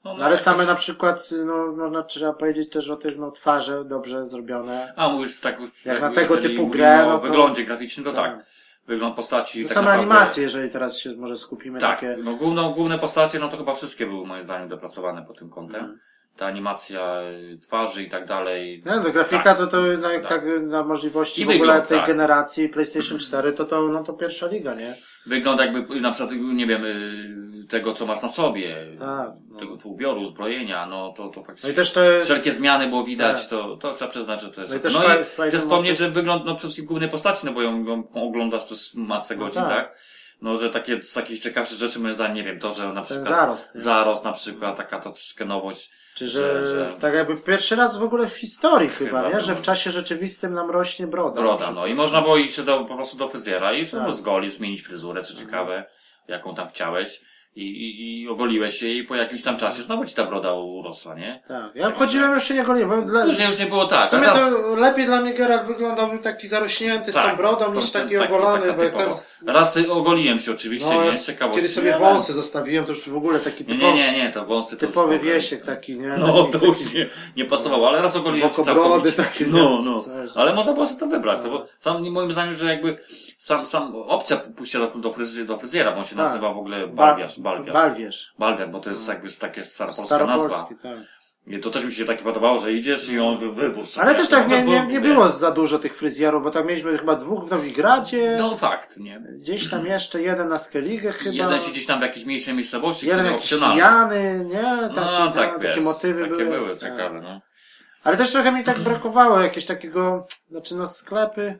no, no No ale jakoś- same na przykład, no można trzeba powiedzieć też o tych, no twarze dobrze zrobione. A mówisz tak już, Jak na jakby, tego typu grę, o no to- wyglądzie graficznym, to tak. Tak. Wygląd postaci, No tak same naprawdę- animacje, jeżeli teraz się może skupimy Tak, takie. no główną, główne postacie, no to chyba wszystkie były moim zdaniem dopracowane pod tym kątem. Mhm. Ta animacja y, twarzy i tak dalej. No to grafika Tak. to, to na, Tak. tak. na możliwości I w ogóle wygląd, tej tak. generacji PlayStation 4 to, to, no to pierwsza liga, nie? Wygląd jakby, na przykład, nie wiem, y, tego co masz na sobie. Tak, no. Tego tu ubioru, uzbrojenia, no to, to faktycznie. No i też te, Wszelkie zmiany było widać, Tak. to, to trzeba przyznać, że to jest. No i też no i też wspomnieć, że wygląd, no przede wszystkim głównej postaci, no bo ją, ją oglądasz przez masę No godzin, tak. No, że takie, z takich ciekawszych rzeczy, moim zdaniem, nie wiem, to, że na przykład. zarost, nie? Zarost na przykład, taka to troszkę nowość. czy że, że- że- tak jakby pierwszy raz w ogóle w historii chyba, Chyba nie? to- Że w czasie rzeczywistym nam rośnie broda. Broda, no i można było iść do, po prostu do fryzjera i Tak. zgolić, zmienić fryzurę, co ciekawe, jaką tam chciałeś. I, i, I ogoliłeś się i po jakimś tam czasie znowu ci ta broda urosła, nie? Tak. Ja chodziłem się nie goliłem, bo dla, Później już nie było tak. w sumie a raz, to lepiej dla mnie Geralt wyglądał taki zarośnięty z tą brodą Tak, tą- niż taki taki- ogolony, bo typowo. tam, Raz ogoliłem się oczywiście, no, nie? Ciekawości. kiedy sobie ale- wąsy zostawiłem, to już w ogóle taki typowy, nie, nie, nie, to wąsy to typowy już wiesiek taki, nie? No, to już nie, nie pasowało, ale raz ogoliłem się całkowicie. takie, No, nie? no. Coś. Ale można było sobie to wybrać, to bo sam, moim zdaniem, że jakby sam, sam opcja pójścia do, do, fryzy, do fryzjera, bo on się Tak. nazywa w ogóle Ba- Balwiarz. Balwierz. Balwiarz, bo to jest jakby takie staropolska nazwa. Tak. I to też mi się takie podobało, że idziesz i on wy, wybór sobie. Ale też tak No, nie, nie, nie było za dużo tych fryzjerów, bo tam mieliśmy chyba dwóch w Nowigradzie, No fakt, nie? gdzieś tam jeszcze jeden na Skellige chyba, Jeden się gdzieś tam w jakiejś mniejszej miejscowości, jeden jakiś pijany, nie? Taki, No, no, tak, takie wiesz, motywy takie były. były, tak. ciekawe, no. Ale też trochę mi tak brakowało jakiegoś takiego, znaczy no sklepy,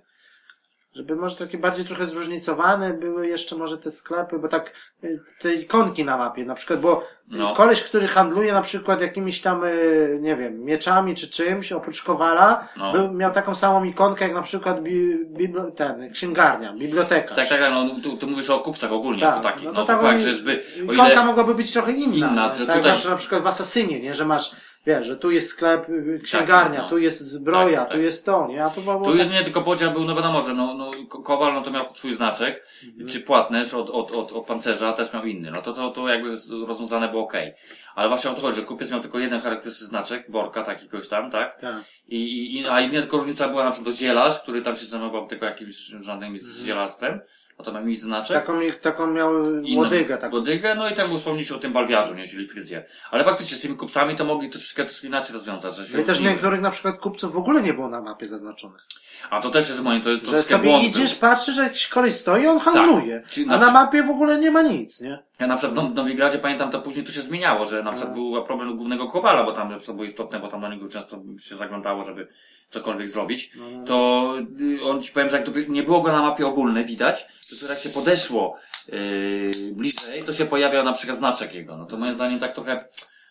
żeby może takie bardziej trochę zróżnicowane były jeszcze może te sklepy, bo tak y, te ikonki na mapie, na przykład, bo No. koleś, który handluje na przykład jakimiś tam, y, nie wiem, mieczami czy czymś, oprócz Kowala, No. był, miał taką samą ikonkę jak na przykład bi, biblo, ten, księgarnia, bibliotekarz. Tak, tak, tak, no, tu, tu mówisz o kupcach ogólnie, Tak, takich. no No, to fakt, oni- że by, Ikonka ile, mogłaby być trochę inna. Inna, tak tutaj- masz na przykład w Asasynie, nie? Że masz, wiesz, że tu jest sklep, y, księgarnia, Tak, no. tu jest zbroja, Tak, tak. tu jest to, nie? A to było tu tak, jedynie tylko podział był, no wiadomo, że no, no, Ko- Kowal, no to miał swój znaczek, Mhm. czy płatnerz od, od, od, od pancerza też miał inny, no to, to, to jakby rozwiązane było okej. Ale właśnie o to chodzi, że kupiec miał tylko jeden charakterystyczny znaczek, Borka, taki kogoś tam, tak? tak. I, i, a jedyna tylko różnica była na przykład do zielarz, który tam się zajmował tylko jakimś żadnym z zielarstwem, no to miał mieć znaczek. Taką, taką miał Inną łodygę, taką. Łodygę, no i temu wspomnieć o tym balwiarzu, nie, czyli fryzjer. Ale faktycznie z tymi kupcami to mogli troszeczkę, troszkę inaczej rozwiązać, że się No i też niektórych na przykład kupców w ogóle nie było na mapie zaznaczonych. A to też jest moim, to Że troszeczkę sobie błąd idziesz, był. patrzysz, że jakiś koleś stoi, on handluje. Czyli A na na mapie w ogóle nie ma nic, nie? Ja na przykład w Nowigradzie pamiętam, to później to się zmieniało, że na przykład był problem głównego Kowala, bo tam co było istotne, bo tam na niego często się zaglądało, żeby cokolwiek zrobić, to y, on ci powiem, że jak to nie było go na mapie ogólnej widać, to jak się podeszło yy, bliżej, to się pojawiał na przykład znaczek jego. No to moim zdaniem tak trochę,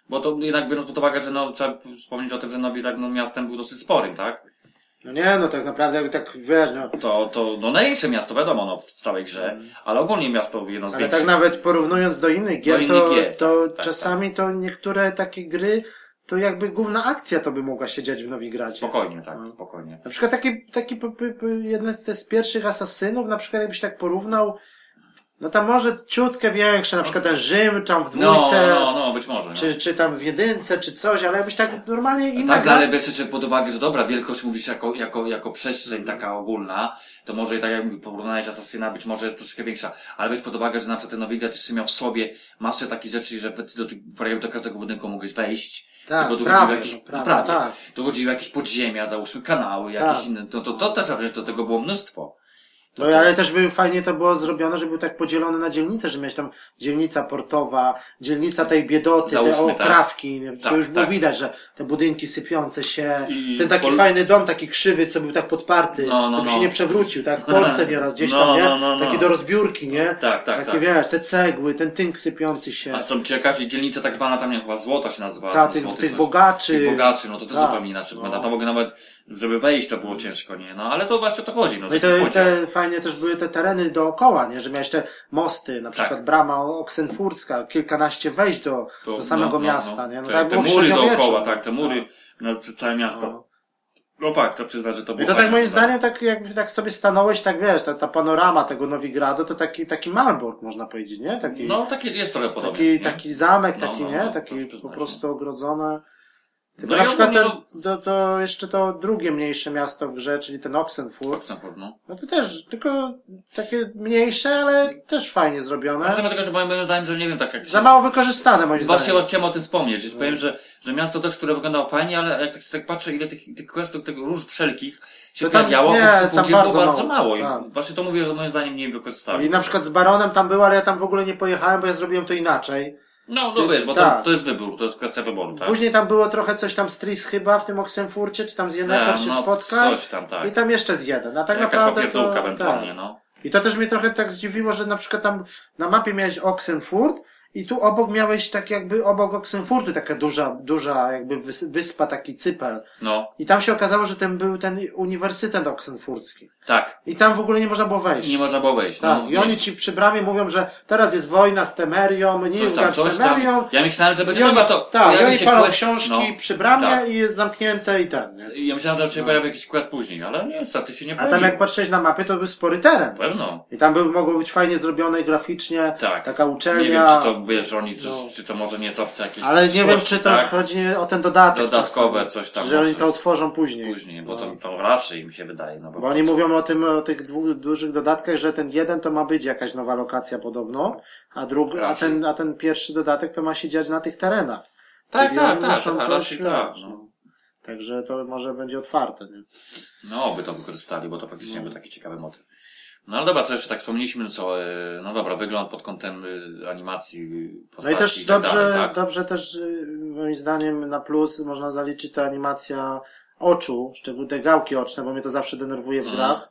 bo to jednak biorąc pod uwagę, że no trzeba wspomnieć o tym, że Nowigród no, miastem był dosyć sporym, tak? No nie, no tak naprawdę jakby tak, wiesz, no. To, to, no największe miasto, wiadomo, no, w, w całej grze, ale ogólnie miasto jedno z Ale większych. tak nawet porównując do innych gier, innych to, gier, to tak, tak, czasami to niektóre takie gry, to jakby główna akcja to by mogła się dziać w Nowigradzie. Spokojnie, tak, spokojnie. Na przykład taki, taki jeden z pierwszych asasynów, na przykład jakbyś tak porównał, no tam może ciutkę większe, na przykład ten Rzym tam w No, dwójce, no, no, być może. No. czy, czy tam w jedynce, czy coś, ale jakbyś tak normalnie inna Tak, gra... ale bierz jeszcze pod uwagę, że dobra, wielkość mówisz jako, jako, jako przestrzeń taka ogólna, to może i tak jak porównałeś Asasyna, być może jest troszkę większa, ale weź pod uwagę, że na przykład ten Nowigrad jeszcze miał w sobie masę takich rzeczy, że do, tych, prawie do każdego budynku mogłeś wejść. Tak, Tylko tu prawie, chodziły jakieś, no, prawie, prawie, tak. Tu chodziły jakieś podziemia, załóżmy kanały, jakieś Tak. inne, to, to, to też, że to tego było mnóstwo. No ale też by fajnie to było zrobione, żeby był tak podzielony na dzielnice, że miałeś tam dzielnica portowa, dzielnica tej biedoty, te Załóżmy, tak. okrawki, nie? to Tak, już było tak. widać, że te budynki sypiące się, I ten taki pol- fajny dom, taki krzywy, co był tak podparty, No, no, żeby się no. nie przewrócił, tak w Polsce nieraz gdzieś No, tam, nie? no, no, no. Taki do rozbiórki, nie? Tak, tak, Takie tak. wiesz, te cegły, ten tynk sypiący się. A są jakaś dzielnica tak zwana tam, nie, chyba Złota się nazywa. Ta, tych- tych bogaczy. Tych bogaczy, no to to Tak. zupełnie inaczej No. To mogę nawet, żeby wejść to było ciężko, nie? No ale to właśnie o to chodzi, no. No i taki te, te fajnie też były te tereny dookoła, nie? Że miałeś te mosty, na przykład Tak. brama oksenfurcka, kilkanaście wejść do, To- do samego no, no, miasta, no. nie? No te, tak te mury dookoła, tak, te mury no, przez całe miasto. No fakt, to przyznać, że to było I to tak moim zdaniem, tak jakby tak sobie stanąłeś, tak wiesz, ta, ta panorama tego Nowigradu, to taki, taki Malbork, można powiedzieć, nie? Taki, No, takie jest trochę podobnie. taki, taki zamek, No, taki, no, nie? no, taki po prostu ogrodzone. Tylko No na przykład ten, to, to jeszcze to drugie mniejsze miasto w grze, czyli ten Oxenfurt, Oxenford, no. no to też, tylko takie mniejsze, ale też fajnie zrobione. Ale tego, że moim zdaniem, że nie wiem, tak jak Za mało wykorzystane moim Właśnie zdaniem. chciałem o tym wspomnieć, że powiem, że, że miasto też, które wyglądało fajnie, ale jak tak, tak patrzę, ile tych, tych questów, tego róż wszelkich się To tam- pojawiało, nie, to tam przy było bardzo bardzo mało, mało. I tak. właśnie to mówię, że moim zdaniem nie wykorzystali. I na przykład z Baronem tam był, ale ja tam w ogóle nie pojechałem, bo ja zrobiłem to inaczej. No, no wiesz, bo tak. to, jest wybór, to jest kwestia wyboru, tak? Później tam było trochę coś tam z Tris chyba w tym Oxenfurcie, czy tam z Yennefer Tak, się no, spotkał. coś tam, tak. I tam jeszcze z jeden. A tak Jakaś naprawdę to, ewentualnie, tak. no. I to też mnie trochę tak zdziwiło, że na przykład tam na mapie miałeś Oxenfurt i tu obok miałeś tak jakby obok Oxenfurtu taka duża, duża jakby wys- wyspa, taki cypel. No, I tam się okazało, że ten był ten Uniwersytet Oxenfurcki. tak. I tam w ogóle nie można było wejść. Nie można było wejść, Tak, no. i oni ci przy bramie mówią, że teraz jest wojna z Temerią, tam, Nilfgaard z. Temerią. Ja myślałem, że będzie chyba to, tak, i pojawi oni się palą quest- książki no, przy bramie tak. i jest zamknięte i ten, nie? Ja myślałem, że się pojawi jakiś quest później, ale niestety się nie A pojawił. tam jak patrzyłeś na mapie, to był spory teren. Pewno. I tam by, mogło być fajnie zrobione graficznie, Tak. taka uczelnia. Nie wiem, czy to, wiesz, że oni, coś, No. czy to może nie jest opcja jakieś Ale nie wiem, przyszłości, czy to tak? chodzi o ten dodatek Dodatkowe czasem, coś tam Że oni to otworzą później. Później, bo to, to raczej mi się wydaje, no bo, Bo oni mówią o tym, o tych dwóch dużych dodatkach, że ten jeden to ma być jakaś nowa lokacja podobno, a drugi, a ten, a ten pierwszy dodatek to ma się dziać na tych terenach. Tak, Czyli tak, oni tak, muszą tak, coś, raczej tak, no. no. Także to może będzie otwarte, nie? No, by to wykorzystali, bo to faktycznie był taki ciekawy motyw. No ale dobra, co jeszcze tak wspomnieliśmy, no co, e, no dobra, wygląd pod kątem e, animacji, No postaci i też i tak dobrze, dalej, tak? dobrze też, moim zdaniem, na plus można zaliczyć ta animacja oczu, szczególnie te gałki oczne, bo mnie to zawsze denerwuje w grach,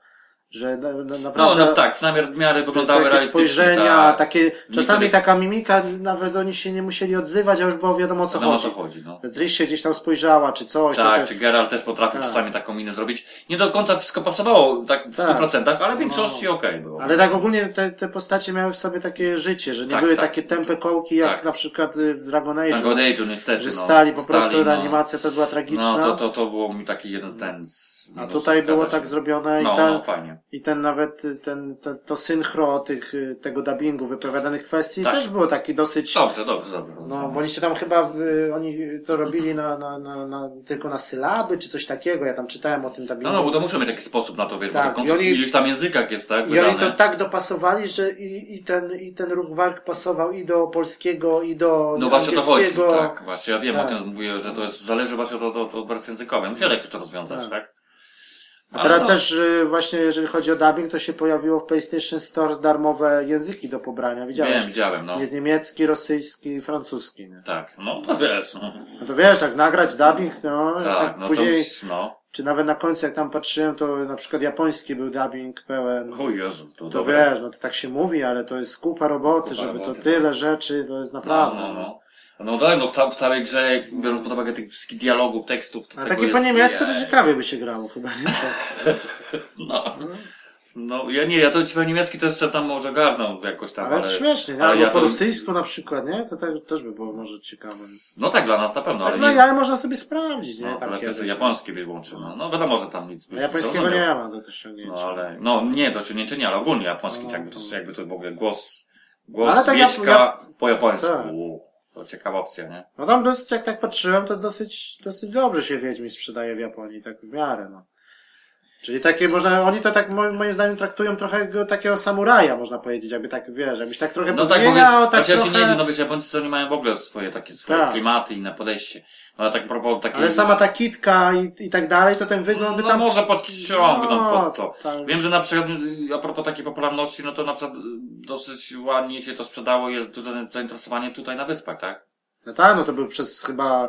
że na, na. No, naprawdę... no tak, przynajmniej w miarę wyglądały takie spojrzenia, tak. takie, czasami taka mimika, nawet oni się nie musieli odzywać, a już było wiadomo o co Wiadomo, o chodzi. co chodzi, no. Trish się gdzieś tam spojrzała, czy coś. Tak, te- czy Geralt też potrafił Tak. czasami taką minę zrobić. Nie do końca wszystko pasowało, tak w Tak. 100%, ale w większości okej było. Ale tak ogólnie te, te postacie miały w sobie takie życie, że nie Tak, były tak. takie tępe kołki, jak Tak. na przykład y, w Dragon Age. Tak, God Age'u niestety, że no. stali po prostu, ta no. animacja to była tragiczna. No, to, to, to było mi taki jeden z ten z A minusów, tutaj było zgadza tak się. zrobione No, i ten, no, fajnie. i ten nawet, ten, te, to synchro tych, y, tego dubbingu wypowiadanych kwestii Tak. też było taki dosyć, Dobrze, dobrze, dobrze. no, bo oni się tam chyba, w, oni to robili na, na, na, na, tylko na sylaby, czy coś takiego, ja tam czytałem o tym dubbingu. No, no, bo to muszę mieć jakiś sposób na to, wiesz, Tak, bo to i końcu oni- iluś tam językach jest, tak? I oni wydane. to tak dopasowali, że i, i, ten, i ten ruch walk pasował i do polskiego, i do No właśnie to chodzi, tak, właśnie, ja wiem Tak. o tym, mówię, że to jest, zależy właśnie od, od, od wersji językowej. Musieli jakoś to rozwiązać, Tak. tak? A teraz też y, właśnie jeżeli chodzi o dubbing, to się pojawiło w PlayStation Store darmowe języki do pobrania. Widziałeś? Wiem, widziałem, no. Jest niemiecki, rosyjski i francuski. Nie? Tak, no to wiesz, no. No to wiesz, tak nagrać dubbing, no, Tak, tak no to później, już, no. czy nawet na końcu jak tam patrzyłem, to na przykład japoński był dubbing pełen. O Jezu, to, To dobre. wiesz, no to tak się mówi, ale to jest kupa roboty, Kupa żeby roboty, to tyle rzeczy, to jest No, naprawdę. no, no. No tak, no w, ca- w całej grze, biorąc pod uwagę tych wszystkich dialogów, tekstów, to A tego takie po niemiecku to ciekawie by się grało chyba, nie? Tak. No. No, ja nie, ja to ci po niemiecki to jeszcze tam może garną jakoś tam, Ale, ale... śmiesznie, nie? Albo ja po to- rosyjsku na przykład, nie? To tak, też by było może ciekawe. No tak, dla nas na pewno, Tak, ale no nie... ale można sobie sprawdzić, nie? No, tam kiedyś. japoński byś włączył, no. No wiadomo, że tam nic byś japońskiego nie mam do też ściągnięcia. No ale, no nie, do ściągnięcia nie, ale ogólnie japoński, No. jakby to, jakby to w ogóle głos, głos Ale tak wieśka ja- po japońsku. Tak. To ciekawa opcja, nie? No tam dosyć, jak tak patrzyłem, to dosyć, dosyć dobrze się Wiedźmin sprzedaje w Japonii, tak w miarę, no. Czyli takie można, oni to tak moim, moim zdaniem traktują trochę go takiego samuraja, można powiedzieć, jakby tak, wiesz, jakbyś tak trochę No tak, wiesz, tak chociaż trochę... nie no wiesz, Japończycy oni mają w ogóle swoje takie, swoje Tak. klimaty, inne podejście. No ale tak propos takiej... Ale sama ta kitka i, i tak dalej, to ten wygląd by No tam... może podciągną No, pod to. tak. Wiem, że na przykład a propos takiej popularności, no to na przykład y, dosyć ładnie się to sprzedało, jest duże zainteresowanie tutaj na wyspach, tak? No tak, no to był przez chyba,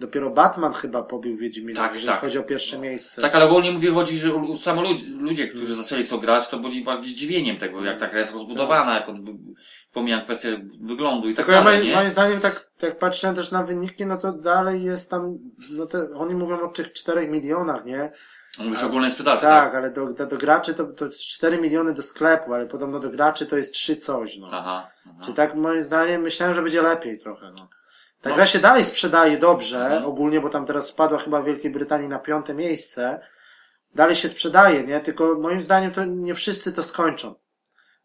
dopiero Batman chyba pobił Wiedźmina, Tak, jeżeli tak. chodzi o pierwsze miejsce. Tak, ale ogólnie mówię, chodzi, że samo ludzie, ludzie, którzy zaczęli w to grać, to byli bardziej zdziwieniem tego, jak ta gra jest rozbudowana, jak on, pomijam kwestię wyglądu i tak ja dalej, moim, nie? moim zdaniem, tak, tak patrzę też na wyniki, no to dalej jest tam, no te, oni mówią o tych 4 milionach, nie? Mówisz o ogólnej sprzedaży, tak? Tak, ale do, do, do graczy to, to jest 4 miliony do sklepu, ale podobno do graczy to jest 3 coś, no. Aha. aha. Czy tak moim zdaniem myślałem, że będzie lepiej trochę, no. Ta No. gra się dalej sprzedaje dobrze, Mhm. ogólnie, bo tam teraz spadła chyba w Wielkiej Brytanii na piąte miejsce. Dalej się sprzedaje, nie? Tylko moim zdaniem to nie wszyscy to skończą.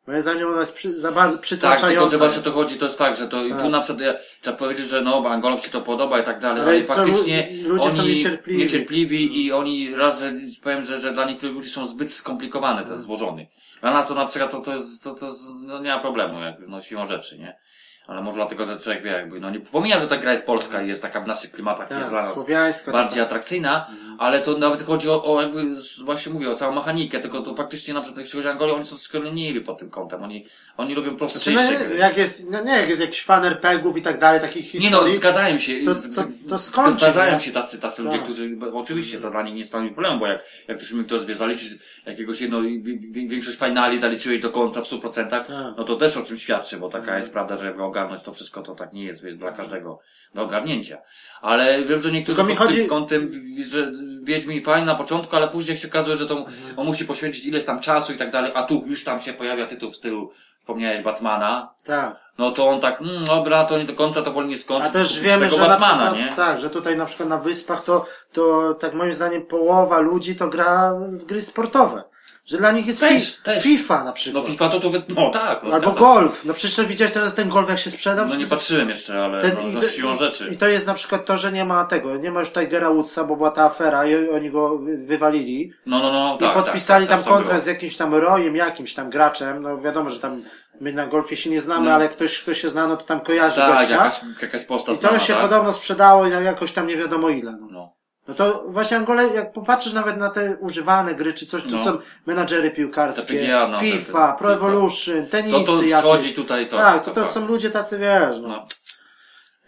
Moim zdaniem ona jest przy, za bardzo Tak, przytłaczająca. tylko że właśnie jest. to chodzi, to jest fakt, że to i Tak. tu na przykład ja, trzeba powiedzieć, że no, Angolom się to podoba i tak dalej, Ale ale, faktycznie lu- ludzie są oni niecierpliwi. niecierpliwi i oni raz, że powiem, że, że dla niektórych ludzi są zbyt skomplikowane, Tak. te złożony. Dla nas to na przykład to, to jest, to, to, no nie ma problemu, jakby, no siłą rzeczy, nie? Ale może dlatego, że człowiek wie, jakby, no nie pomijam, że ta gra jest polska i jest taka w naszych klimatach, Tak, jest dla nas bardziej taka. atrakcyjna, ale to nawet chodzi o, o jakby, właśnie mówię, o całą mechanikę, tylko to faktycznie na przykład, jeśli chodzi o Angolę, oni są troszkę leniwi pod tym kątem, oni, oni lubią Znaczy, prostsze no, gry. jak jest, no nie, jak jest jakiś fan RPGów i tak dalej, takich Nie historii. no, zgadzają się. to- to- to skończy, Zdarzają nie? się tacy, tacy ludzie, Tak. którzy, oczywiście to dla nich nie stanowi problemu, bo jak, jak ktoś mi ktoś wie zaliczyć jakiegoś jedno, wi- wi- większość finali zaliczyłeś do końca w 100%, Tak. no to też o czym świadczy, bo taka jest prawda, że ogarnąć to wszystko, to tak nie jest dla każdego do ogarnięcia. Ale wiem, że niektórzy mi pod tym chodzi- kątem, że Wiedźmin fajny na początku, ale później jak się okazuje, że to Mhm. on musi poświęcić ileś tam czasu i tak dalej, a tu już tam się pojawia tytuł w stylu, wspomniałeś Batmana, Tak. no to on tak, mm, dobra, to nie do końca, to wolniej skończy. A też wiemy, że na Batmana, przykład, nie? tak, że tutaj na przykład na wyspach to, to tak moim zdaniem połowa ludzi to gra w gry sportowe. Że dla nich jest Też, fi- też. FIFA na No przykład. FIFA to tu, wy... no tak, no, Albo golf. No przecież widziałeś teraz ten golf jak się sprzedał? No nie patrzyłem jeszcze, ale ten- no, i no, to- siłą rzeczy. I to jest na przykład to, że nie ma tego, nie ma już Tigera Woodsa, bo była ta afera i oni go wy- wywalili. No, no, no, I tak, podpisali tak, tak, tam tak, to kontrakt z jakimś tam Rojem, jakimś tam graczem. No wiadomo, że tam my na golfie się nie znamy, No. ale ktoś, kto się zna, no to tam kojarzy Tak, gościa. jakaś, jakaś postać I to znana, się tak? podobno sprzedało i na jakoś tam nie wiadomo ile. No. No. No to właśnie Angole, jak popatrzysz nawet na te używane gry, czy coś, to No. są menadżery piłkarskie, PGA, no, FIFA, Pro Evolution, tenisy To, to jakieś. schodzi tutaj, to. tak, to, to, to są ludzie tacy, wiesz, no. No.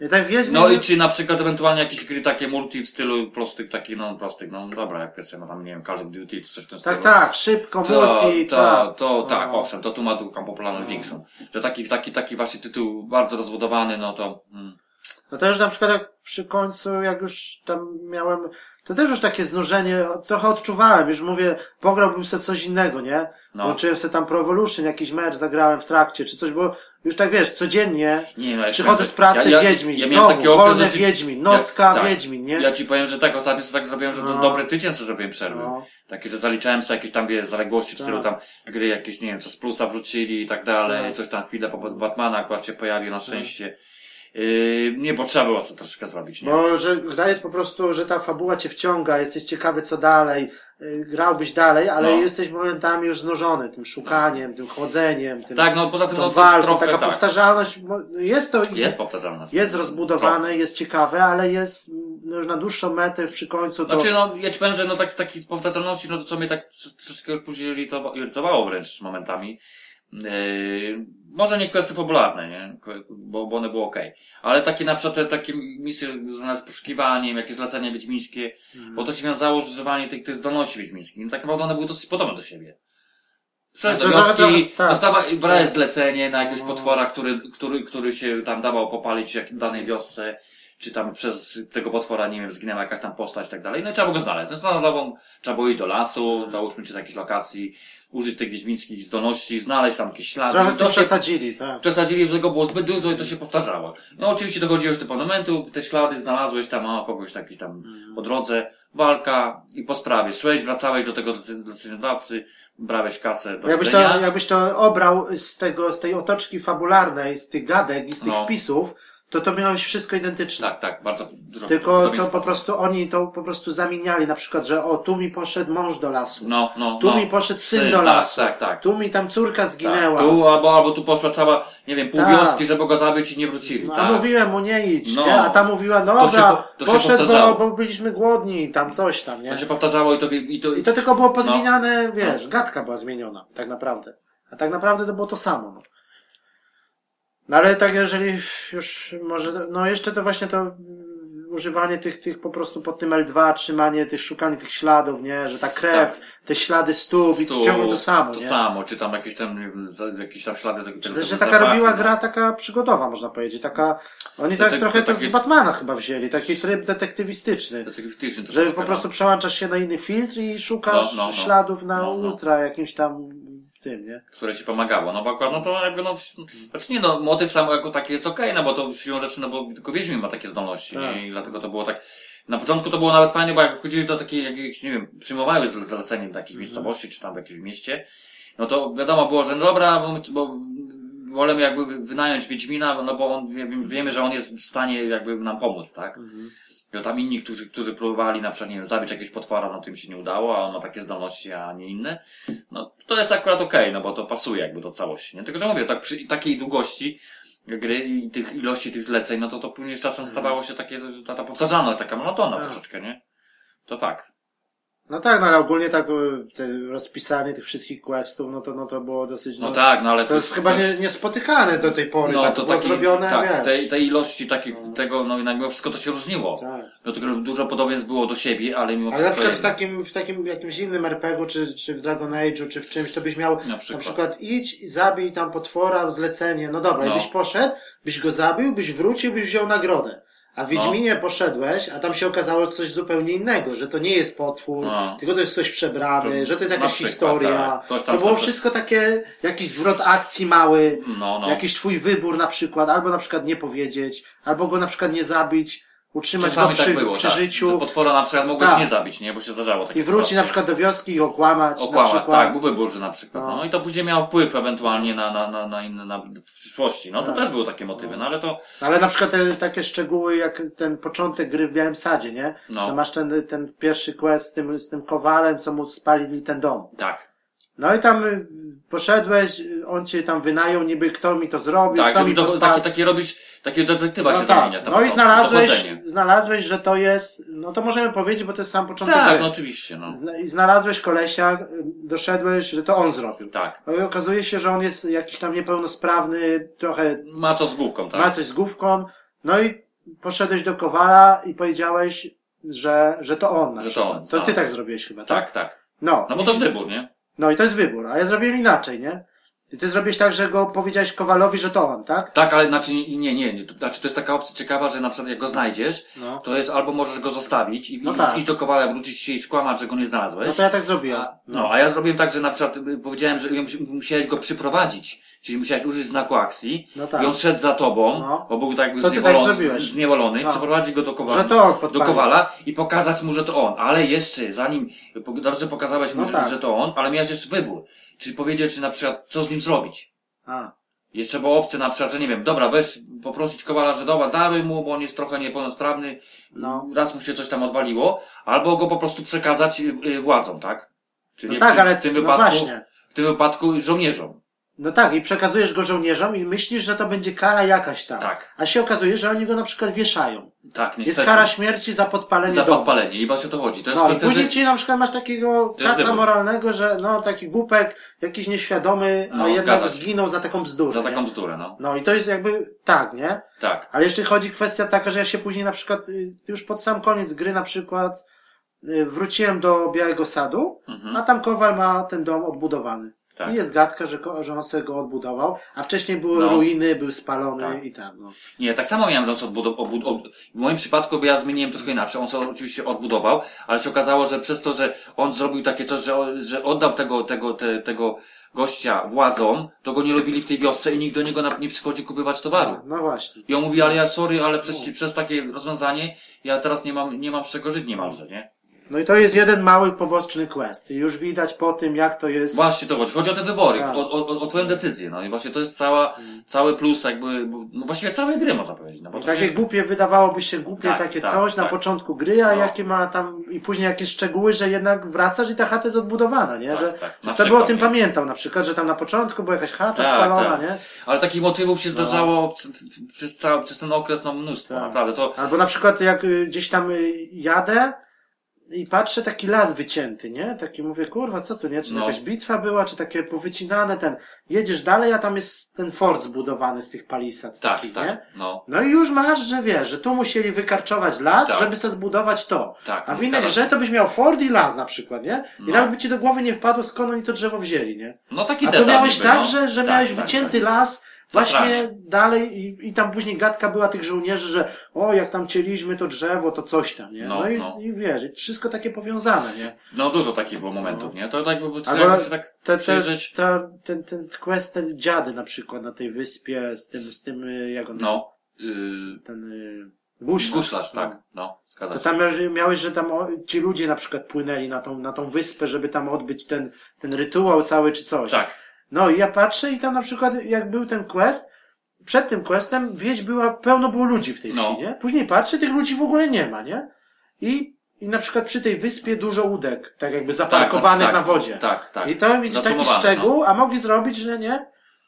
I tak wiedźmy, No i czy na przykład ewentualnie jakieś gry takie multi w stylu prostych, taki, no prostych, no dobra, jak jest, no tam, nie wiem, Call of Duty, czy coś w tym tak, stylu. tak, szybko, To, multi, to, tak. to, tak, No. owszem, to tu ma taką popularność większą. Że taki, taki, taki właśnie tytuł bardzo rozbudowany, no to, mm. No to już na przykład jak przy końcu, jak już tam miałem, to też już takie znużenie trochę odczuwałem, już mówię, pograłbym sobie coś innego, nie? No. Włączyłem sobie tam Pro Evolution, jakiś mecz zagrałem w trakcie, czy coś, bo już tak wiesz, codziennie Nie, no, ja przychodzę z pracy, ja- ja- Wiedźmin, ja znowu, taki okres, wolne że- Wiedźmin, nocka, tak. Wiedźmin, nie? Ja ci powiem, że tak, ostatnio sobie tak zrobiłem, że No. dobry tydzień sobie zrobiłem przerwy. No. Takie, że zaliczałem sobie jakieś tam, wiesz, zaległości w stylu Tak. tam gry jakieś, nie wiem, co z plusa wrzucili i tak dalej, Tak. coś tam chwilę po Batmana akurat się pojawił na szczęście. Yy, nie, bo trzeba było sobie troszeczkę zrobić, nie? Bo, że gra jest po prostu, że ta fabuła cię wciąga, jesteś ciekawy co dalej, y, grałbyś dalej, ale No. jesteś momentami już znużony tym szukaniem, tym chodzeniem, tym, Tak, no poza tym, no to walką, trochę taka tak. powtarzalność, jest to, Jest powtarzalność. jest rozbudowane, jest ciekawe, ale jest no, już na dłuższą metę przy końcu to... Znaczy, no, ja ci powiem, że no tak, takiej powtarzalności, no to co mnie tak tr- troszeczkę już później irytowało wręcz momentami. Yy, może nie kwestie fabularne, nie? Bo, bo one były okej. Ale takie na przykład te, takie misje związane z poszukiwaniem, jakieś zlecenia wiedźmińskie, bo to się wiązało z używaniem tych, tych zdolności wiedźmińskich. No tak naprawdę one były dosyć podobne do siebie. Przecież do wioski, tak. dostawa, brałeś Tak. zlecenie na jakiegoś No. potwora, który, który, który się tam dawał popalić jak w danej wiosce, czy tam przez tego potwora, nie wiem, zginęła jakaś tam postać i tak dalej. No i trzeba było go znaleźć. No standardową, trzeba było iść do lasu, załóżmy, czy do jakiejś lokacji, użyć tych wiedźmińskich zdolności, znaleźć tam jakieś ślady. Trochę to się- przesadzili, tak. przesadzili, tego było zbyt dużo i to się powtarzało. No oczywiście dochodziłeś do momentu, te ślady znalazłeś tam, o, kogoś taki tam Mhm. po drodze, walka i po sprawie. Szłeś, wracałeś do tego zlece- zleceniodawcy, brałeś kasę do Jakbyś to, jakbyś to obrał z tego, z tej otoczki fabularnej, z tych gadek i z tych No. wpisów, to to miałeś wszystko identyczne. Tak, tak, bardzo dużo Tylko to po prostu oni to po prostu zamieniali, na przykład, że o, tu mi poszedł mąż do lasu, No, no, tu no. mi poszedł syn do tak, lasu, tak, tak. tu mi tam córka Tak, zginęła. tu albo, albo tu poszła cała, nie wiem, pół Tak. wioski, żeby go zabić i nie wrócili. No, tak. A mówiłem mu nie idź, No. nie? a ta mówiła, no To się dobra, to się poszedł, bo, powtarzało. bo byliśmy głodni, tam coś tam, nie? To się powtarzało i to, i to, I to tylko było No. pozmieniane, wiesz, gadka była zmieniona, tak naprawdę. A tak naprawdę to było to samo, no. No ale tak, jeżeli już może, no jeszcze to właśnie to używanie tych, tych po prostu pod tym L2, trzymanie tych, szukanie tych śladów, nie, że ta krew, te ślady stóp i Tak. tu- ciągle to samo, To nie. samo, czy tam jakieś tam, jakieś tam ślady tego, tego, Że, że taka robiła no. gra taka przygodowa, można powiedzieć, taka, oni To tak tak- trochę to to z Batmana chyba wzięli, taki tryb detektywistyczny. Detektywistyczny Że troszeczkę, po no. prostu przełączasz się na inny filtr i szukasz No, no, no. śladów na No, no. ultra jakimś tam tym, nie? które ci pomagało. No bo akurat, no to jakby, no, znaczy nie, no, motyw sam jako taki jest okej, no bo to siłą rzeczy, no bo tylko Wiedźmin ma takie zdolności, Tak. nie? I dlatego to było tak, na początku to było nawet fajne, bo jak wchodziłeś do takiej, jakiejś, nie wiem, przyjmowałeś zlecenie do Mhm. jakiejś miejscowości, czy tam w jakimś mieście, no to wiadomo było, że no dobra, bo, bo wolemy jakby wynająć Wiedźmina, no bo on, wie- wiemy, że on jest w stanie jakby nam pomóc, tak? Mhm. Tam inni, którzy, którzy próbowali na przykład, nie wiem, zabić jakiegoś potwora, no to im się nie udało, a on ma takie zdolności, a nie inne. No to jest akurat okej, no bo to pasuje jakby do całości, nie? Tylko, że mówię, tak przy takiej długości gry i tych ilości tych zleceń, no to to później czasem stawało się takie, ta, ta powtarzalna, taka monotonna Tak. troszeczkę, nie? To fakt. No tak, no ale ogólnie tak e, te rozpisanie tych wszystkich questów, no to, no to było dosyć, No, tak, no ale to jest chyba też- nie, niespotykane do tej pory, no tak to było taki, zrobione, tak, wiesz. tej, tej ilości takich, tego, no i na mimo wszystko to się różniło. Tak. Dlatego dużo podobieństw było do siebie, ale mimo Ale na wszystko... przykład w takim, w takim jakimś innym RPG-u, czy, czy w Dragon Age'u, czy w czymś, to byś miał na przykład. przykład, idź i zabij tam potwora, zlecenie, no dobra, No. i byś poszedł, byś go zabił, byś wrócił, byś wziął nagrodę. A w Wiedźminie poszedłeś, a tam się okazało coś zupełnie innego, że to nie jest potwór, No. tylko to jest ktoś przebrany, Że- to jest jakaś przykład, historia. tak. To było wszystko takie, jakiś zwrot akcji mały, No, no. jakiś twój wybór na przykład, albo na przykład nie powiedzieć, albo go na przykład nie zabić, utrzymać Czasami go przy, tak było, przy tak. życiu. Że potwora na przykład mogłeś Tak. nie zabić, nie? Bo się zdarzało takie I wróci na przykład do wioski i okłamać. na Okłamać, tak, był wybór, że na przykład. No. No. i to później miało wpływ ewentualnie na, na, na, na inne, na, w przyszłości. No to Tak. też były takie motywy, no ale to, Ale na przykład te takie szczegóły jak ten początek gry w Białym Sadzie, nie? No. Co masz ten, ten pierwszy quest z tym, z tym kowalem, co mu spalili ten dom. tak. No i tam y, poszedłeś, y, on cię tam wynajął, niby kto mi to zrobił, Tak, kto mi to, podpalił. takie, takie robisz, takie detektywa się No zamienia. tak. tam No i znalazłeś, znalazłeś, że to jest, no to możemy powiedzieć, bo to jest sam początek Tak, gry. no oczywiście, no. Znalazłeś kolesia, y, doszedłeś, że to on zrobił. Tak. No i okazuje się, że on jest jakiś tam niepełnosprawny, trochę Ma to z główką, tak. ma coś z główką, no i poszedłeś do Kowala i powiedziałeś, że, że to on Że to on, To tak. ty tak zrobiłeś chyba, tak? Tak, tak. No. No bo to wybór, nie? No i to jest wybór, a ja zrobiłem inaczej, nie? I ty zrobiłeś tak, że go powiedziałeś Kowalowi, że to on, tak? Tak, ale znaczy nie, nie, nie, Znaczy to jest taka opcja ciekawa, że na przykład jak go znajdziesz, No. to jest albo możesz go zostawić i, No i tak. iść do kowala, wrócić się i skłamać, że go nie znalazłeś. No to ja tak zrobiłem. A, no, a ja zrobiłem tak, że na przykład y, powiedziałem, że mus- musiałeś go przyprowadzić. Czyli musiałeś użyć znaku akcji. No tak. I on szedł za tobą, No. bo był tak jakby To ty tak zniewolony, zniewolony No. przeprowadzić go do kowala, to on do kowala i pokazać mu, że to on. Ale jeszcze, zanim, dobrze pokazałeś mu, No że, tak. że to on, ale miałeś jeszcze wybór. Czyli powiedzieć, czy na przykład, co z nim zrobić. A. Jeszcze było opcja na przykład, że nie wiem, dobra, weź poprosić Kowala, że dobra, daruj mu, bo on jest trochę niepełnosprawny, No. raz mu się coś tam odwaliło, albo go po prostu przekazać y, y, władzom, tak? Czyli No tak, ale w tym no wypadku, właśnie. w tym wypadku żołnierzom. No tak, i przekazujesz go żołnierzom i myślisz, że to będzie kara jakaś tam. Tak. A się okazuje, że oni go na przykład wieszają. Tak, Jest niestety. kara śmierci za podpalenie za domu. podpalenie i właśnie o to chodzi. To jest No i później że... ci na przykład masz takiego To jest kaca moralnego, że no taki głupek, jakiś nieświadomy, No, a jednak zgadza się. zginął za taką bzdurę. Za taką nie? bzdurę, no. No i to jest jakby tak, nie? Tak. Ale jeszcze chodzi kwestia taka, że ja się później na przykład, y, już pod sam koniec gry na przykład, y, wróciłem do Białego Sadu, a tam Kowal ma ten dom odbudowany. Tak. I jest gadka, że, że on sobie go odbudował, a wcześniej były No. ruiny, był spalony Tak. i tak, no. Nie, tak samo miałem, że on sobie odbudował, obud, ob, w moim przypadku, bo ja zmieniłem troszkę inaczej, on sobie oczywiście odbudował, ale się okazało, że przez to, że on zrobił takie coś, że, że oddał tego, tego, te, tego gościa władzom, to go nie lubili w tej wiosce i nikt do niego nawet nie przychodzi kupywać towaru. No właśnie. I on mówi, ale ja sorry, ale przez, przez takie rozwiązanie ja teraz nie mam, nie mam z czego żyć niemalże, nie? No i to jest jeden mały poboczny quest. I już widać po tym, jak to jest. Właśnie to chodzi. Chodzi o te wybory, Tak. o, o, o, twoją decyzję, no i właśnie to jest cała, cały plus jakby, no właściwie całej gry można powiedzieć, no bo to Takie się, głupie wydawałoby się głupie Tak, takie tak, coś na tak. początku gry, a No. jakie ma tam i później jakieś szczegóły, że jednak wracasz i ta chata jest odbudowana, nie? Tak, że tak. Na kto by o tym nie? pamiętał na przykład, że tam na początku była jakaś chata Tak, spalona, tak. nie? ale takich motywów się zdarzało w, w, przez cały, przez ten okres, no mnóstwo, Tak. naprawdę, to, Albo na przykład jak y, gdzieś tam y, jadę i patrzę taki las wycięty, nie? Taki mówię, kurwa, co tu, nie? Czy No. jakaś bitwa była, czy takie powycinane ten. Jedziesz dalej, a tam jest ten fort zbudowany z tych palisad tak, takich, tak, nie? no. No i już masz, że wiesz, że tu musieli wykarczować las, Tak. żeby sobie zbudować to. Tak, A w no, innej grze to byś miał Ford i las na przykład, nie? I No. nawet by ci do głowy nie wpadło, skąd oni to drzewo wzięli, nie? No taki A to miałeś niby, tak, no. że, że Tak, miałeś tak, wycięty tak. las, właśnie dalej i, i tam później gadka była tych żołnierzy, że o, jak tam cieliśmy to drzewo, to coś tam, nie? No, No, i, no. i wiesz, i wszystko takie powiązane, nie? No dużo takich było momentów, nie? To tak by trzeba Albo jakby się tak te, te, przyjrzeć. te, ten, ten quest, te dziady na przykład na tej wyspie z tym, z tym, y, jak on, No. Yy, ten, y, guślarz. guślarz, no. tak. No, zgadza To się. tam miałeś, miałeś, że tam o, ci ludzie na przykład płynęli na tą, na tą wyspę, żeby tam odbyć ten, ten rytuał cały czy coś. Tak. No i ja patrzę i tam na przykład jak był ten quest, przed tym questem wieś była, pełno było ludzi w tej wsi, No. nie? Później patrzę, tych ludzi w ogóle nie ma, nie? I, i na przykład przy tej wyspie dużo łódek, tak jakby zaparkowanych tak, na wodzie. Tak, tak. I to widzisz taki Zacumowane, szczegół, a mogli zrobić, że nie?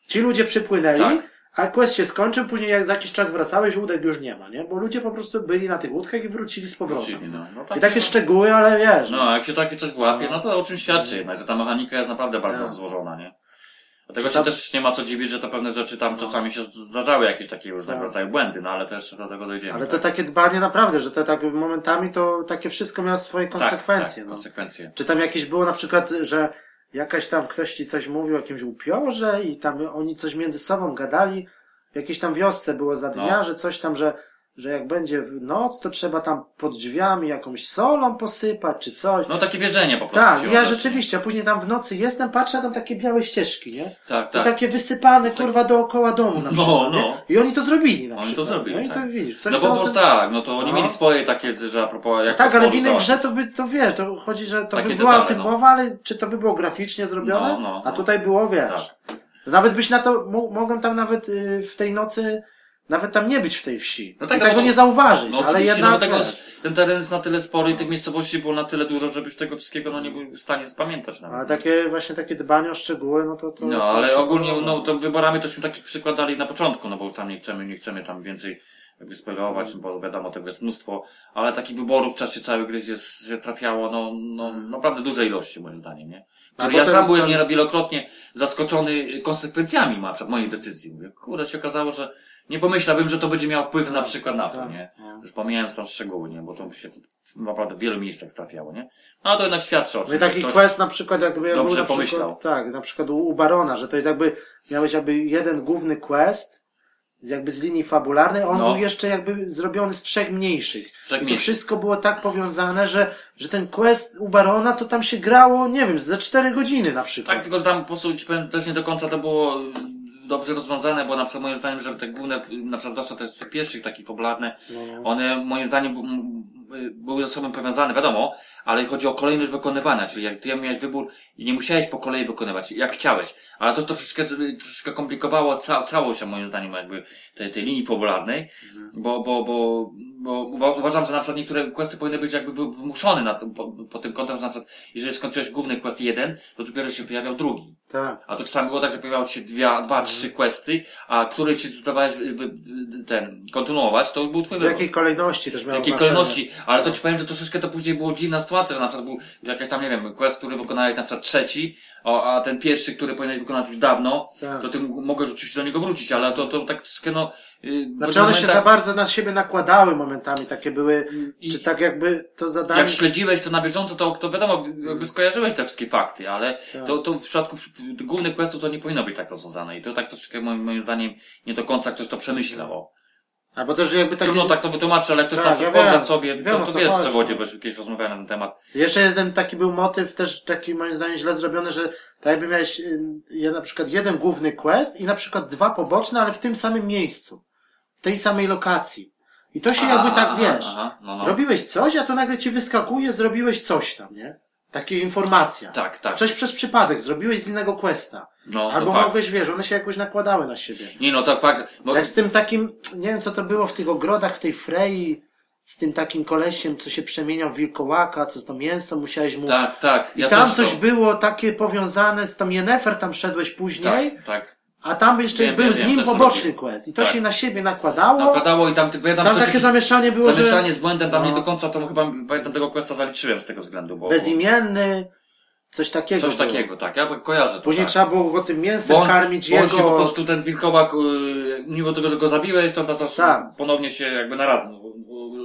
Ci ludzie przypłynęli, Tak. a quest się skończył, później jak za jakiś czas wracałeś, łódek już nie ma, nie? Bo ludzie po prostu byli na tych łódkach i wrócili z No. powrotem. Wrócili, no. no I takie no. szczegóły, ale wiesz. No, a jak się takie coś włapie, no to o czym świadczy jednak, że ta mechanika jest naprawdę bardzo Tak. złożona, nie? Dlatego się też nie ma co dziwić, że to pewne rzeczy tam czasami się zdarzały, jakieś takie różnego Tak. rodzaju błędy, no ale też do tego dojdziemy. Ale to tak. takie dbanie naprawdę, że to tak momentami to takie wszystko miało swoje konsekwencje. Tak, no. konsekwencje. Czy tam jakieś było na przykład, że jakaś tam ktoś ci coś mówił o jakimś upiorze i tam oni coś między sobą gadali, w jakiejś tam wiosce było za dnia, No. że coś tam, że, że jak będzie w noc, to trzeba tam pod drzwiami jakąś solą posypać, czy coś. No takie wierzenie po prostu tak, ja rzeczywiście, a później tam w nocy jestem, patrzę, a tam takie białe ścieżki, nie? Tak, I tak. takie wysypane, kurwa, dookoła domu na No, przykład, no. nie? I oni to zrobili na Oni przykład. to zrobili, No i tak. to widzisz, ktoś No bo, to tym... tak, no to oni No. mieli swoje takie, że a propos jak Tak, ale w innej grze to by, to wiesz, to chodzi, że to Takie by była o detale, tym no. mowa, ale czy to by było graficznie zrobione? No, no, A no. tutaj było, wiesz. Nawet byś na to, mo- mogą tam nawet y, w tej nocy, nawet tam nie być w tej wsi. No tak, I no tego bo- nie zauważyć, No ale jednak, no wiesz, jest, ten teren jest na tyle spory i tych miejscowości było na tyle dużo, żebyś tego wszystkiego no nie był w stanie spamiętać nawet. ale takie, właśnie takie dbanie o szczegóły, no to, to No, to ale się ogólnie, no, to wyborami tośmy takich przykład dali na początku, no bo tam nie chcemy, nie chcemy tam więcej jakby spoilerować, bo wiadomo, tego jest mnóstwo, ale takich wyborów w czasie całej gry się, się trafiało, no, no, naprawdę duże ilości, moim zdaniem, nie? Bo ja sam byłem ten- nie wielokrotnie zaskoczony konsekwencjami na przykład mojej decyzji. Mówię, kurde, się okazało, że nie pomyślałbym, że to będzie miało wpływ na przykład na to, tak, nie? no. Już pomijając tam szczegóły, nie? Bo to się naprawdę w wielu miejscach trafiało, nie? No, a to jednak świadczy o No czymś, że taki ktoś- quest na przykład jakby był dobrze na przykład, pomyślał. tak, na przykład u, Barona, że to jest jakby, miałeś jakby jeden główny quest, jakby z linii fabularnej, on No. był jeszcze jakby zrobiony z trzech mniejszych. Trzech I to wszystko było tak powiązane, że, że ten quest u Barona to tam się grało, nie wiem, ze cztery godziny na przykład. Tak, tylko że tam po prostu też nie do końca to było dobrze rozwiązane, bo na przykład moim zdaniem, że te główne, na przykład zwłaszcza te pierwszych takich fabularne, one moim zdaniem były ze sobą powiązane, wiadomo, ale chodzi o kolejność wykonywania, czyli jak ty miałeś wybór i nie musiałeś po kolei wykonywać, jak chciałeś, ale to troszeczkę, y, troszeczkę komplikowało ca całość, moim zdaniem, jakby tej, tej linii fabularnej, bo, bo, bo, bo uwa- uważam, że na przykład niektóre questy powinny być jakby wy- wymuszone na po, po tym kątem, że na przykład, jeżeli skończyłeś główny quest jeden, to dopiero się pojawiał drugi. Tak. A to czasami było tak, że pojawiały się dwie, dwa, trzy questy, a które się zdawałeś y, y, y, ten, kontynuować, to był twój W wybór. jakiej kolejności też W miało jakiej znaczenie. kolejności, ale to ci powiem, że troszeczkę to później było dziwna sytuacja, że na przykład był jakaś tam, nie wiem, quest, który wykonałeś na przykład trzeci, a, a ten pierwszy, który powinieneś wykonać już dawno, Tak. to ty mogłeś oczywiście do niego wrócić, ale to, to tak troszkę no, y, Znaczy one się za bardzo na siebie nakładały momentami, takie były, I- czy tak jakby to zadanie... jak śledziłeś to na bieżąco, to, to wiadomo, jakby skojarzyłeś te wszystkie fakty, ale Tak. to, to w przypadku głównych questów to nie powinno być tak rozwiązane i to tak troszeczkę moim, moim zdaniem nie do końca ktoś to przemyślał. Albo też jakby takie... Trudno tak to wytłumaczyć, ale ktoś Tak, na ja przykład wiem. sobie, Wiem, to, to wiesz chodzi, co wodzie, no. bo kiedyś rozmawiałem na ten temat. Jeszcze jeden taki był motyw, też taki moim zdaniem źle zrobiony, że tak jakby miałeś y, je- na przykład jeden główny quest i na przykład dwa poboczne, ale w tym samym miejscu. W tej samej lokacji. I to się Aha, jakby tak, wiesz, aha, no, no. robiłeś coś, a to nagle ci wyskakuje, zrobiłeś coś tam, nie? Takie informacja. Tak, tak. Coś przez przypadek, zrobiłeś z innego questa. No, Albo to fakt. mogłeś, wiesz, one się jakoś nakładały na siebie. Nie no, tak fakt. Bo, Jak z tym takim, nie wiem co to było w tych ogrodach, w tej Frei, z tym takim kolesiem, co się przemieniał w wilkołaka, co z to mięso musiałeś mu... tak, tak. I Ja tam też coś to, było takie powiązane z tą Yennefer, tam szedłeś później, Tak, tak. A tam jeszcze Wiem, był wiem, z wiem, nim to poboczny quest. I to Tak. się na siebie nakładało. Nakładało i tam, ja tam, Tam takie zamieszanie było, Zamieszanie że z błędem tam No. nie do końca, to chyba, pamiętam tego questa zaliczyłem z tego względu, bo... bezimienny, coś takiego Coś było. takiego, tak. Ja kojarzę to. Później tak. trzeba było go tym mięsem Bo on, karmić bo on jego. się po prostu ten wilkołak, yy, mimo tego, że go zabiłeś, to, to, to Tak. ponownie się jakby naradł,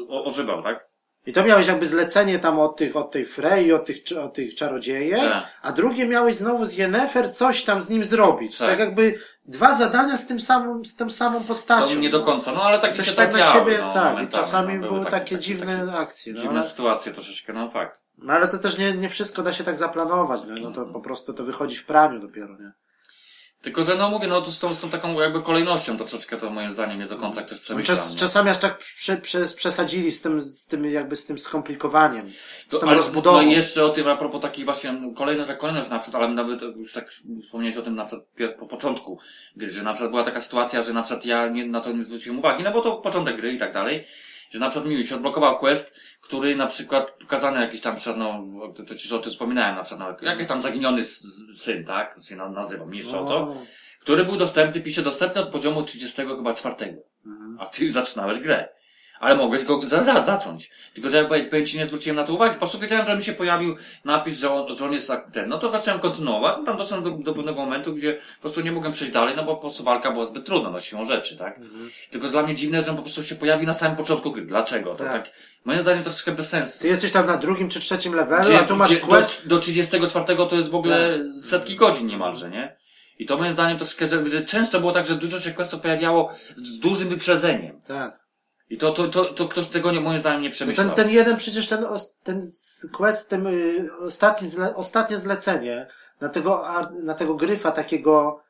ożywał, tak? I to miałeś jakby zlecenie tam od tych, od tej Frey, od tych, od tych czarodziejek, Tak. a drugie miałeś znowu z Yennefer coś tam z nim zrobić. Tak, Tak. jakby dwa zadania z tym samym, z tą samą postacią. To nie do końca, no ale takie się tak na siebie, no, tak, i momentami, czasami no, były takie, dziwne takie akcje. No, dziwne ale, sytuacje troszeczkę, no fakt. no ale to też nie, nie wszystko da się tak zaplanować, no, no to po prostu to wychodzi w praniu dopiero, nie? Tylko, że no mówię, no to z tą, z tą taką jakby kolejnością troszeczkę to moim zdaniem nie do końca ktoś przemyślał. Czas, czasami aż tak prze, przesadzili z tym, z tym jakby z tym skomplikowaniem, z To, tą ale, rozbudową. No i jeszcze o tym, a propos takich właśnie, no, kolejność, jak kolejność na przykład, ale nawet już tak wspomniałeś o tym na przykład po początku gry, że na przykład była taka sytuacja, że na przykład ja nie, na to nie zwróciłem uwagi, no bo to początek gry i tak dalej, że na przykład mi się odblokował quest, który na przykład pokazany jakiś tam, no, to, to ci o tym wspominałem, na przykład, no, jakiś tam zaginiony syn, tak, się na- nazywa, mniejsza o to, który był dostępny, pisze dostępny od poziomu 30 chyba czwartego. A ty zaczynałeś grę. Ale mogłeś go za, za, zacząć. Tylko, że ja powiem ci, nie zwróciłem na to uwagi. Po prostu wiedziałem, że mi się pojawił napis, że on, że on jest ten. No to zacząłem kontynuować. No tam doszedłem do, do pewnego momentu, gdzie po prostu nie mogłem przejść dalej, no bo po prostu walka była zbyt trudna, no siłą rzeczy, tak? Tylko dla mnie dziwne, że on po prostu się pojawi na samym początku gry. Dlaczego? To Tak. tak, moim zdaniem troszeczkę bez sensu. Ty jesteś tam na drugim czy trzecim levelu, Gdzie, a tu masz quest. do, do 34 to jest w ogóle setki godzin niemalże, nie? I to moim zdaniem troszkę, że, że często było tak, że dużo się questów pojawiało z, z dużym wyprzedzeniem. Tak. I to, to, to, to ktoś tego nie, moim zdaniem nie No przemyślał. ten, ten jeden przecież ten, ten quest, ten y, ostatni zle, ostatnie zlecenie na tego, na tego gryfa takiego,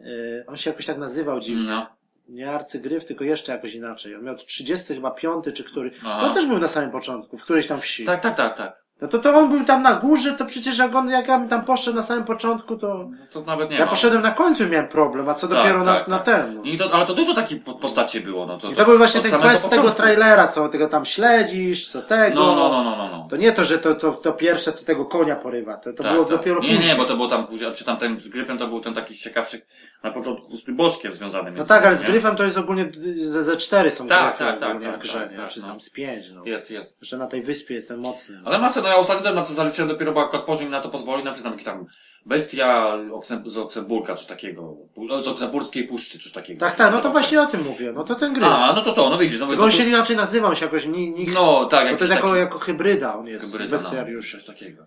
y, on się jakoś tak nazywał dziwnie. No. Nie arcygryf, tylko jeszcze jakoś inaczej. On miał 30 chyba piąty czy który. Aha. On też był na samym początku, w którejś tam wsi. Tak, tak, tak, tak. No to, to on był tam na górze, to przecież jak on, jak ja bym tam poszedł na samym początku, to To, to nawet nie ja ma. poszedłem na końcu i miałem problem, a co Tak, dopiero na, tak, na tak. ten. No. I to, ale to dużo takich po- postaci było, no to. I to był właśnie ten quest z tego trailera, co tego tam śledzisz, co tego. No, no, no, no, no, no. To nie to, że to, to, to pierwsze, co tego konia porywa, to, to Tak, było tak. dopiero Nie, później. nie, bo to było tam później, czy tam ten z gryfem to był ten taki ciekawszy na początku z tym bożkiem związany. No tak, ale z nie? gryfem to jest ogólnie ze, ze cztery są Tak, gryfy tak, tak, tak, w grze, tak, nie? tak, czy no. tam z pięć, no. Jest, jest. Że na tej wyspie jestem mocny. No. Ale masę, no ja ostatnio też na co zaliczyłem dopiero, bo akurat poziom mi na to pozwoli, na przykład tam jakiś tam bestia z Oksemburka, coś takiego. Z Oksemburskiej Puszczy, coś takiego. Tak, tak, no to właśnie o tym mówię, no to ten gryf. A, no to to, no widzisz, no, Tylko on się inaczej nazywał, on się jakoś ni, ni, no tak, bo to jest jako, taki jako hybryda on jest, hybryda, bestiariusz. No, coś takiego.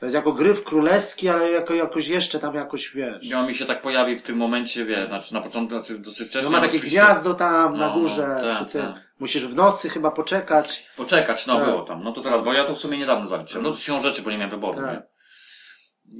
To jest jako gryf królewski, ale jako, jakoś jeszcze tam jakoś, wiesz. I on mi się tak pojawi w tym momencie, wie, znaczy na początku, znaczy dosyć No wcześnie. ma ale takie oczywiście- gniazdo tam na No, górze, no, tak, przy tym. tak. Musisz w nocy chyba poczekać. Poczekać, no Tak. było tam. No to teraz, bo ja to w sumie niedawno zaliczyłem. No to siłą rzeczy, bo nie miałem wyboru, Tak. nie?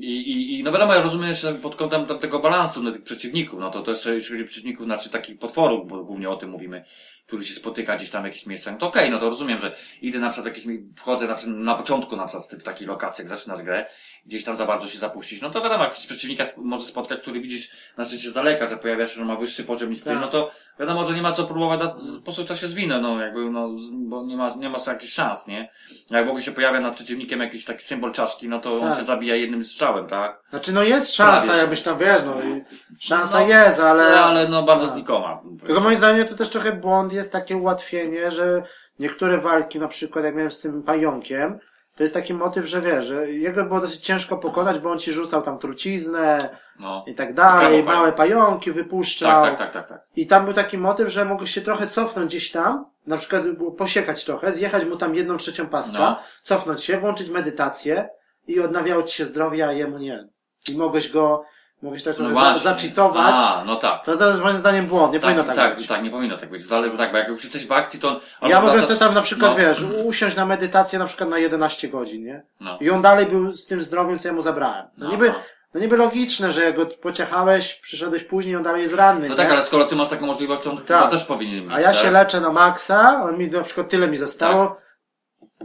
I, i, I no wiadomo, ja rozumiem jeszcze pod kątem tego balansu no, tych przeciwników, no to też jeśli chodzi o przeciwników, znaczy takich potworów, bo głównie o tym mówimy, który się spotyka gdzieś tam w jakichś miejscach, no to okej, no to rozumiem, że idę na przykład jakieś, wchodzę na, przykład na początku na przykład w takiej lokacji, jak zaczynasz grę, gdzieś tam za bardzo się zapuścić, no to wiadomo, jakiś przeciwnika może spotkać, który widzisz na szczęście z daleka, że pojawia się, że ma wyższy poziom niż ty, Tak. no to wiadomo, że nie ma co próbować po prostu trzeba się zwinąć, no jakby, no, bo nie ma, nie ma jakichś szans, nie? Jak w ogóle się pojawia nad przeciwnikiem jakiś taki symbol czaszki, no to on Tak. cię zabija jednym strzałem, tak? Znaczy, no jest szansa, Prawie. jakbyś tam wiesz, no i szansa No, jest, ale... Ale, no bardzo znikoma. Tylko moim zdaniem to też trochę błąd jest takie ułatwienie, że niektóre walki, na przykład jak miałem z tym pająkiem, to jest taki motyw, że wiesz, że jego było dosyć ciężko pokonać, bo on ci rzucał tam truciznę No. i tak dalej, małe pająki wypuszczał. Tak, tak, tak, tak, tak. I tam był taki motyw, że mogłeś się trochę cofnąć gdzieś tam, na przykład posiekać trochę, zjechać mu tam jedną trzecią paska, No. cofnąć się, włączyć medytację i odnawiało ci się zdrowie, a jemu nie. I mogłeś go, mogłeś tak No trochę za, właśnie. zacheatować. A, no tak. To, to jest moim zdaniem błąd, nie Tak, powinno tak, tak, tak, być. tak, nie powinno tak być. Dalej, tak, bo jak już jesteś w akcji, to... Ja albo mogę sobie tam na przykład, no, wiesz, usiąść na medytację na przykład na 11 godzin, nie? No. I on dalej był z tym zdrowiem, co ja mu zabrałem. No No, niby, no. no niby logiczne, że jak go pociechałeś, przyszedłeś później, on dalej jest ranny, No nie? tak, ale skoro ty masz taką możliwość, to on chyba też powinien mieć. A ja się tak? leczę na maksa, on mi na przykład tyle mi zostało,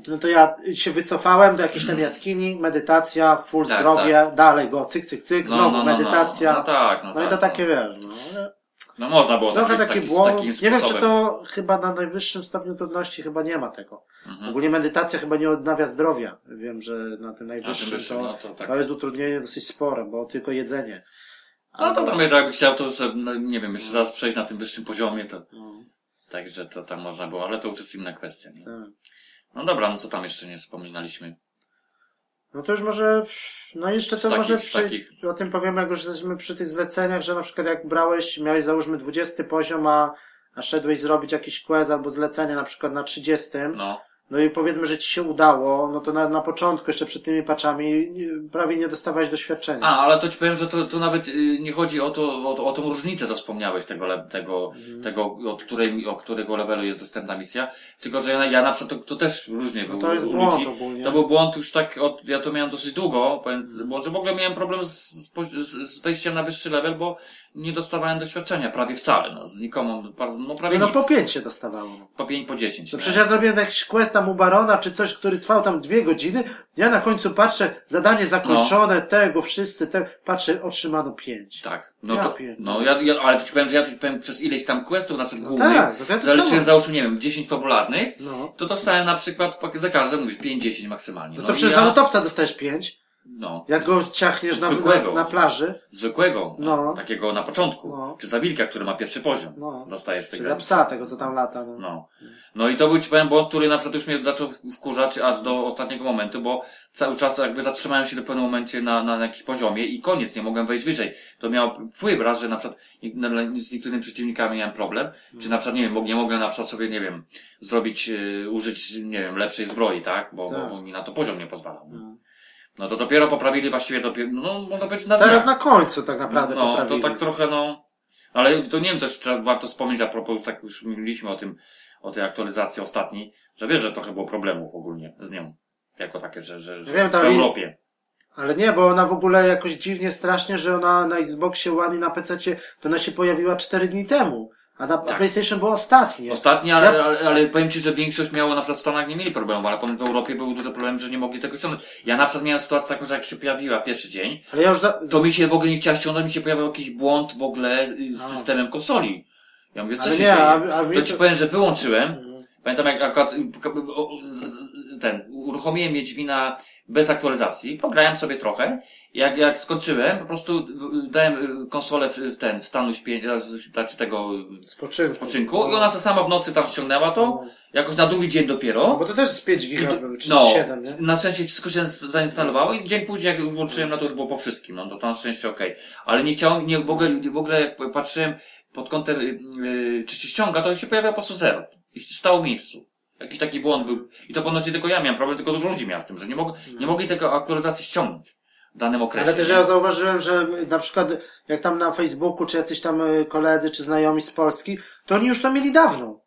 no to ja się wycofałem do jakiejś tam jaskini, medytacja, full Tak, zdrowie, dalej go, cyk, cyk, cyk, No, znowu no, no, no. medytacja. No tak, no No i tak, to takie no. wiesz, no. No można było Trochę taki, taki taki, błąd. takim Nie wiem, czy to chyba na najwyższym stopniu trudności chyba nie ma tego. Mhm. Ogólnie medytacja chyba nie odnawia zdrowia. Wiem, że na tym najwyższym wyższym, to, no to tak. to jest utrudnienie dosyć spore, bo tylko jedzenie. No to tam, jeżeli jakby chciał, to sobie, no, nie wiem, jeszcze raz przejść na tym wyższym poziomie, to No, także to tam można było, ale to już jest inna kwestia. Nie? tak. No dobra, no co tam jeszcze nie wspominaliśmy? No to już może, no jeszcze to takich- może przy, takich- o tym powiemy, jak już jesteśmy przy tych zleceniach, że na przykład jak brałeś, miałeś załóżmy 20 poziom, a, a szedłeś zrobić jakiś quest albo zlecenie na przykład na 30, no, No, i powiedzmy, że ci się udało, no to na, na początku jeszcze przed tymi patchami nie- prawie nie dostawałeś doświadczenia. A, ale to ci powiem, że to, to nawet y, nie chodzi o to, o, o tą różnicę, co wspomniałeś, tego, tego, Mhm. tego, od której, o którego levelu jest dostępna misja. Tylko, że ja, ja na przykład, to, to też różnie No było to jest błąd ludzi. ogólnie. To był błąd już tak, od, ja to miałem dosyć długo, powiem, Mhm. bo że w ogóle miałem problem z, z, z, wejściem na wyższy level, bo nie dostawałem doświadczenia, prawie wcale, no, z nikomu, no prawie No nic. po 5 się dostawało. No. Po pięć, po dziesięć. No nie? przecież ja zrobiłem jakiś quest tam u Barona, czy coś, który trwał tam dwie godziny. Ja na końcu patrzę, zadanie zakończone, tego, wszyscy, te, patrzę, otrzymano pięć. Tak. No Ja to, pierdolę. no ja, ja, ale to ci powiem, że ja ci powiem przez ileś tam questów, na przykład głównych, tak, no to ja to zaliczyłem załóżmy, nie wiem, 10 fabularnych, No. to dostałem na przykład za każde, mówisz, 5-10 maksymalnie. No No, to przecież ja, za utopca dostajesz pięć. no, Jak go ciachniesz na, na, plaży. zwykłego, No. takiego na początku, No. czy za wilka, który ma pierwszy poziom, No. dostajesz Czy tego. za psa tego, co tam lata. No. No. No i to był ci powiem błąd, który na przykład już mnie zaczął wkurzać aż do ostatniego momentu, bo cały czas jakby zatrzymałem się do pewnym momencie na, na jakimś poziomie i koniec, nie mogłem wejść wyżej. To miało wpływ raz, że na przykład na- z niektórymi przeciwnikami miałem problem, czy na przykład, nie wiem, nie mogłem na przykład sobie, nie wiem, zrobić, y, użyć, nie wiem, lepszej zbroi, tak? Bo, Tak. bo, bo mi na to poziom nie pozwalał. No to dopiero poprawili właściwie dopiero, no można powiedzieć na Teraz dniach. na końcu tak naprawdę No, poprawili. to tak trochę, no. Ale to nie wiem, też trzeba, warto wspomnieć, a propos już tak już mówiliśmy o tym, o tej aktualizacji ostatniej, że wiesz, że trochę było problemów ogólnie z nią. Jako takie, że, że, że Wiem, w Europie. Ale nie, bo ona w ogóle jakoś dziwnie, strasznie, że ona na Xboxie One i na PC to ona się pojawiła 4 dni temu. A na Tak. PlayStation było ostatnie. Ostatnie, ale, Ja- ale, ale powiem Ci, że większość miało, na przykład w Stanach nie mieli problemu, ale w Europie był duży problem, że nie mogli tego ściągnąć. Ja na przykład miałem sytuację taką, że jak się pojawiła pierwszy dzień, Ale ja już za... to mi się w ogóle nie chciała ściągnąć, mi się pojawił jakiś błąd w ogóle z systemem konsoli. Ja mówię, co Ale się nie, dzieje? a- a mnie to ci powiem, że wyłączyłem. Pamiętam jak akurat o- z- z- ten, uruchomiłem Wiedźmina bez aktualizacji, pograłem sobie trochę. Jak, jak skończyłem, po prostu y, dałem y, konsolę w, w ten, w stanu śpienia, znaczy tego y, Spoczynku. spoczynku i ona se sama w nocy tam ściągnęła to, jakoś na drugi dzień No dopiero. bo to też z 5 giga był, czy No, z 7, nie? na szczęście wszystko się zainstalowało i dzień później jak już włączyłem, no to już było po wszystkim, no to, to na szczęście okej. Ale nie chciałem, nie, w ogóle, w ogóle jak patrzyłem pod kątem, y, y, czy się ściąga, to się pojawia po prostu zero. I stało w miejscu. Jakiś taki błąd był. I to ponoć nie tylko ja miałem problem, tylko dużo ludzi miało z tym, że nie, mog, nie mogli tego aktualizacji ściągnąć w danym okresie. Ale też ja zauważyłem, że na przykład jak tam na Facebooku, czy jacyś tam y, koledzy, czy znajomi z Polski, to oni już to mieli dawno.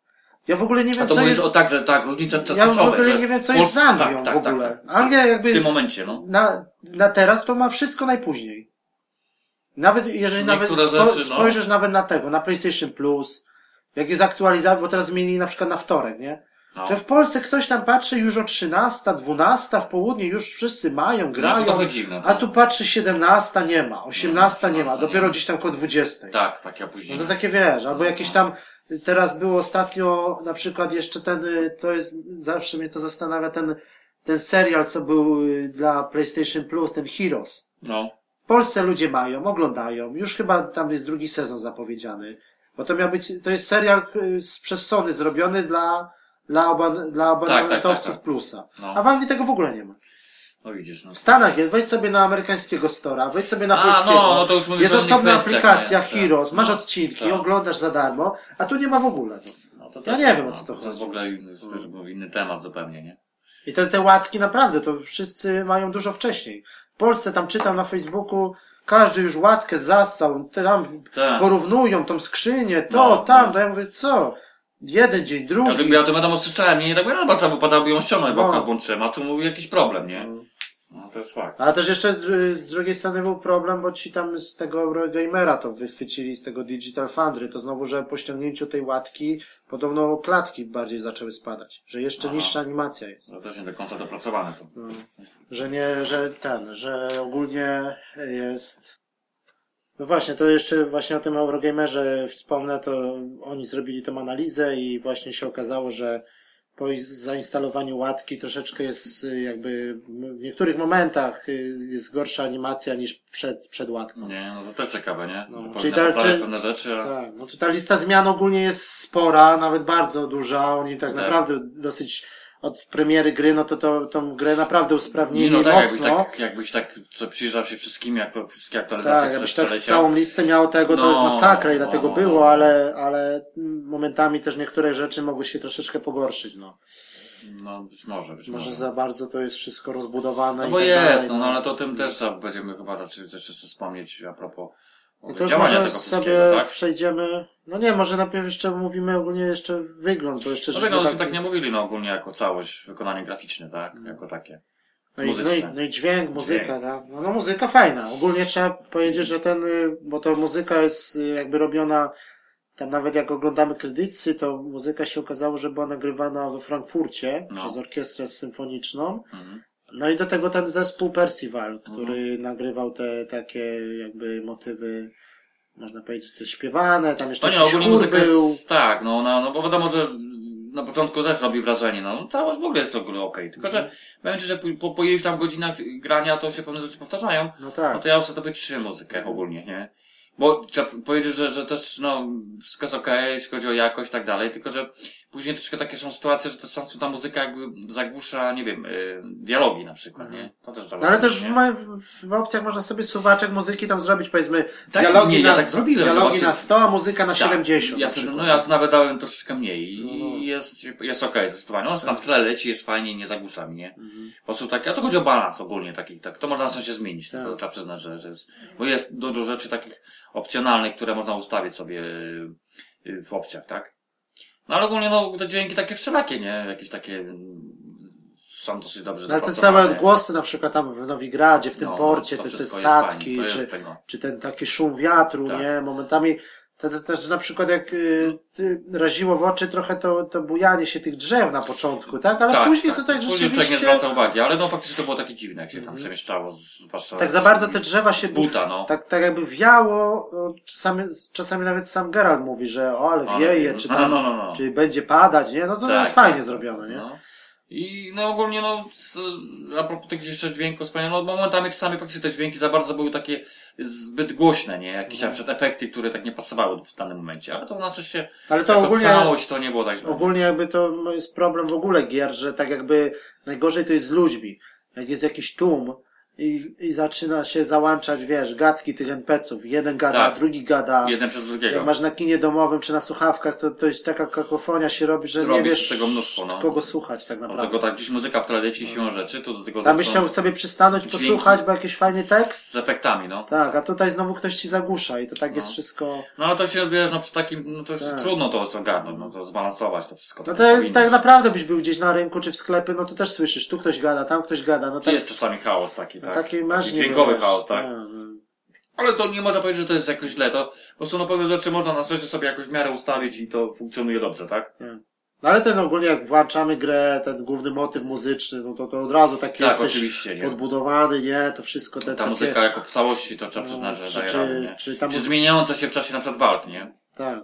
Ja w ogóle nie A wiem, to co mówisz jest... o tak, że tak, różnica Ja czasowa. w ogóle nie wiem, co Pols- jest z Anglią tak, tak, w ogóle. Tak, tak. Anglia W jakby tym momencie, no. na, na teraz to ma wszystko najpóźniej. Nawet jeżeli nawet Niektóre spo, rzeczy, no. spojrzysz nawet na tego, na PlayStation Plus, jak jest aktualizacja, bo teraz zmienili na przykład na wtorek, nie? No. To w Polsce ktoś tam patrzy już o 13, 12 w południe, już wszyscy mają, grają. No to trochę dziwne, a tak. tu patrzy 17 nie ma, 18 nie ma, 18 nie dopiero ma. gdzieś tam koło 20. Tak, tak, ja później. No to takie wiesz, albo jakieś tam, teraz było ostatnio, na przykład jeszcze ten, y, to jest, zawsze mnie to zastanawia, ten, ten serial, co był y, dla PlayStation Plus, ten Heroes. No. W Polsce ludzie mają, oglądają, już chyba tam jest drugi sezon zapowiedziany. Bo to miał być, to jest serial y, z, przez Sony zrobiony dla, dla, aban, dla abonamentowców tak, tak. Plusa. No. A w Anglii tego w ogóle nie ma. No widzisz, no. W Stanach jest, wejdź sobie na amerykańskiego Stora, wejdź sobie na A, polskiego. no, no to już mówisz jest osobna aplikacja nie? Tak. Heroes, masz No, odcinki, tak. oglądasz za darmo, a tu nie ma w ogóle. No. No to Ja też nie jest, wiem, o no, co to jest chodzi. w ogóle inny, był inny temat zupełnie, nie? I te, te łatki naprawdę, to wszyscy mają dużo wcześniej. W Polsce tam czytam na Facebooku, każdy już łatkę zassał, tam Tak. porównują tą skrzynię, to, No, tam, no. to ja mówię, co? Jeden dzień, Ja drugi. to, ja to wiadomo słyszałem, nie, nie tak no trzeba wypadałoby ją ściągnąć, bo No. no. włączyłem, a tu mówię jakiś problem, nie? No, to jest fakt. Ale też jeszcze z, z drugiej strony był problem, bo ci tam z tego Eurogamera to wychwycili z tego Digital Foundry, to znowu, że po ściągnięciu tej łatki podobno klatki bardziej zaczęły spadać, że jeszcze Aha. niższa animacja jest. To też nie do końca dopracowane to. Że nie, że ten, że ogólnie jest. No właśnie, to jeszcze właśnie o tym Eurogamerze wspomnę, to oni zrobili tą analizę i właśnie się okazało, że po zainstalowaniu łatki troszeczkę jest jakby w niektórych momentach jest gorsza animacja niż przed, przed łatką. Nie, no to też ciekawe, nie? No, że czyli ta- czy- pewne rzeczy, a... Tak, no to ta lista zmian ogólnie jest spora, nawet bardzo duża. Oni tak, Tak. naprawdę dosyć od premiery gry, no to, to tą grę naprawdę usprawnili no tak, jakbyś mocno. tak, jakbyś tak co przyjrzał się wszystkimi, jak to wszystkie aktualizacje Tak, jakbyś tak przeleciał. całą listę miał tego, to No, jest masakra i no, dlatego no, było, no. ale, ale momentami też niektóre rzeczy mogły się troszeczkę pogorszyć, no. No, być może, być Może może. za bardzo to jest wszystko rozbudowane No i bo tak jest, dalej, no, no ale to o tym też będziemy chyba raczej też jeszcze wspomnieć a propos I to już może sobie tak? przejdziemy, no nie, może najpierw jeszcze mówimy ogólnie jeszcze wygląd, bo jeszcze No no, tak- tak nie mówili, no ogólnie jako całość, wykonanie graficzne, tak? Jako takie. No i, no, i, no i dźwięk, muzyka, Dźwięk. tak? No, no muzyka fajna. Ogólnie trzeba powiedzieć, że ten, y, bo to muzyka jest y, jakby robiona, tam nawet jak oglądamy kredycy, to muzyka się okazało, że była nagrywana we Frankfurcie No. przez orkiestrę symfoniczną. Mhm. No i do tego ten zespół Percival, który nagrywał te takie jakby motywy, można powiedzieć, te śpiewane, tam jeszcze No nie, jakiś ogólnie muzyka był. jest, tak, no, no, no bo wiadomo, że na początku też robi wrażenie, no, całość w ogóle jest w ogóle okej, tylko że powiem Ci, że po, po, iluś tam godzinach grania to się pewne rzeczy powtarzają, No no tak. to ja sobie to wyciszyłem muzykę ogólnie, nie? Bo trzeba powiedzieć, że, że też, no, wszystko jest okej, jeśli chodzi o jakość i tak dalej, tylko że później troszkę takie są sytuacje, że to często ta muzyka jakby zagłusza, nie wiem, y, dialogi na przykład, nie? To też No ale zauważyłem, też w, nie? ma- w, w opcjach można sobie suwaczek muzyki tam zrobić, powiedzmy, Tak, dialogi, nie, ja na, tak zrobiłem, dialogi właśnie- na 100, a muzyka na Tak, 70. Ja sobie, no ja nawet dałem troszeczkę mniej i No, no. jest, jest okej, zdecydowanie. On tam w tle leci, jest fajnie, nie zagłusza mi, nie? Mhm. Po prostu tak, a to chodzi o balans ogólnie taki, tak, to można na sensie zmienić, Tak. to trzeba przyznać, że, że jest, bo jest dużo rzeczy takich opcjonalnych, które można ustawić sobie y, w opcjach, tak? No ale ogólnie, no, te dźwięki takie wszelakie, nie? Jakieś takie, mm, są dosyć dobrze No, ale te całe odgłosy na przykład tam w Nowigradzie, w tym No, porcie, te, te statki, czy, czy ten taki szum wiatru, Tak. nie? Momentami to, też na przykład jak y, raziło w oczy trochę to, to bujanie się tych drzew na początku, tak? Ale później to tak Później człowiek nie rzeczywiście... zwraca uwagi, ale no faktycznie to było takie dziwne, jak się tam przemieszczało, zwłaszcza... Tak za bardzo te drzewa się Z buta, no. tak, tak jakby wiało, no, czasami, czasami nawet sam Geralt mówi, że o, ale Ale wieje, wiem. czy No, tam, no, no, no. czy będzie padać, nie? No to Tak, jest fajnie tak, zrobione, nie? No. I no ogólnie no, z, a propos tych jeszcze dźwięków wspomniałem, no momentami czasami faktycznie te dźwięki za bardzo były takie zbyt głośne, nie? Jakieś Mhm. przykład efekty, które tak nie pasowały w danym momencie, ale to znaczy się, Ale to ogólnie, całość to nie było tak źle. ogólnie jakby to jest problem w ogóle gier, że tak jakby najgorzej to jest z ludźmi. Jak jest jakiś tłum i, i zaczyna się załączać, wiesz, gadki tych NPC-ów. Jeden gada, Tak. drugi gada. Jeden przez drugiego. Jak masz na kinie domowym czy na słuchawkach, to, to jest taka kakofonia się robi, że Robi nie wiesz tego mnóstwo, no. kogo słuchać tak Do naprawdę. tego tak, gdzieś muzyka w tle leci siłą rzeczy, to do tego... Tam byś to- chciał sobie przystanąć, posłuchać, bo jakiś fajny tekst. Z efektami, no. Tak, a tutaj znowu ktoś ci zagłusza i to tak jest wszystko. No ale to się, wiesz, no przy takim, no to Tak. trudno to ogarnąć, no to zbalansować to wszystko. No to jest powinno. tak naprawdę byś był gdzieś na rynku czy w sklepie, no to też słyszysz, tu ktoś gada, tam ktoś gada, no tak. Jest czasami chaos taki, tak? Taki masz taki dźwiękowy chaos, tak? no. Ale to nie można powiedzieć, że to jest jakoś źle, to po prostu no pewne rzeczy można na szczęście sobie jakoś w miarę ustawić i to funkcjonuje dobrze, tak? No ale ten ogólnie jak włączamy grę, ten główny motyw muzyczny, no to, to od razu taki Tak, jesteś oczywiście, nie? podbudowany, nie? To wszystko te Ta takie... muzyka jako w całości to trzeba przyznać, że czy- daje czy- radę, nie? czy ta Czy muzy- zmieniająca się w czasie na przykład walk, nie? Tak.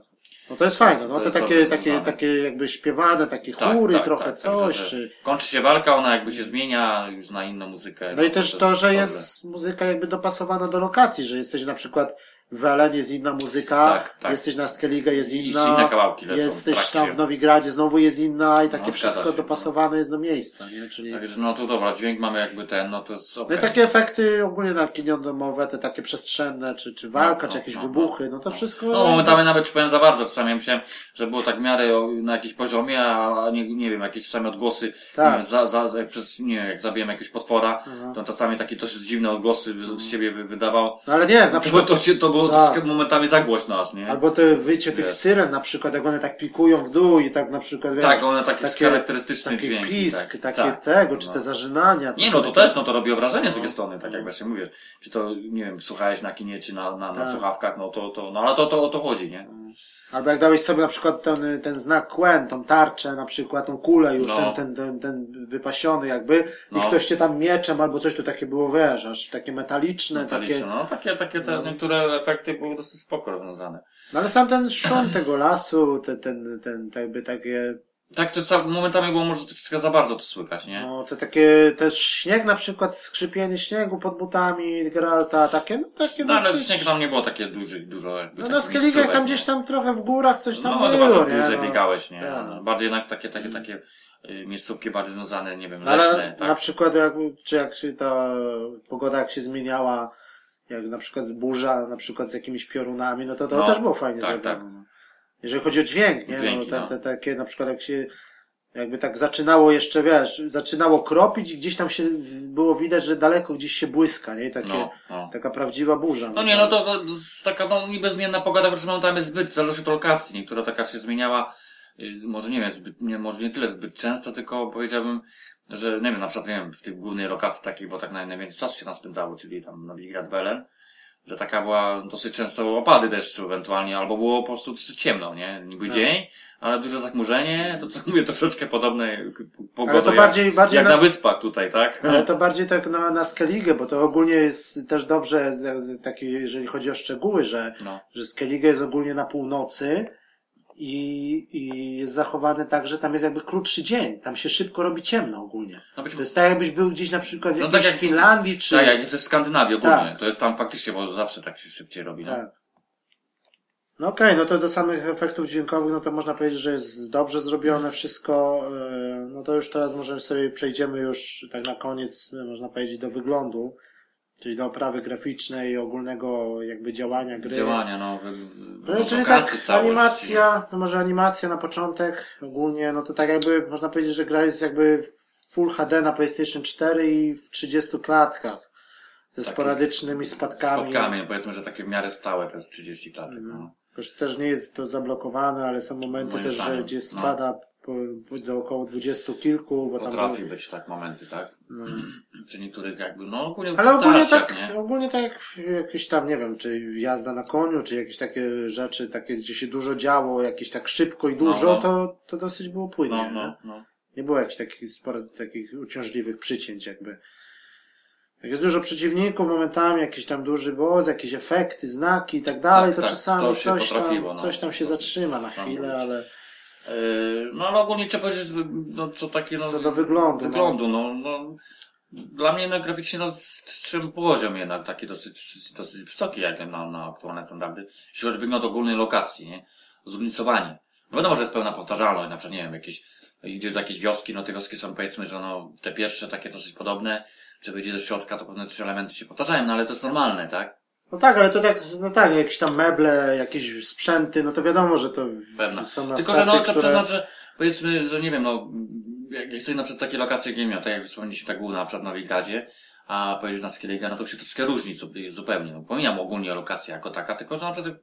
No to jest fajne, no To te takie, takie, takie jakby śpiewane, takie Tak, chóry, tak, trochę tak, coś, czy... Kończy się walka, ona jakby się zmienia już na inną muzykę. No i też to, że jest muzyka jakby dopasowana do lokacji, że jesteś na przykład w jest inna muzyka, Tak, tak. jesteś na Skellige jest I inna, inne kawałki lecą w jesteś trakcie. tam w Nowigradzie znowu jest inna i takie No, wszystko się, no. dopasowane jest do miejsca, nie? Czyli... Także no to dobra, dźwięk mamy jakby ten, no to jest No okej. i takie efekty ogólnie na kinie domowe, te takie przestrzenne, czy, czy walka, No, czy no, jakieś no, wybuchy, no to wszystko... No momentami nawet czułem za bardzo, czasami ja myślałem, że było tak w miarę na jakimś poziomie, a nie, nie wiem, jakieś same odgłosy, Tak. wiem, za, za, jak przez, nie jak zabiłem jakiegoś potwora, Aha. to czasami takie dosyć dziwne odgłosy z siebie wy- wydawał. No ale nie, na przykład to się, to było Tak. troszkę momentami za głośno aż, nie? Albo to wycie tych Wiesz. syren na przykład, jak one tak pikują w dół i tak na przykład, Tak, one takie, charakterystyczne taki dźwięki. pisk, tak, takie tak, tego, czy no. te zażynania. Nie, no to takie- też, no to robi wrażenie z drugiej strony, tak jak właśnie mówisz. Czy to, nie wiem, słuchałeś na kinie, czy na, na, na Tak. słuchawkach, no to, to, no ale to, to o to chodzi, nie? Albo jak dałeś sobie na przykład ten, ten znak Quen, tą tarczę, na przykład tą kulę już, No. ten, ten, ten, ten wypasiony jakby, i No. ktoś cię tam mieczem albo coś, to takie było, wiesz, aż takie metaliczne, Metaliczne, takie... no takie, takie te niektóre efekty były dosyć spoko rozwiązane. No ale sam ten szum tego lasu, ten, ten, ten, ten jakby takie, Tak, to momentami było może troszeczkę za bardzo to słychać, nie? no te takie, też śnieg na przykład, skrzypienie śniegu pod butami Geralta, takie, no takie No, ale dosyć... śnieg tam nie było takie duży, dużo jakby No na Skelligach tam gdzieś tam trochę w górach coś tam no, było, że nie? dłużej no. biegałeś, nie? Tak, no. Bardziej jednak takie, takie, takie y, miejscówki bardziej związane, nie wiem, No, leśne, ale tak? na przykład jak, czy jak się ta pogoda jak się zmieniała, jak na przykład burza, na przykład z jakimiś piorunami, no to to No, też było fajnie tak, zrobione. tak. No. Jeżeli chodzi o dźwięk, nie? Dźwięki, no, te, no. te, takie na przykład jak się jakby tak zaczynało jeszcze, wiesz, zaczynało kropić i gdzieś tam się było widać, że daleko gdzieś się błyska, nie? Takie, No, no. taka prawdziwa burza. No nie, no to, to z- taka no, niby zmienna pogoda, bo momentami jest zbyt, zależy od lokacji. Niektóra taka się zmieniała, y, może nie wiem, zbyt, nie, może nie tyle zbyt często, tylko powiedziałbym, że nie wiem, na przykład, nie wiem, w tych głównej lokacji takiej, bo tak naj, najwięcej czasu się tam spędzało, czyli tam Nowigrad Belen, że taka była dosyć często opady deszczu ewentualnie, albo było po prostu dosyć ciemno, nie? Niby No. dzień, ale duże zachmurzenie, to, to mówię troszeczkę podobne pogodę Ale to jak, bardziej, bardziej jak na, na wyspach tutaj, tak? Ale to bardziej tak na, na Skellige, bo to ogólnie jest też dobrze, takie, jeżeli chodzi o szczegóły, że, No. że Skellige jest ogólnie na północy i, i jest zachowany tak, że tam jest jakby krótszy dzień. Tam się szybko robi ciemno ogólnie. No być To jest tak, jakbyś był gdzieś na przykład w No jakiejś tak jak- Finlandii, czy... Tak, jak jesteś w Skandynawii ogólnie, Tak. to jest tam faktycznie, bo zawsze tak się szybciej robi, no. Tak. No okej, no to do samych efektów dźwiękowych, no to można powiedzieć, że jest dobrze zrobione wszystko. yy, No to już teraz możemy sobie przejdziemy już tak na koniec, można powiedzieć, do wyglądu, czyli do oprawy graficznej i ogólnego jakby działania gry. Działania, no, wy, No, czyli tak, animacja, no może animacja na początek ogólnie, no to tak jakby można powiedzieć, że gra jest jakby w Full HD na PlayStation 4 i w 30 klatkach. Ze Takich sporadycznymi spadkami. Spotkamy, no powiedzmy, że takie w miarę stałe, to jest 30 klatek, no. Że też nie jest to zablokowane, ale są momenty też, że gdzie no. spada do około dwudziestu kilku, bo tam Potrafi było, być tak momenty, tak? Przy niektórych jakby, no ogólnie ale ogólnie tak, nie? ogólnie tak jak jakieś tam, nie wiem, czy jazda na koniu, czy jakieś takie rzeczy, takie, gdzie się dużo działo, jakieś tak szybko i dużo, no. to, to dosyć było płynnie. No, nie? no, no. Nie było jakichś takich sporo takich uciążliwych przycięć jakby. Jak jest dużo przeciwników, momentami jakiś tam duży boss, jakieś efekty, znaki i tak dalej, Tak, to tak, czasami to coś tam, no. coś tam się zatrzyma na Tam chwilę, ale no ale ogólnie trzeba powiedzieć, no co takie, no. Co do wyglądu, no. Wyglądu, no, no. Dla mnie jednak graficznie no, strzem poziom jednak taki dosyć, dosyć wysoki jak na, na aktualne standardy. Jeśli chodzi o wygląd ogólnej lokacji, nie? Zróżnicowanie. No wiadomo, że jest pełna powtarzalność, na przykład, nie wiem, jakieś, idziesz do jakiejś wioski, no te wioski są powiedzmy, że no, te pierwsze takie dosyć podobne, czy wyjdziesz do środka, to pewne trzy elementy się powtarzają, no ale to jest normalne, tak? No tak, ale to tak, no tak, jakieś tam meble, jakieś sprzęty, no to wiadomo, że to Pewna. są Tylko, asety, że no, trzeba które... przyznać, że powiedzmy, że nie wiem, no, jak chcesz na przykład takie lokacje, jak nie wiem, tak jak wspomnieliśmy, ta główna, na przykład Nowigradzie, a pojedziesz na Skellige, no to się troszkę różni zu- zupełnie. No, pomijam ogólnie lokację jako taka, tylko że na przykład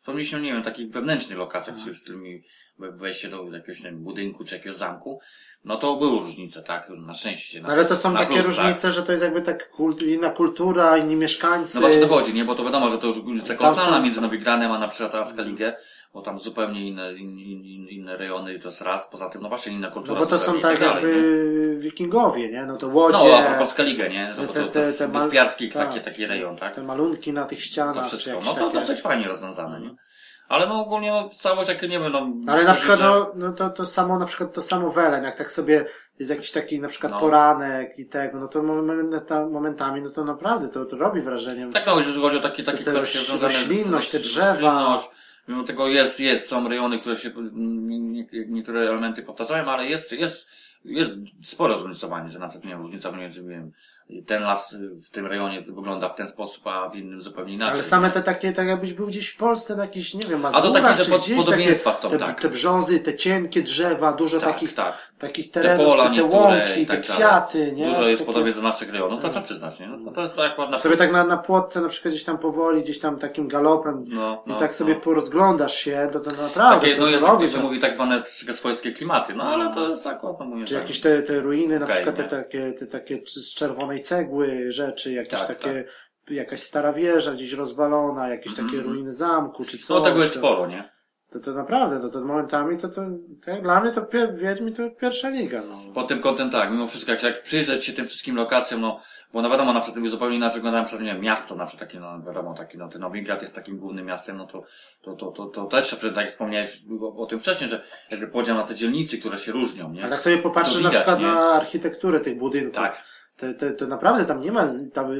wspomnieliśmy, nie wiem, takich wewnętrznych lokacjach, czyli z którymi wejście do jakiegoś nie wiem, budynku czy jakiegoś zamku, no to były różnice, tak? Na szczęście. Na, Ale to są takie plus, tak? różnice, że to jest jakby tak kult, inna kultura, inni mieszkańcy. No właśnie to chodzi, nie? Bo to wiadomo, że to już różnica kolosalna między Nowigranem a na przykład a Skellige, bo tam zupełnie inne, in, in, in, inne rejony to jest raz, poza tym, no właśnie inna kultura no bo to są i tak dalej, nie? jakby wikingowie, nie? No to łodzie, No, a propos Skellige, nie? No, bo te- to, to te- jest te mal- wyspiarski tak. taki, taki rejon, tak? te malunki na tych ścianach, To wszystko. No to takie... dosyć fajnie rozwiązane, nie? Ale no ogólnie no, całość, jak nie wiem, no... Ale na przykład, no, no to, to samo, na przykład to samo Welen, jak tak sobie jest jakiś taki na przykład No. poranek i tego, no to momenta, momentami, no to naprawdę to, to robi wrażenie. Tak, no, jeżeli chodzi o takie, takie te kwestie związane z roślinność, te z- drzewa. roślinność. Mimo tego jest, jest, są rejony, które się, nie- nie- niektóre elementy powtarzają, ale jest, jest jest spore zróżnicowanie, że na przykład, nie wiem, różnica między, nie wiem, ten las w tym rejonie wygląda w ten sposób, a w innym zupełnie inaczej. Ale same te takie, tak jakbyś był gdzieś w Polsce, na jakichś, nie wiem, to Mazurach, takie, że pod- gdzieś, podobieństwa takie, są, te, tak. te brzozy, te cienkie drzewa, dużo Tak, takich, tak. takich te terenów, pola te, te łąki, i te tak dalej. kwiaty, nie? Dużo jest Takie- podobie do naszych rejonów, to trzeba przyznać, nie? No, to jest tak ładna Sobie tak na, na płotce na przykład gdzieś tam powoli, gdzieś tam takim galopem No, no, i tak sobie no. porozglądasz się, to, to naprawdę Takie, to, no to jest, jak to się że- mówi, tak zwane swojskie klimaty, no ale to jest akurat, no mówię, Czy tak. jakieś te, te ruiny, na przykład te nie? takie, te takie z czerwonej cegły rzeczy, jakieś Tak, takie, jakaś stara wieża gdzieś rozwalona, jakieś takie ruiny zamku, czy coś. No tego jest sporo, nie? To, to naprawdę, no to momentami to, to, to dla mnie to pier, Wiedźmin to pierwsza liga, no. Pod tym kątem tak, mimo wszystko, jak, jak przyjrzeć się tym wszystkim lokacjom, no, bo no wiadomo, na przykład zupełnie inaczej wygląda na przykład, nie wiem, miasto, na przykład takie, no wiadomo, taki, no, ten Nowigrad jest takim głównym miastem, no to, to, to, to, to też, tak jak wspomniałeś o, o tym wcześniej, że jakby podział na te dzielnice, które się różnią, nie? A tak sobie popatrzysz To na widać, przykład nie? na architekturę tych budynków. Tak. Te, to naprawdę tam nie ma, tam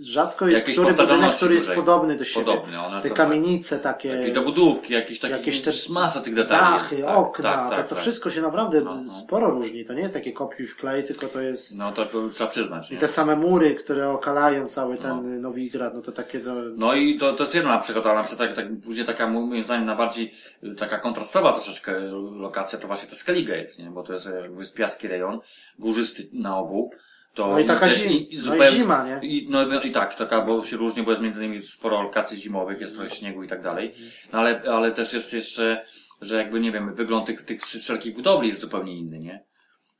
rzadko jest Jakiejś który budynek, który jest podobny do siebie. Podobny, one te są kamienice takie, Jakieś dobudówki, jakieś takie, jakieś jakieś te masa tych detali dachy, jest. Tak, okna, tak, tak, to, to tak. wszystko się naprawdę no. sporo różni. To nie jest takie kopiuj wklej, tylko to jest No to, to trzeba przyznać, nie? i te same mury, które okalają cały ten Nowigrad, no to takie to, No i to, to jest jedna na przykład, ale na przykład tak, tak, później taka moim zdaniem na bardziej y, taka kontrastowa troszeczkę lokacja to właśnie to Skellige jest, nie? Bo to jest jakby jest piaski rejon, górzysty na ogół. To No i taka to jest zim- no i zupełnie- zima, nie? I, no i- i tak, taka, bo się różni, bo jest między innymi sporo lokacji zimowych, jest trochę śniegu i tak dalej. No ale, ale też jest jeszcze, że jakby nie wiem, wygląd tych, tych wszelkich budowli jest zupełnie inny, nie?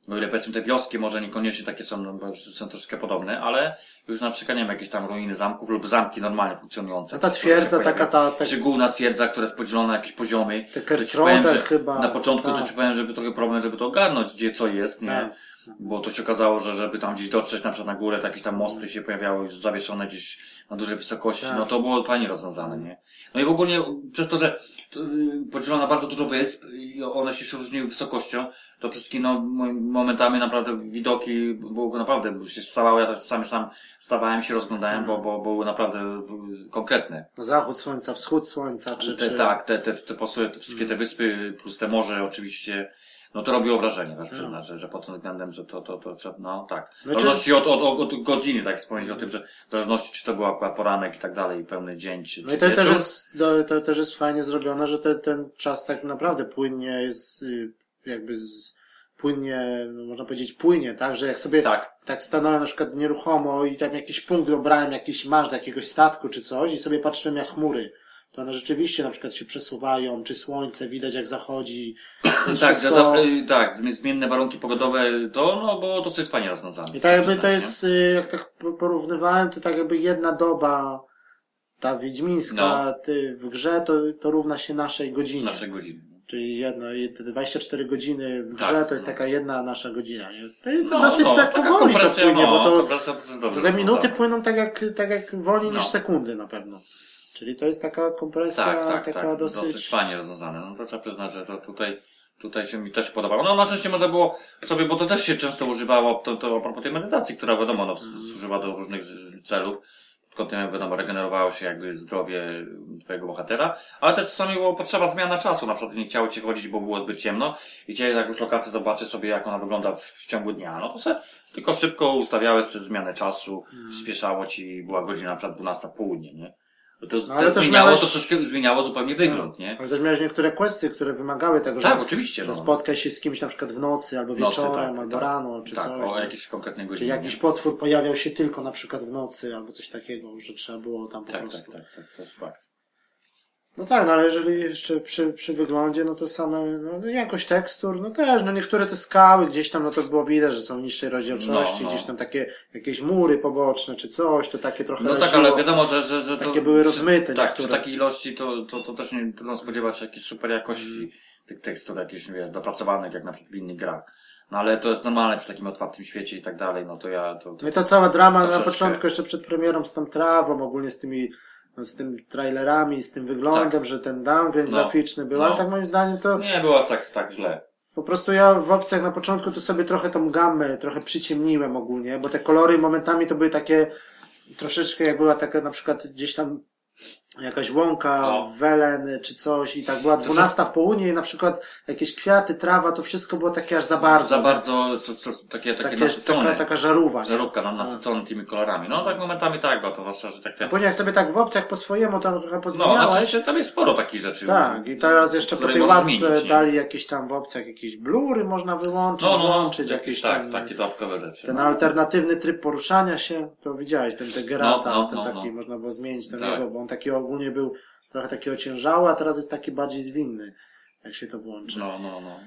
O ile powiedzmy te wioski może niekoniecznie takie są, no, bo są troszkę podobne, ale już na przykład, nie wiem, jakieś tam ruiny zamków lub zamki normalnie funkcjonujące. No ta twierdza taka, ta- ta- Czy główna twierdza, która jest podzielona na jakieś poziomy. Te że chyba, Na początku to tak. ci powiem, żeby trochę problem, żeby to ogarnąć, gdzie co jest, nie? Tak. Bo to się okazało, że żeby tam gdzieś dotrzeć na przykład na górę, to jakieś tam mosty się pojawiały zawieszone gdzieś na dużej wysokości, Tak. no to było fajnie rozwiązane, nie? No i w ogóle przez to, że yy, podzielono na bardzo dużo wysp i one się różniły wysokością, to wszystkie no mo- momentami naprawdę widoki było naprawdę bo się stawało, ja też sam sam stawałem się, rozglądałem, bo, bo były naprawdę yy, konkretne. zachód słońca, wschód słońca, czy, Te, czy... tak, te, te, te, po prostu te wszystkie te wyspy, plus te morze oczywiście, no to robiło wrażenie, tak przyznać, że, że pod tym względem, że to, to, to, trzeba- no tak. W Znaczy- zależności od, od, od, od godziny, tak wspomnieć o tym, że w zależności czy to był akurat poranek i tak dalej, pełny dzień, czy, No i to też jest, to, to też jest fajnie zrobione, że te, ten czas tak naprawdę płynnie jest, y, jakby z, płynnie, no można powiedzieć płynie, tak? Że jak sobie Tak. tak stanąłem na przykład nieruchomo i tam jakiś punkt obrałem, jakiś masz do jakiegoś statku czy coś i sobie patrzyłem jak chmury. To one rzeczywiście na przykład się przesuwają, czy słońce widać jak zachodzi. To jest Tak, wszystko... to, y, tak, zmie- zmienne warunki pogodowe, to, no, było dosyć fajnie rozwiązane. I tak jakby to jest, y, jak tak po- porównywałem, to tak jakby jedna doba, ta wiedźmińska No. ty, w grze, to, to równa się naszej nie? godzinie. Nasze godziny. Czyli jedno, jed- 24 godziny w grze Tak, to jest no. taka jedna nasza godzina. Nie? To jest No, dosyć no, tak powoli to płynie, no, bo to kompresja to jest dobrze te minuty płyną tak jak, tak jak wolniej niż No. sekundy na pewno. Czyli to jest taka kompresja, Tak, tak, taka tak. dosyć... Dosyć fajnie rozwiązane. No to trzeba przyznać, że to tutaj, tutaj się mi też podobało. No na szczęście można było sobie, bo to też się często używało, to, to a propos tej medytacji, która wiadomo, no, Mhm. służyła do różnych celów. Pod kątem, wiadomo, regenerowało się jakby zdrowie twojego bohatera, ale też czasami było potrzeba zmiana czasu, na przykład nie chciało ci chodzić, bo było zbyt ciemno i chciałeś jakąś lokację zobaczyć sobie, jak ona wygląda w, w ciągu dnia, no to se tylko szybko ustawiałeś sobie zmianę czasu, Mhm. spieszało ci, była godzina na przykład 12 południe, nie? No to, No, to ale też zmieniało, miałeś- to troszeczkę zmieniało zupełnie wygląd, nie? Ale też miałeś niektóre questy, które wymagały tego, że, Tak, oczywiście. że No. spotkaj się z kimś na przykład w nocy, albo nocy, wieczorem, tak, albo tak. rano, czy tak, coś. o jakiejś konkretnej Czy godzinie. jakiś potwór pojawiał się tylko na przykład w nocy, albo coś takiego, że trzeba było tam po Tak, prostu. tak, tak, tak, to jest fakt. No tak, no ale jeżeli jeszcze przy, przy wyglądzie, no to same, no jakość tekstur, no też, no niektóre te skały gdzieś tam, no to było widać, że są niższej rozdzielczości, No, no. gdzieś tam takie, jakieś mury poboczne, czy coś, to takie trochę No tak, raziło. ale wiadomo, że, że, że to... Takie były rozmyte Tak, niektóre. przy takiej ilości to, to, to też nie trudno spodziewać się jakiejś super jakości tych tekstur, jakichś, wiesz, dopracowanych, jak na przykład w innych grach. No ale to jest normalne przy takim otwartym świecie i tak dalej, no to ja, to, to No i ta cała drama na początku, jeszcze przed premierą z tą trawą, ogólnie z tymi, no, z tym trailerami, z tym wyglądem, że ten downgrade No. graficzny był, No. ale tak moim zdaniem to nie było aż tak, tak źle. po prostu ja w opcjach na początku to sobie trochę tą gamę trochę przyciemniłem ogólnie, bo te kolory momentami to były takie troszeczkę jak była taka na przykład gdzieś tam jakaś łąka, O. welen czy coś i tak była dwunasta w południe i na przykład jakieś kwiaty, trawa, to wszystko było takie aż za bardzo. Za bardzo, so, so, takie, takie, takie, nasycone. taka, taka żarówa. nie? Żarówka nam nasycone tymi kolorami. No tak momentami tak, bo to zwłaszcza, że tak te... Później jak sobie tak w opcjach po swojemu tam trochę No, pozmieniałeś. znaczy się, tam jest sporo takich rzeczy. tak, i teraz jeszcze po tej łapce zmienić, dali jakieś tam w opcjach jakieś blury można wyłączyć, No, no, no, włączyć, jakieś, tak, tam... takie dodatkowe rzeczy. Ten no. alternatywny tryb poruszania się, to widziałeś, ten Degerata, No, no, ten no, taki, no. można było zmienić ten Tak. jego, bo on taki ogólnie był trochę taki ociężały, a teraz jest taki bardziej zwinny, jak się to włączy. No, No, no, no.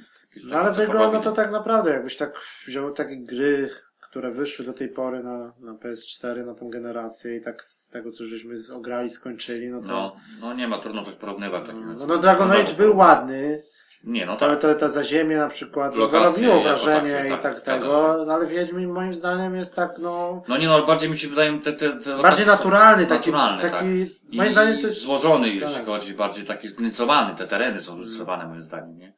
Ale wygląda to tak naprawdę, jakbyś tak wziął takie gry, które wyszły do tej pory na, na PS4, na tą generację i tak z tego, co żeśmy ograli, skończyli, no to... No, no nie ma, trudno coś porównywać takiego. no, no Dragon Age był ładny, Nie, no to, tak. to, to za ziemię na przykład, no, to Lokacje robiło jako wrażenie takie, i tak, tak tego, no, ale Wiedźmin moim zdaniem jest tak, no... No nie no, bardziej mi się wydają te, te, te Bardziej naturalny, taki, naturalne, taki, tak. moim I zdaniem to jest, złożony, jeśli tak. chodzi, bardziej taki zrysowany, te tereny są zrysowane moim zdaniem, nie?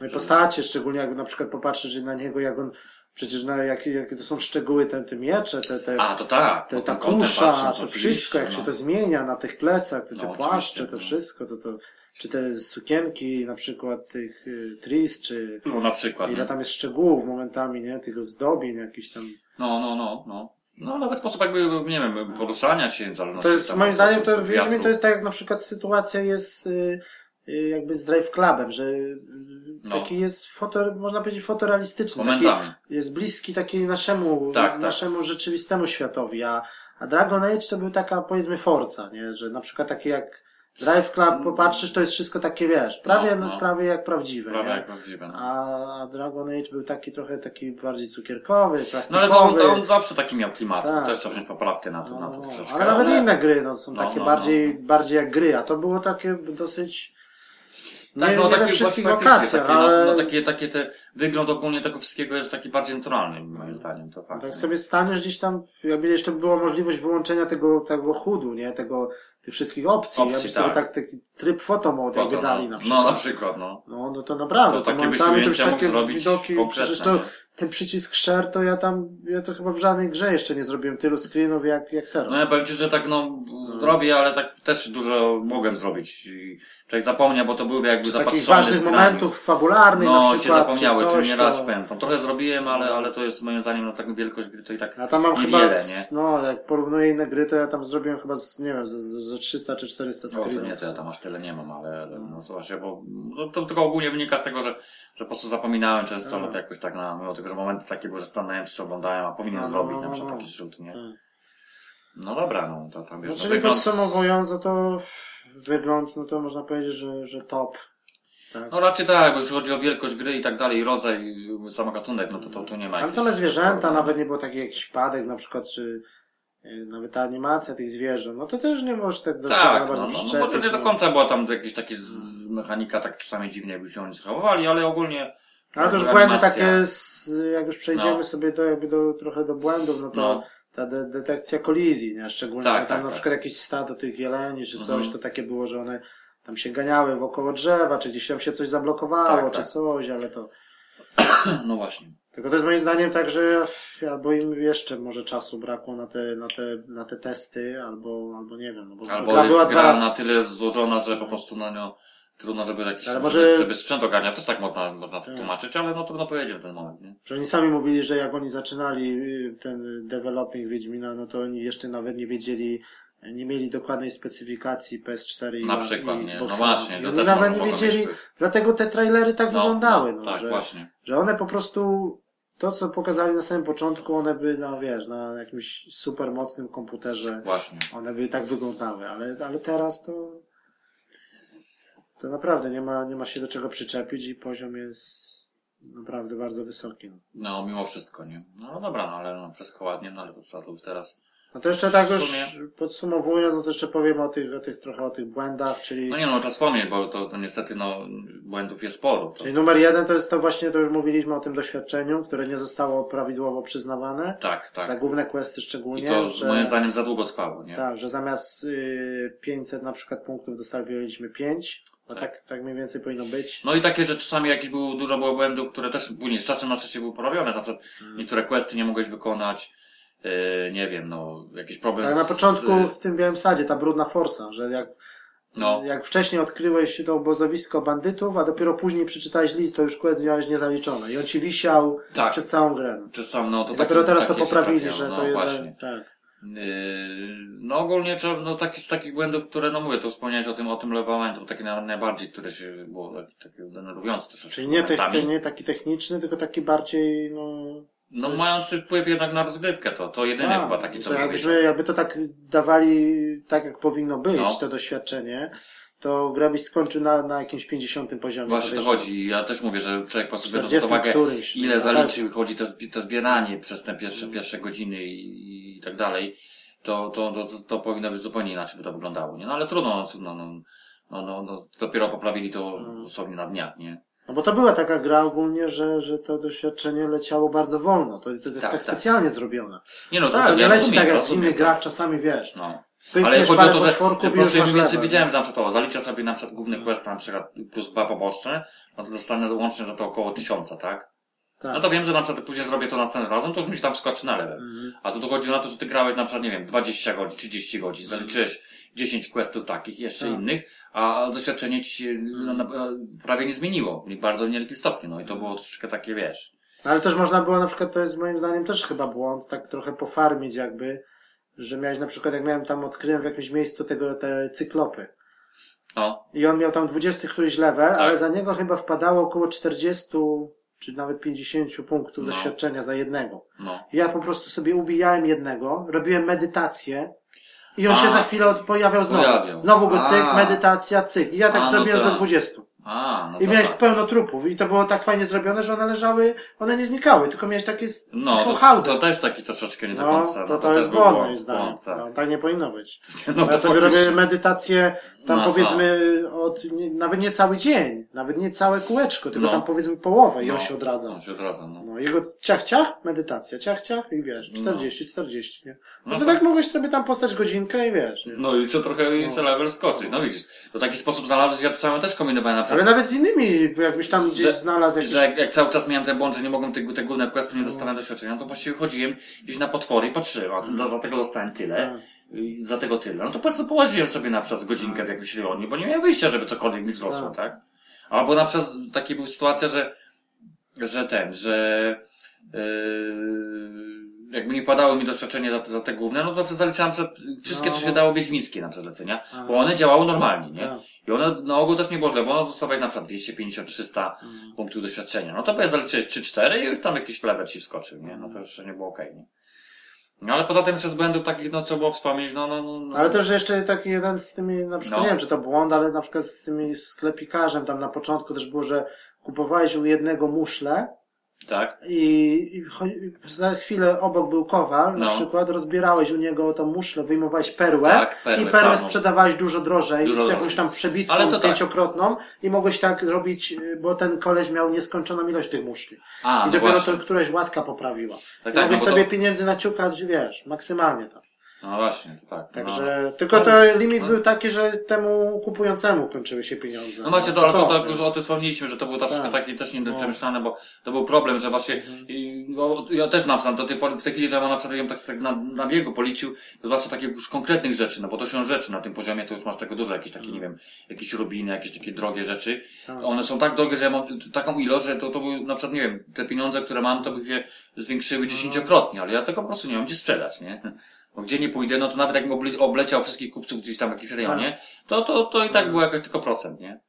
no i postacie, szczególnie jakby na przykład popatrzysz na niego, jak on, przecież na jakie, jakie to są szczegóły, te, te miecze, te, te, A, to tak. te, ta kusza, to wszystko, jak no. się to zmienia na tych plecach, te, te No, płaszcze, to no. wszystko, to, to, czy te sukienki, na przykład tych y, tris, czy No na przykład, ile nie? tam jest szczegółów momentami, nie, tych zdobień jakichś tam. No, no, no, no. No, nawet sposób jakby, nie wiem, poruszania się, To jest, tam moim zdaniem, to wiatru. to jest tak jak na przykład sytuacja jest y, y, jakby z Drive Clubem, że No. taki jest foto, można powiedzieć fotorealistyczny. Taki jest bliski taki naszemu, Tak, tak. naszemu rzeczywistemu światowi, a, a Dragon Age to był taka powiedzmy Forza, nie? Że na przykład takie jak Drive Club popatrzysz, to jest wszystko takie, wiesz, prawie, No, no. prawie jak prawdziwe, Prawie nie? jak prawdziwe, no. A Dragon Age był taki trochę taki bardziej cukierkowy, No plastikowy. ale to on, to on zawsze taki miał klimat. Tak. Też trzeba wziąć poprawkę na to, No, na to no, troszeczkę. ale nawet inne gry, no, są No, takie no, bardziej, no. bardziej jak gry, a to było takie dosyć, nie, Tak, no, nie we takie wszystkich faktycznie, lokacjach, takie, ale no, no, takie, takie te, wygląd ogólnie tego wszystkiego jest taki bardziej naturalny, moim zdaniem, to fakt. tak nie? sobie staniesz gdzieś tam, jakby jeszcze była możliwość wyłączenia tego, tego chudu, nie, tego, tych wszystkich opcji, Opcji, jakby sobie tak. tak, taki tryb fotomod jakby Foto, dali no. na przykład. No, na przykład, no. No, no to naprawdę, To to, takie już wyśmienięcia mógł takie zrobić widoki, przecież to, nie? ten przycisk share to ja tam, ja to chyba w żadnej grze jeszcze nie zrobiłem tylu screenów jak, jak teraz. No ja powiem Ci, że tak no, robię, ale tak też dużo mogłem zrobić. I zapomniał, bo to były jakby Takich zapatrzone ważnych grami. momentów fabularnych na No, przykład, się zapomniały, czy czy coś, nie to... raz pamiętam. Trochę zrobiłem, ale, ale to jest moim zdaniem na taką wielkość gry to i tak Ja tam mam niewiele, chyba, z, nie? no, jak porównuję inne gry, to ja tam zrobiłem chyba z, nie wiem, z, z, z 300 czy 400 No to screenów. nie, to ja tam aż tyle nie mam, ale, ale no właśnie, bo no, to tylko ogólnie wynika z tego, że, że po prostu zapominałem często lub jakoś tak na, mimo tego, że momenty takie były, że stanąłem czy oglądałem, a powinien No, no, zrobić no, na no, przykład no. taki zrzut, nie? Tak. No dobra, no to tam wiesz, no, czyli wygląd, podsumowując, no to wygląd, no to można powiedzieć, że, że top. Tak. no raczej tak, bo jeśli chodzi o wielkość gry i tak dalej, i rodzaj, sam gatunek, no to, to tu nie ma Ale jakichś- same zwierzęta, nawet nie było taki jakiś wpadek, na przykład, czy y, nawet ta animacja tych zwierząt, no to też nie możesz tak do Tak, no, no, no, przyczepić. może nie do końca była tam jakieś takie z- mechanika, tak czasami dziwnie jakby się oni zachowywali, ale ogólnie... Ale to już błędy animacja- takie, z, jak już przejdziemy No. sobie do, jakby do, trochę do błędów, no to No. ta de detekcja kolizji, nie? Szczególnie, Tak, tam tak, na tak. przykład jakieś stado tych jeleni, czy coś, Mhm. to takie było, że one tam się ganiały wokoło drzewa, czy gdzieś tam się coś zablokowało, Tak, czy tak. coś, ale to... No właśnie. Tylko to jest moim zdaniem tak, że albo im jeszcze może czasu brakło na te, na te, na te testy, albo, albo nie wiem, no bo Albo gra jest była dwa gra lata, na tyle złożona, że po prostu na nią trudno, żeby jakiś, Ale żeby, może- żeby sprzęt ogarniał. Też tak można, można to Tak. tłumaczyć, ale no trudno powiedzieć w ten moment, nie? że oni sami mówili, że jak oni zaczynali y, ten developing Wiedźmina, no to oni jeszcze nawet nie wiedzieli, nie mieli dokładnej specyfikacji PS4 i, Na i przykład, nie? Xboxa. No właśnie, I to oni też nawet nie wiedzieli, dlatego te trailery tak wyglądały, no, tak, że, właśnie. że one po prostu, to co pokazali na samym początku, one by, no wiesz, na jakimś super mocnym komputerze, Właśnie. one by tak wyglądały, ale, ale teraz to, to naprawdę nie ma, nie ma się do czego przyczepić i poziom jest naprawdę bardzo wysoki. No. No, mimo wszystko, nie? No, no dobra, no ale no, wszystko ładnie, no ale to co, to już teraz... No to jeszcze tak już sumie- podsumowując, no to jeszcze powiem o tych, o tych trochę o tych błędach, czyli, No nie no, czas wspomnieć, bo to, to niestety, no, błędów jest sporo. To, czyli numer jeden to jest to właśnie, to już mówiliśmy o tym doświadczeniu, które nie zostało prawidłowo przyznawane, tak, tak. za główne questy I szczególnie, to że, moim zdaniem za długo trwało, nie? tak, że zamiast y, 500 na przykład punktów dostawiliśmy 5, bo Tak. tak, tak mniej więcej powinno być. No i takie, że czasami jakieś było, dużo było błędów, które też później z czasem na szczęście były porobione. Na przykład Mm. niektóre questy nie mogłeś wykonać, yy, nie wiem, no, jakiś problem Ale na początku w tym Białym Sadzie, ta brudna forsa, że jak, No. jak wcześniej odkryłeś to obozowisko bandytów, a dopiero później przeczytałeś list, to już quest miałeś niezaliczony. I on ci wisiał Tak. przez całą grę. Przez sam, no to I taki- dopiero teraz to poprawili, że no, to jest... Właśnie. Tak. Yy, no ogólnie trzeba, no taki, z takich błędów, które, no mówię, to wspomniałeś o tym, o tym levelowaniu, to takie na- najbardziej, które się było takie, takie denerwujące troszeczkę. Czyli nie, te, nie taki techniczny, tylko taki bardziej, no... No coś- mający wpływ jednak na rozgrywkę, to, to jedyny Tak, chyba taki, co to jakbyśmy, wyjdzie. jakby to tak dawali, tak jak powinno być, No. to doświadczenie, to gra byś skończył na, na jakimś 50 poziomie. Właśnie to chodzi. Ja też mówię, że człowiek po sobie 40 pod uwagę, którymś, ile na zaliczył, chodzi te, zbi- te zbieranie przez te pierwsze, Mm. pierwsze godziny i, i tak dalej, to, to, to, to powinno być zupełnie inaczej by to wyglądało, nie? No ale trudno, no, no, no, no, no, no dopiero poprawili to Mm. dosłownie na dniach, nie? No bo to była taka gra ogólnie, że, że to doświadczenie leciało bardzo wolno. To, to jest Tak, tak, tak. specjalnie zrobione. Nie no, to, Tak, to nie leci rozumiem, tak jak w rozumiem, innych tak. grach czasami, wiesz. No. Pykniesz Ale chodzi o to, że, po już prostu więcej że na przykład o, zaliczę sobie na przykład główny quest na przykład plus dwa poboczne, no to dostanę łącznie za to około tysiąca, tak? Tak. No to wiem, że na przykład później zrobię to następnym razem, to już mi się tam wskoczy na level. Mhm. A tu dochodzi na to, że ty grałeś na przykład, nie wiem, 20 godzin, 30 godzin, zaliczyłeś 10 questów takich, jeszcze Tak. innych, a doświadczenie ci się no, na, prawie nie zmieniło. W bardzo niewielkim stopniu, no i to było troszeczkę takie, wiesz. No, Ale też można było na przykład, to jest moim zdaniem też chyba błąd, tak trochę pofarmić jakby, że miałeś na przykład, jak miałem tam, odkryłem w jakimś miejscu tego, te cyklopy. No, I on miał tam 20 któryś level, Tak. ale za niego chyba wpadało około 40 czy nawet 50 punktów No. doświadczenia za jednego. no. I Ja po prostu sobie ubijałem jednego, robiłem medytację i on A. się za chwilę od- pojawiał znowu. Pojawiał. Znowu go cyk, A. medytacja, cyk. I ja tak A, no zrobiłem tak. 20. A, no I to miałeś tak. pełno trupów. I to było tak fajnie zrobione, że one leżały, one nie znikały, tylko miałeś takie No, taką to, hałdę. to też taki troszeczkę nie do No, końca. to, no, to, też jest był błąd moim zdaniem. błąd, tak. No, tak nie powinno być. No, ja to sobie faktycznie- robię medytację tam No, powiedzmy od, nie, nawet nie cały dzień, nawet nie całe kółeczko, tylko No. tam powiedzmy połowę i on No, się odradza. On się odradza, no. No, jego ciach, ciach, medytacja, ciach, ciach i wiesz, 40, 40, nie? No, No to tak. tak mogłeś sobie tam postać godzinkę i wiesz, nie? No i co trochę no. level skoczyć, no widzisz. To taki sposób znalazłeś, ja to samo też kombinowałem na przykład. Ale nawet z innymi, jakbyś tam gdzieś Że- znalazł jakiś... Że jak, jak cały czas miałem te błąd, że nie mogłem te, te główne questy, nie dostałem doświadczenia, to właściwie chodziłem gdzieś na potwory i patrzyłem, a to, za tego dostałem tyle, Tak. za tego tyle. No to po prostu położyłem sobie na przykład godzinkę w jakimś rejonie, bo nie miałem wyjścia, żeby cokolwiek mi wzrosło, Tak. tak? Albo na przykład taka była sytuacja, że, że ten, że yy, jakby nie padało mi doświadczenie za, te- za te główne, no to zaliczałem wszystkie, No, co się no. dało wiedźmickie na zlecenia, A. bo one działały normalnie, nie? I one na ogół też nie było źle, bo one dostawały na przykład 250-300 Mm. punktów doświadczenia. No to by zaliczyłeś 3-4 i już tam jakiś level ci wskoczył, nie? No to jeszcze nie było okej, nie? No ale poza tym jeszcze z błędów takich, no co było wspomnieć, no, no, no. no. Ale też jeszcze taki jeden z tymi, na przykład, No. nie wiem czy to błąd, ale na przykład z tymi sklepikarzem tam na początku też było, że kupowałeś u jednego muszle Tak? i, za chwilę obok był kowal, na No. przykład rozbierałeś u niego tą muszlę, wyjmowałeś perłę Tak, perłę i perłę sprzedawałeś dużo drożej, Dużo z jakąś tam przebitką Ale to tak. pięciokrotną i mogłeś tak robić, y, bo ten koleś miał nieskończoną ilość tych muszli. A, I no dopiero właśnie. to któraś łatka poprawiła. Tak, I tak, mogłeś no sobie to- pieniędzy naciukać, wiesz, maksymalnie tam. No właśnie, to tak. Także, tylko to limit był taki, że temu kupującemu kończyły się pieniądze. No właśnie, to, ale to, to nie? już o tym wspomnieliśmy, że to było troszeczkę Tak. takie też nie No. bo to był problem, że właśnie, i, no, ja też na przykład, do tej pory, w tej chwili to ja na przykład, ja tak sobie na, na biegu policzył, zwłaszcza takich już konkretnych rzeczy, no bo to są rzeczy na tym poziomie, to już masz tego dużo, jakieś takie, nie wiem, jakieś rubiny, jakieś takie drogie rzeczy. Tak. One są tak drogie, że ja mam taką ilość, że to, to były, na przykład, nie wiem, te pieniądze, które mam, to by je zwiększyły dziesięciokrotnie, ale ja tego po prostu nie mam gdzie sprzedać, nie? Bo gdzie nie pójdę, no to nawet jakbym oble- obleciał wszystkich kupców gdzieś tam w jakimś rejonie, to, to, to i tak było jakoś tylko procent, nie?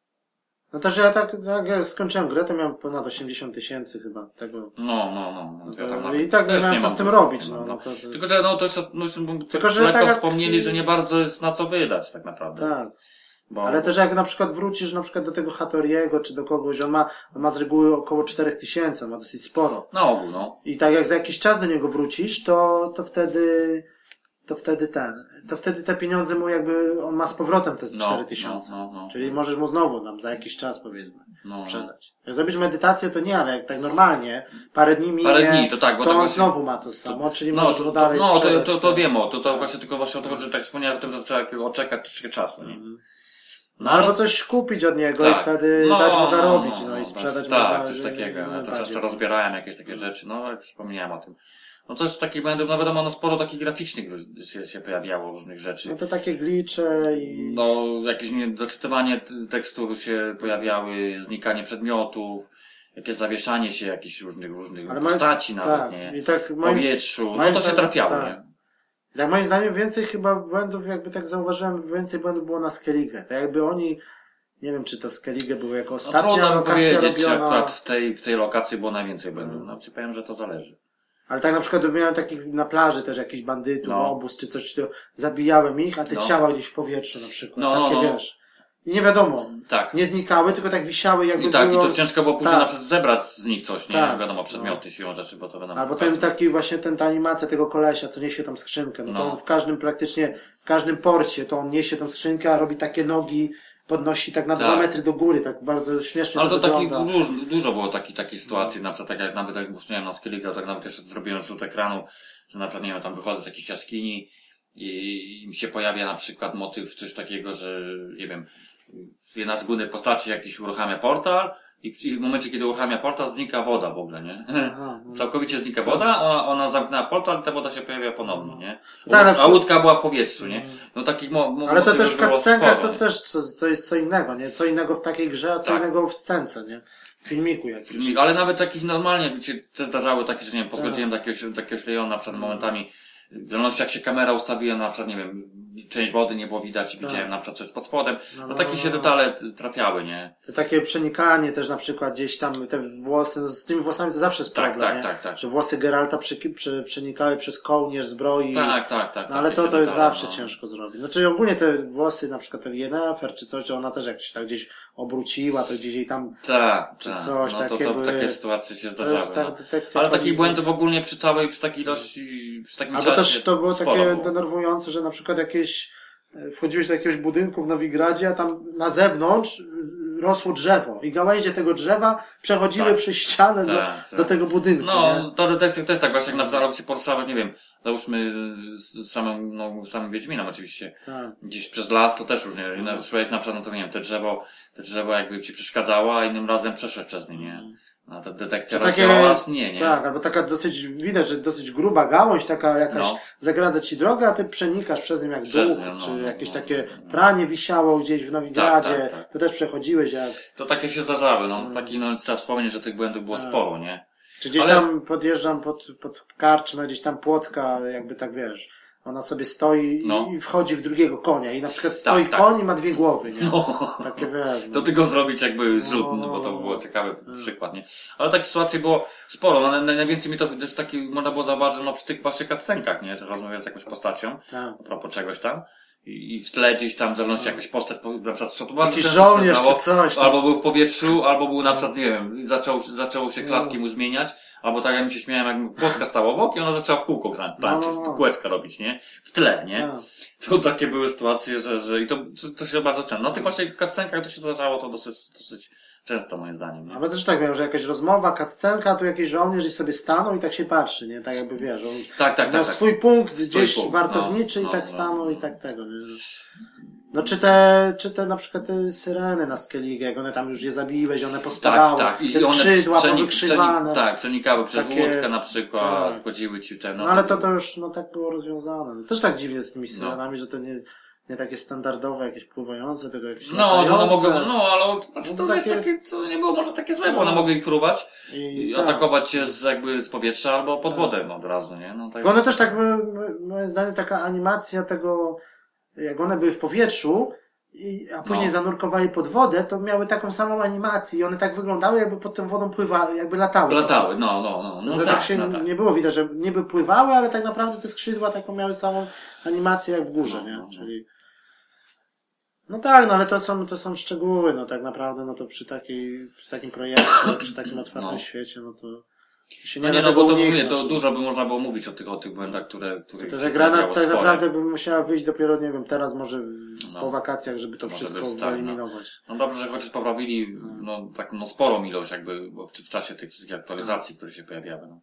No to, że ja tak, jak ja skończyłem grę, to miałem ponad 80 tysięcy chyba tego. No, no, no. no to ja No I tak nie miałem co z tym robić, no. no to, to, Tylko, że no to jeszcze, no, Tylko, że tak jak- wspomnieli, że nie bardzo jest na co wydać tak naprawdę. tak. Bo, Ale też jak na przykład wrócisz na przykład do tego Hatoriego, czy do kogoś, on ma, on ma z reguły około 4000, on ma dosyć sporo. na ogół, no. I tak jak za jakiś czas do niego wrócisz, to, to wtedy, to wtedy ten, to wtedy te pieniądze mu jakby, on ma z powrotem te No, 4000. no, no, no. Czyli możesz mu znowu tam za jakiś czas powiedzmy No. sprzedać. Jak zrobisz medytację, to nie, ale jak tak normalnie, parę dni minie, Parę dni, to tak, bo to tak on właśnie- znowu ma to samo, czyli No, możesz to, mu dalej no to, to, to tak. wiem o, to, to właśnie tylko właśnie o to, że tak wspomniałem o tym, że trzeba odczekać troszkę czasu, nie? No, albo coś kupić od niego i wtedy No, dać mu zarobić, no, no, i sprzedać mu Tak, coś takiego. Ja to często rozbierałem jakieś takie rzeczy, no ale wspomniałem o tym. No coś takich błędów, no wiadomo, no sporo takich graficznych się, się pojawiało różnych rzeczy. No to takie glicze i... No, jakieś nie, doczytywanie t- tekstu się pojawiały, znikanie przedmiotów, jakieś zawieszanie się jakichś różnych, różnych Ale postaci nawet, tak, nie? i tak moim, powietrzu, no to się trafiało, tak. nie? tak moim zdaniem więcej chyba błędów, jakby tak zauważyłem, więcej błędów było na Skellige. Tak jakby oni, nie wiem czy to Skellige były jako No ostatnia mi lokacja powiedzieć, czy robiona, akurat w tej, w tej lokacji było najwięcej błędów. No, ci powiem, że to zależy. Ale tak na przykład miałem takich na plaży też jakichś bandytów, No. obóz czy coś, to zabijałem ich, a te No. ciała gdzieś w powietrzu na przykład, No, no, takie no. wiesz. I nie wiadomo, Tak. nie znikały, tylko tak wisiały jakby I tak, było... i to ciężko było później tak. na przykład zebrać z nich coś, nie? Tak. Wiadomo, przedmioty, siłą rzeczy, bo to wiadomo. Albo ten taki właśnie ten, ta animacja tego kolesia, co niesie tą skrzynkę. No, to No. on w każdym praktycznie, w każdym porcie to on niesie tą skrzynkę, a robi takie nogi, podnosi tak na Tak. dwa metry do góry, tak bardzo śmiesznie Ale to taki, wygląda. róż, dużo było takich, takich sytuacji, na przykład tak jak nawet jak wspomniałem na Skellige, tak nawet jeszcze zrobiłem rzut ekranu, że na przykład, nie wiem, tam wychodzę z jakiejś jaskini i mi się pojawia na przykład motyw, coś takiego, że, nie wiem, jedna z głównych postaci jakiś uruchamia portal i w, momencie, kiedy uruchamia portal, znika woda w ogóle, nie? Aha, no. Całkowicie znika woda, ona, ona zamknęła portal i ta woda się pojawia ponownie, nie? Tak, w- A łódka była w powietrzu, nie? No takich mo, mo, Ale to też w cutscenkach to nie? też co, to jest co innego, nie? Co innego w takiej grze, a co Tak. innego w scence, nie? W filmiku jakimś. Filmik, ale nawet takich normalnie, się też zdarzały takie, że nie wiem, Tak. podchodziłem do jakiegoś, do jakiegoś rejonu, na przykład momentami, w jak się kamera ustawiła, na przykład, nie wiem, część wody nie było widać i widziałem na przykład pod spodem, no, no, takie no, się no. detale trafiały, nie? To takie przenikanie też na przykład gdzieś tam, te włosy, no z tymi włosami to zawsze jest Tak, problem, tak, nie? tak, tak. Że włosy Geralta prze, prze, przenikały przez kołnierz zbroi. Tak, tak, tak. No ale to, to jest detale, zawsze no. ciężko zrobić. Znaczy ogólnie te włosy, na przykład ten Yennefer czy coś, ona też jak się tak gdzieś obróciła, to gdzieś jej tam Tak, Czy tak. coś, no to, takie to, były- takie sytuacje się to zdarzały. tak no. detekcja Ale takich błędów ogólnie przy całej, przy takiej ilości, przy takim Albo też to było takie było. denerwujące, że na przykład jakieś, e, wchodziłeś do jakiegoś budynku w Nowigradzie, a tam na zewnątrz y, rosło drzewo i gałęzie tego drzewa przechodziły Tak. przez ścianę do, Tak, tak. do tego budynku, nie? No, to detekcja też tak właśnie, jak na albo się poruszałeś, nie wiem, załóżmy z samym, no, samym Wiedźminem oczywiście, Tak. gdzieś przez las, to też różnie, no, szłeś na przykład, no to nie wiem, te drzewo, drzewo jakby ci przeszkadzało, a innym razem przeszłeś przez nie, nie? No, ta detekcja las, nie, nie? Tak, albo taka dosyć, widać, że dosyć gruba gałąź, taka jakaś No. zagradza ci drogę, a ty przenikasz przez nią jak nią, no, czy jakieś no, takie no, no. pranie wisiało gdzieś w Nowigradzie, Tak, tak, tak. to też przechodziłeś jak, To takie się zdarzały, no, Mm. taki, no, trzeba wspomnieć, że tych błędów było Tak. sporo, nie? czy gdzieś Ale- tam podjeżdżam pod, pod karczmę, gdzieś tam płotka, jakby tak wiesz, ona sobie stoi No. i, wchodzi w drugiego konia i na przykład stoi tak. koń i ma dwie głowy, nie? No. Takie wiesz, To tylko zrobić jakby zrzut, No, no, bo to no, było no. ciekawy przykład, nie? Ale takich sytuacji było sporo, no, naj- najwięcej mi to też taki, można było zauważyć, no, przy tych właśnie cutscenkach, nie? Że rozmawiasz z jakąś postacią, tak. a propos czegoś tam, i, i w tle gdzieś tam, w zależności jakaś postać, po- na przykład, to bardzo Jakiś żołnierz czy coś tam. Albo był w powietrzu, albo był na przykład, nie wiem, zaczął, zaczęło się klatki mu zmieniać, albo tak jak mi się śmiałem, jak płotka stała obok i ona zaczęła w kółko tańczyć, no, no. kółeczka robić, nie? W tle, nie? Tak. To takie były sytuacje, że, że i to, to, to się bardzo często. No tych właśnie cutscenkach to się zdarzało to dosyć, dosyć często moim zdaniem, nie? Ale też tak miałem, że jakaś rozmowa, kaccenka, tu jakiś żołnierz i sobie stanął i tak się patrzy, nie? Tak jakby wiesz, on Tak, tak, miał tak. tak. swój punkt gdzieś punkt, wartowniczy no, i no, tak no, stanął no. i tak tego, nie? No czy te, czy te na przykład te syreny na Skellige, jak one tam już je zabiłeś, one pospadały, Tak, tak. te skrzydła przenik- powykrzywane. przenik- tak, przenikały przez Takie- łódkę na przykład, tak. wchodziły ci w te, no. No ale to to już, no tak było rozwiązane. No, też tak dziwnie z tymi syrenami, że to nie, nie takie standardowe, jakieś pływające, tylko jakieś No, że one mogły, no ale znaczy, to No, jest takie- takie, to nie było może takie złe, bo No. one mogły ich fruwać I, i tak. atakować cię z, jakby z powietrza albo pod wodę no, od razu, nie? No tak. Tylko one też tak, były, moim zdaniem, taka animacja tego, jak one były w powietrzu, i, a później No. zanurkowały pod wodę, to miały taką samą animację i one tak wyglądały, jakby pod tą wodą pływały, jakby latały. Latały, no, no, no, no że tak, tak się no tak. nie było widać, że niby pływały, ale tak naprawdę te skrzydła taką miały samą animację jak w górze, No, nie? no, no. Czyli... No tak, no ale to są, to są szczegóły, no tak naprawdę, no to przy takiej, przy takim projekcie, przy takim otwartym No. świecie, no to się No nie, nie, da no bo to mówię, to dużo by można było mówić o tych, o tych błędach, które, które To, się że gra tak spore. naprawdę by musiała wyjść dopiero, nie wiem, teraz może w, No. po wakacjach, żeby to Może wszystko no. wyeliminować. No dobrze, że chociaż poprawili, no, tak, no, sporą ilość jakby w, w czasie tych wszystkich aktualizacji, które się pojawiały, no.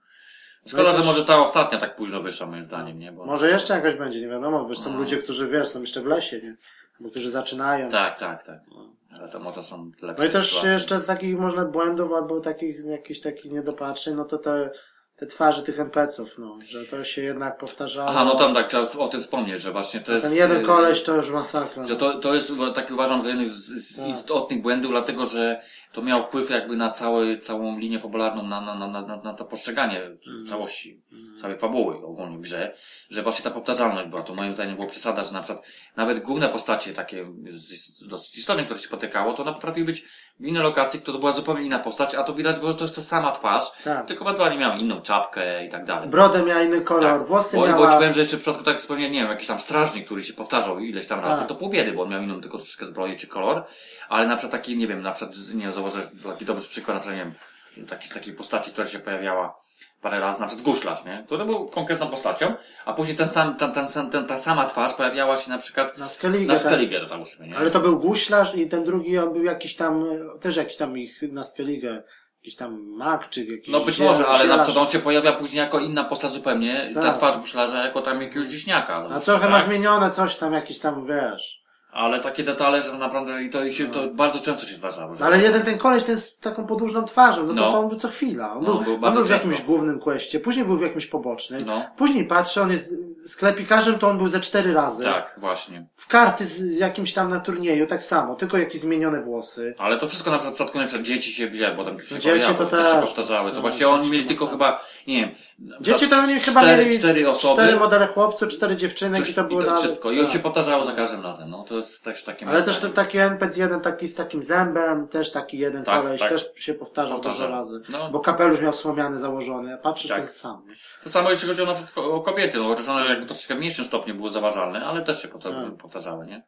Szkoda, No że może ta ostatnia tak późno wyszła, moim zdaniem, nie? Bo... Może jeszcze jakaś będzie, nie wiadomo, bo są No. ludzie, którzy, wiesz, są jeszcze w lesie, nie? Albo którzy zaczynają. Tak, tak, tak. Ale to może są lepsze No i też sytuacje. jeszcze z takich można błędów albo takich, jakichś takich niedopatrzeń, no to te, te twarze tych NPC-ów, no, że to się jednak powtarzało. Aha, no tam tak, trzeba o tym wspomnieć, że właśnie to jest... Ten jeden y, koleś to już masakra. Że to, to jest tak uważam za jeden z, z Tak. istotnych błędów, dlatego że to miało wpływ jakby na całe, całą linię popularną, na, na, na, na, na to postrzeganie Mhm. całości, całej fabuły ogólnie w grze, że właśnie ta powtarzalność była. To moim zdaniem było przesada, że na przykład nawet główne postacie takie z, dosyć istotne, które się spotykało, to one potrafiły być w innej lokacji, to była zupełnie inna postać, a to widać było, że to jest ta sama twarz, Tak. tylko ewentualnie miała inną czapkę i tak dalej. Brodę miała inny kolor, włosy Tak. bo, miała... Bo ci powiem, że jeszcze w przypadku, tak wspomniałem, nie wiem, jakiś tam strażnik, który się powtarzał ileś tam razy, Tak. to pół biedy, bo on miał inną tylko troszeczkę zbroję czy kolor, ale na przykład taki, nie wiem, na przykład, nie wiem, założę taki dobry przykład, na przykład, nie wiem, taki z takiej postaci, która się pojawiała parę razy, na przykład guślarz, nie? Który był konkretną postacią, a później ten sam, ten, ten, ten, ta sama twarz pojawiała się na przykład Na Skellige. na tak. Skelliger, załóżmy, nie? Ale to był guślarz i ten drugi on był jakiś tam, też jakiś tam ich na Skellige, jakiś tam mag, czy jakiś No być może, ale na przykład on się pojawia później jako inna postać zupełnie, ta Tak. twarz guślarza jako tam jakiegoś wieśniaka. A załóżmy, trochę ma tak? zmienione coś tam, jakiś tam, wiesz. Ale takie detale, że naprawdę i to, się, to bardzo często się zdarzało. Że No ale jeden ten koleś ten z taką podłużną twarzą, no to, No. to on był co chwila. On No, był, był on był w jakimś często. głównym questie, później był w jakimś pobocznym. No. Później patrzę, on jest sklepikarzem, to on był ze cztery razy. Tak, właśnie. W karty z jakimś tam na turnieju, tak samo, tylko jakieś zmienione włosy. Ale to wszystko na przykład w przypadku na przykład dzieci się wzięły, bo tam się Dzieci to też się też. powtarzały. To To właśnie oni mieli to tylko samo. chyba, nie wiem, Dzieci to przykład oni chyba cztery, mieli cztery osoby. cztery modele chłopców, cztery dziewczynek coś, i to było i to wszystko. I tak. on się powtarzało za każdym razem. No, to jest też takie... Ale też ten taki NPC jeden taki z takim zębem, też taki jeden Tak, koleś, tak. też się powtarzał dużo razy. No. Bo kapelusz miał słomiany założony, a patrzysz, Tak. jest sam. To samo jeśli chodzi o, o kobiety, no chociaż one jakby troszeczkę w mniejszym stopniu były zauważalne, ale też się powta- Tak. powtarzały, nie?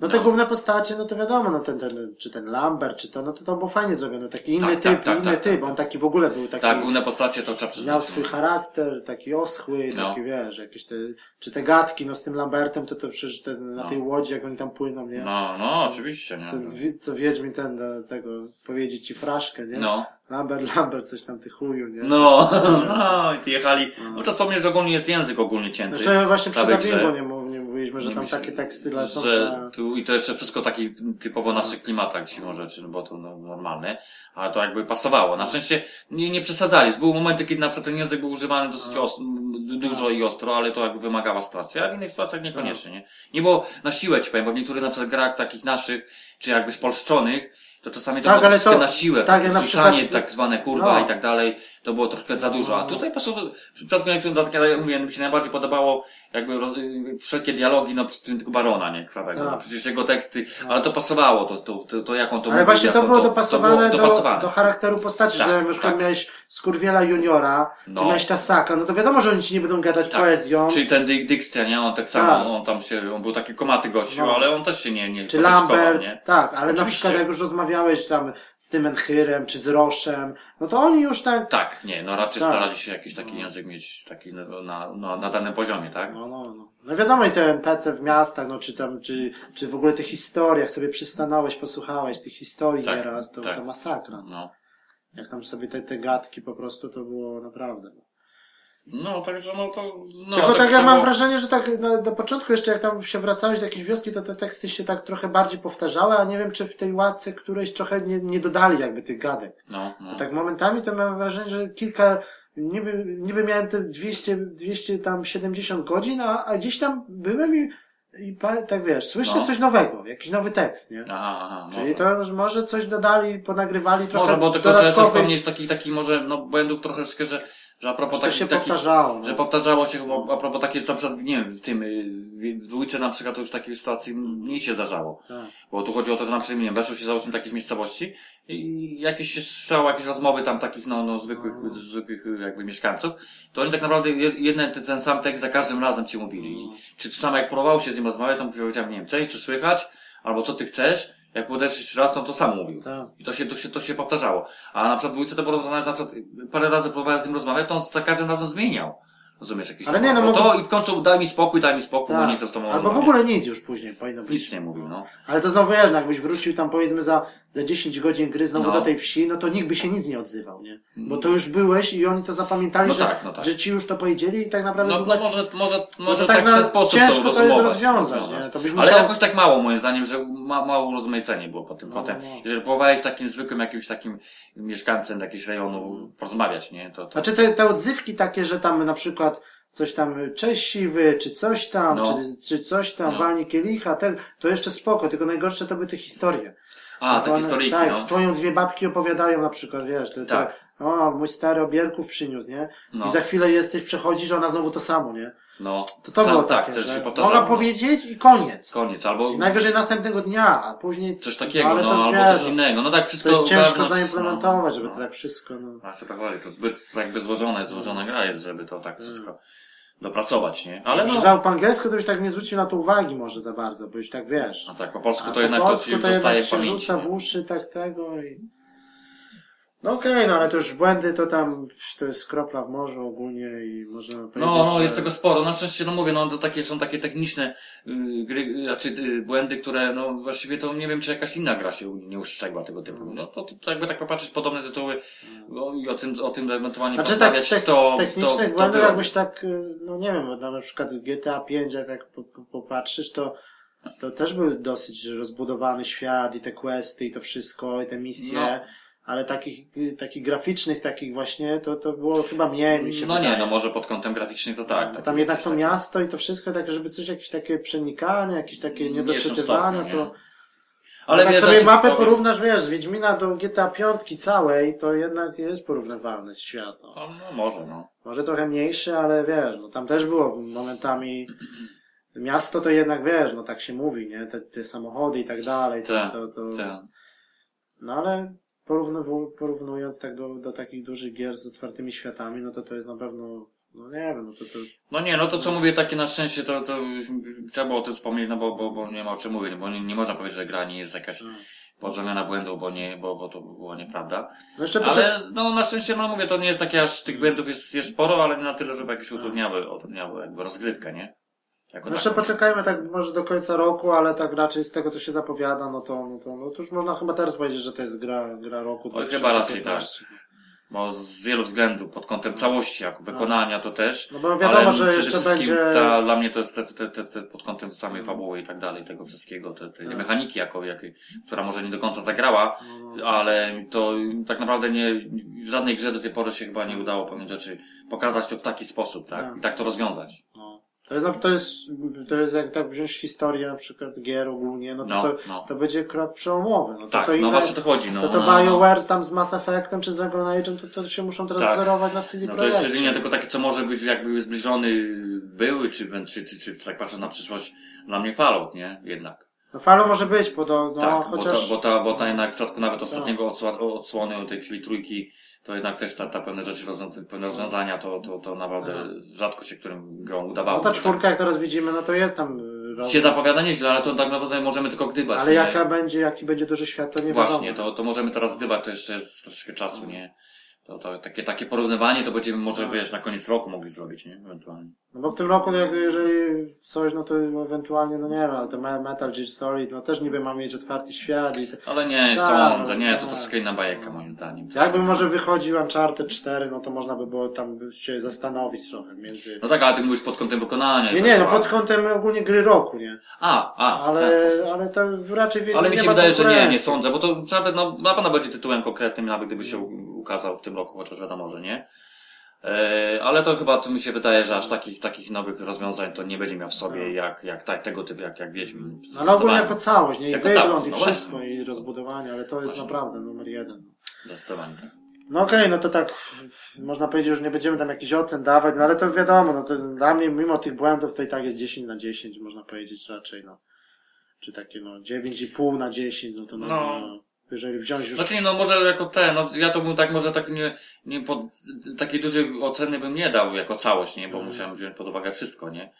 No te No. główne postacie, no to wiadomo, no ten, ten, czy ten Lambert, czy to, no to to było fajnie zrobione. Taki inny Tak, typ, tak, tak, inny tak, typ, tak. on taki w ogóle był taki, Tak, główne postacie to trzeba przyznać. miał swój charakter, taki oschły, No. taki wiesz, jakieś te, czy te gadki, no z tym Lambertem, to to przecież ten, na No. tej łodzi, jak oni tam płyną, nie? No, no, oczywiście, nie? Ten, co Wiedźmin ten, do tego, powiedzieć ci fraszkę, nie? No. Lambert, Lambert, coś tam ty chuju, nie? No, no, i ty jechali. No to wspomnieć, że ogólnie jest język ogólnie cięty. Znaczy właśnie grze. dubbingu nie, mów- nie mówiliśmy, że Nie tam myślę, takie teksty lecą, że tu, I to jeszcze wszystko taki typowo naszych klimatach siłą rzeczy, no bo to no, normalne, ale to jakby pasowało. Na szczęście nie, nie przesadzali. Były momenty, kiedy na przykład ten język był używany dosyć os- m, dużo i ostro, ale to jakby wymagała sytuacja, a w innych sytuacjach niekoniecznie, nie? Nie było na siłę ci powiem, bo w niektórych na przykład grach takich naszych, czy jakby spolszczonych, to czasami to Tak, było na siłę, tak, tak, na przykład- tak zwane kurwa No. i tak dalej, to było troszkę za dużo. A tutaj pasowało, w przypadku niektórych, tak jak mówię, mi się najbardziej podobało jakby y, wszelkie dialogi, no przy tym tylko Barona, nie, krwawego. Tak. No, przecież jego teksty, ale to pasowało, to, to, to, to jak on to Ale mówił, właśnie to było dopasowane, było do, dopasowane. do charakteru postaci, Tak, że na przykład tak. miałeś Skurwiela Juniora, No. czy miałeś Tasaka, no to wiadomo, że oni ci nie będą gadać Tak. poezją. Czyli ten Dick nie? On tak samo, Tak. on tam się, on był taki komaty gościu, No. ale on też się nie, nie Czy Lambert, nie? tak, ale na Oczywiście. przykład jak już rozmawiałeś tam z tym Enchyrem, czy z Roszem, no to oni już tak, Tak, nie, no raczej Tak. starali się jakiś taki język mieć taki na, na, na, na danym poziomie, tak? no, no, no. No wiadomo i te NPC w miastach, no czy tam, czy, czy w ogóle tych historii, jak sobie przystanąłeś, posłuchałeś tych historii Tak, nieraz, to, tak. to masakra. No. Jak tam sobie te, te gadki po prostu, to było naprawdę. No, także no to, no. Tylko tak ja to mam wrażenie, że tak na, na początku jeszcze jak tam się wracałeś do jakiejś wioski, to te teksty się tak trochę bardziej powtarzały, a nie wiem czy w tej łatce którejś trochę nie, nie dodali jakby tych gadek. No, no. Tak momentami to miałem wrażenie, że kilka, niby, niby miałem te 200, 200 tam 70 godzin, a, a gdzieś tam byłem i, i tak wiesz, słyszę No. coś nowego, jakiś nowy tekst, nie? Aha, aha, Czyli może. to już może coś dodali, ponagrywali trochę Może, bo tylko trzeba dodatkowych, wspomnieć takich, takich może, no, błędów troszeczkę, że, że a propos że takich, się takich, powtarzało. że No. powtarzało się, bo a propos takiej, na przykład, nie wiem, w tym, y, w dwójce na przykład to już takiej sytuacji mniej się zdarzało. Tak. Bo tu chodzi o to, że na przykład, nie wiem, weszło się załóżmy do jakiejś miejscowości i jakieś się strzało, jakieś rozmowy tam takich, no, no, zwykłych, zwykłych y, jakby mieszkańców, to oni tak naprawdę je- jeden, ten, sam tekst za każdym razem ci mówili. I czy to samo jak próbował się z nim rozmawiać, to powiedziałem, nie wiem, cześć, czy słychać, albo co ty chcesz, jak podeszłeś jeszcze raz, to to samo mówił. Tak. I to się, to się, to się powtarzało. A na przykład w dwójce to było rozwiązane, że na przykład parę razy próbowałem z nim rozmawiać, to on za każdym razem zmieniał. Rozumiesz, jakiś Ale nie, no mogło- To i w końcu daj mi spokój, daj mi spokój, bo nie chcę z tobą Tak. Albo w ogóle nic już później powinno być. Nic nie mówił, no. Ale to znowu jednak, jakbyś wrócił tam powiedzmy za, za 10 godzin gry znowu No. do tej wsi, no to nikt by się nic nie odzywał, nie? Bo to już byłeś i oni to zapamiętali, No że, tak, no tak. że ci już to powiedzieli i tak naprawdę No, no może, może, no może to tak, tak w ten sposób ciężko to to jest rozwiązać, nie? To byś Ale musiał... jakoś tak mało moim zdaniem, że ma, mało rozmaicenie było pod tym kątem. no. Jeżeli próbowałeś takim zwykłym jakimś takim mieszkańcem jakiegoś rejonu porozmawiać, nie? To, to... Znaczy te, te odzywki takie, że tam na przykład coś tam, cześć siwy, czy coś tam, No. czy, czy coś tam, No. walnie kielicha, ten, to jeszcze spoko, tylko najgorsze to były te historie. A, te one- historyjki, Tak, no. z twoją dwie babki opowiadają na przykład, wiesz, to, Tak. o, mój stary obierków przyniósł, nie? No. I za chwilę jesteś, przechodzisz, ona znowu to samo, nie? No. To to Sam, było tak, takie, że mogła powiedzieć i koniec. Koniec, albo Najwyżej następnego dnia, a później... coś takiego, ale no, to albo wiesz, coś innego. No tak, wszystko To jest ciężko wewnątrz, zaimplementować, żeby no, to tak wszystko, no. A co tak chodzi, to zbyt jakby złożone, złożona gra jest, żeby to tak wszystko dopracować, nie? Ale no, Przeczytał po angielsku, to byś tak nie zwrócił na to uwagi może za bardzo, bo już tak wiesz. a tak po polsku to po jednak to polsku to zostaje jednak w się pamięci. rzuca w uszy tak tego i... No okej, no ale to już błędy to tam, to jest kropla w morzu ogólnie i można powiedzieć, No, no, że... jest tego sporo. Na szczęście, no mówię, no to takie, są takie techniczne y, gry, y, znaczy y, błędy, które, no właściwie to nie wiem, czy jakaś inna gra się nie uszczegła tego typu. No to, to, to jakby tak popatrzeć podobne tytuły no, i o tym, o tym ewentualnie Znaczy tak, z te, to, technicznych to, to błędów było. jakbyś tak, y, no nie wiem, bo na przykład GTA 5, jak tak po- po- popatrzysz, to to też był dosyć rozbudowany świat i te questy i to wszystko, i te misje, No. Ale takich, takich graficznych, takich właśnie, to, to było chyba mniej mi się No wydaje. nie, no może pod kątem graficznym to tak. Tak tam jednak to tak. miasto i to wszystko, tak, żeby coś, jakieś takie przenikanie, jakieś takie Nie niedoczytywanie, jestem to... Ale tak wiesz, sobie znaczy, mapę powiem- porównasz, wiesz, z Wiedźmina do GTA piątki całej, to jednak jest porównywalny świat. No. No, no może, no. Może trochę mniejszy, ale wiesz, no tam też było momentami, miasto to jednak wiesz, no tak się mówi, nie, te, te samochody i tak dalej, to, Tak, to, to, tak. no ale porównując tak do, do takich dużych gier z otwartymi światami, no to to jest na pewno, no nie wiem, no to, to No nie, no to co mówię, takie na szczęście, to, to już trzeba było o tym wspomnieć, no bo, bo, bo nie ma o czym mówić, bo nie, nie można powiedzieć, że gra nie jest jakaś Hmm. popełniona błędów, bo nie, bo, bo to była nieprawda. no jeszcze poczekaj, Ale no na szczęście, no mówię, to nie jest takie aż tych błędów jest, jest sporo, ale nie na tyle, żeby jakieś utrudniały, utrudniały jakby rozgrywkę, nie? Jako No jeszcze taką. poczekajmy tak może do końca roku, ale tak raczej z tego co się zapowiada, no to, no to, no to już można chyba teraz powiedzieć, że to jest gra, gra roku Oj, chyba raczej 2015. Bo z wielu względów, pod kątem całości, jak wykonania to też. No bo wiadomo, ale że jeszcze będzie- Ta, dla mnie to jest te, te, te, te, pod kątem samej fabuły i tak dalej, tego wszystkiego, te, te Tak. mechaniki jako, jakiej, która może nie do końca zagrała, No, ale to tak naprawdę nie, w żadnej grze do tej pory się chyba nie udało pewnych rzeczy pokazać to w taki sposób, tak? Tak. I tak to rozwiązać. No. To jest, na- to jest, to jest jak tak wziąć historię na przykład gier ogólnie, no to, No, to, no. to będzie krok przełomowy. No to, Tak, to no właśnie to chodzi, no. To to no, no. BioWare tam z Mass Effectem czy z Dragon Age'em, to, to się muszą teraz Tak. zerować na CD No to jest jedynie tylko takie, co może być jakby zbliżony były, czy, czy, czy, czy, tak patrzę na przyszłość, dla mnie Fallout, nie? Jednak. No Falo może być, bo to, no, tak, chociaż... bo, ta, bo ta, bo ta jednak w przypadku nawet ostatniego odsła, odsłony, tej, czyli trójki, to jednak też ta, ta pewne rzeczy, pewne rozwiązania, to, to, to naprawdę rzadko się którym grą udawało. No ta czwórka, jak teraz widzimy, no to jest tam... Tak się zapowiada nieźle, ale to tak naprawdę możemy tylko gdybać. Ale nie? jaka będzie, jaki będzie duży świat, to nie Właśnie, wiadomo. to, to możemy teraz gdybać, to jeszcze jest troszeczkę czasu, nie? To, to takie, takie porównywanie to będziemy może, Tak. wiesz, na koniec roku mogli zrobić, nie? Ewentualnie. No bo w tym roku, no jak, jeżeli coś, no to ewentualnie, no nie wiem, ale to Me- Metal Gear Solid, no też niby ma mieć otwarty świat i... Te... Ale nie, Tak, sądzę, nie, to tak. troszkę inna bajeka moim zdaniem. Jakby może wychodził Uncharted 4, no to można by było tam się zastanowić trochę między... No tak, ale ty mówisz pod kątem wykonania. Nie, nie, no pod kątem ogólnie gry roku, nie? A, a, Ale, ale to raczej wiecie, Ale mi nie się wydaje, że nie, nie sądzę, bo to Uncharted, no, na pewno będzie tytułem konkretnym, nawet gdyby się ukazał w tym roku, chociaż wiadomo, że nie. E, ale to chyba, mi się wydaje, że aż takich, takich nowych rozwiązań to nie będzie miał w sobie, jak, jak tak, tego typu, jak, jak Wiedźmin. No, ale ogólnie jako całość, nie? I Jako wygląd, całość, i no wszystko, właśnie. i rozbudowanie, ale to jest Właśnie. naprawdę numer jeden. Zdecydowanie tak. No okej, no to tak, można powiedzieć, że nie będziemy tam jakichś ocen dawać, no ale to wiadomo, no to dla mnie, mimo tych błędów, to i tak jest 10 na 10, można powiedzieć raczej, no. Czy takie, no, 9,5 na 10, no to no, No. Jeżeli wziąć już... Znaczy, no może jako ten, no ja to bym tak może tak nie, nie pod, takiej dużej oceny bym nie dał jako całość, nie, bo musiałem wziąć pod uwagę wszystko, nie.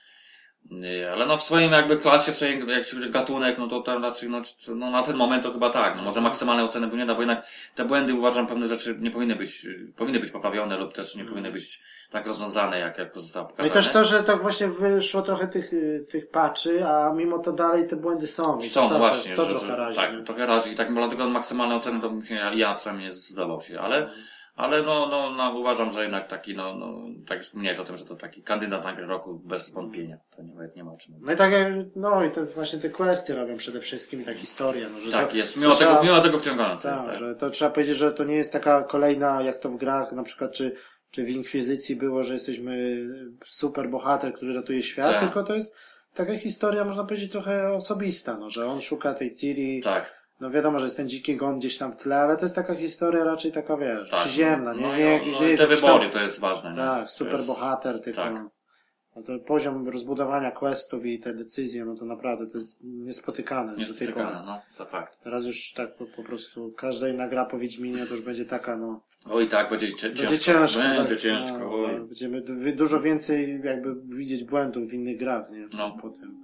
Nie, ale no w swoim jakby klasie, w swoim jak się gatunek, no to tam raczej, no, no na ten moment to chyba tak. No może maksymalne oceny by nie da, bo jednak te błędy uważam pewne rzeczy nie powinny być, powinny być poprawione lub też nie powinny być tak rozwiązane, jak, jak zostało No i pokazane. też to, że tak właśnie wyszło trochę tych, tych patchy, a mimo to dalej te błędy są. I to Są, no trochę, właśnie, To że, trochę razi. tak, nie? trochę razi i tak dlatego maksymalne oceny to bym się, ja, ja przynajmniej zdawał się, ale, ale no, no, no, uważam, że jednak taki, no, no, tak wspomniałeś o tym, że to taki kandydat na grę roku bez wątpienia. To nie, ma- nie ma o czym. No i tak no i te właśnie te questy robią przede wszystkim i ta historia, no, że Tak to, jest, mimo to tego, trzeba- mimo tego wciągające Tak, jest, tak. że to trzeba powiedzieć, że to nie jest taka kolejna, jak to w grach, na przykład, czy, czy w Inkwizycji było, że jesteśmy super bohater, który ratuje świat, Tak. tylko to jest taka historia, można powiedzieć, trochę osobista, no, że on szuka tej Ciri, Tak. No wiadomo, że jest ten dziki gon gdzieś tam w tle, ale to jest taka historia raczej taka, wiesz, tak. przyziemna, nie, no, nie, no, no, nie jest te wybory tam, to jest ważne. nie? tak, super jest- bohater, tylko, tak. no to poziom rozbudowania questów i te decyzje, no to naprawdę to jest niespotykane do tej pory. Niespotykane, no, to fakt. Teraz już tak po, po prostu każda inna gra po Wiedźminie to już będzie taka, no, Oj, tak, będzie ciężko. będzie ciężko. Będzie tak, ciężko, no, oj. Będziemy du- dużo więcej jakby widzieć błędów w innych grach, nie? No. Po tym,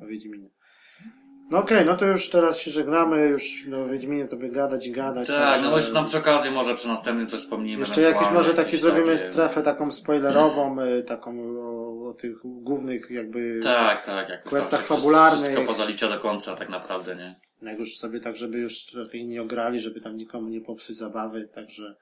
po Wiedźminie. No okej, no to już teraz się żegnamy, już no Wiedźminie to by gadać i gadać. Tak, także- no jeszcze tam przy okazji może przy następnym coś wspomnimy. Jeszcze jakiś ewentualnie, może taki jakieś zrobimy takie- strefę taką spoilerową, y, taką o, o tych głównych jakby, Tak, tak, jak questach fabularnych. Wszystko pozaliczia do końca, tak naprawdę, nie? jak już sobie tak, żeby już trochę inni ograli, żeby tam nikomu nie popsuć zabawy, także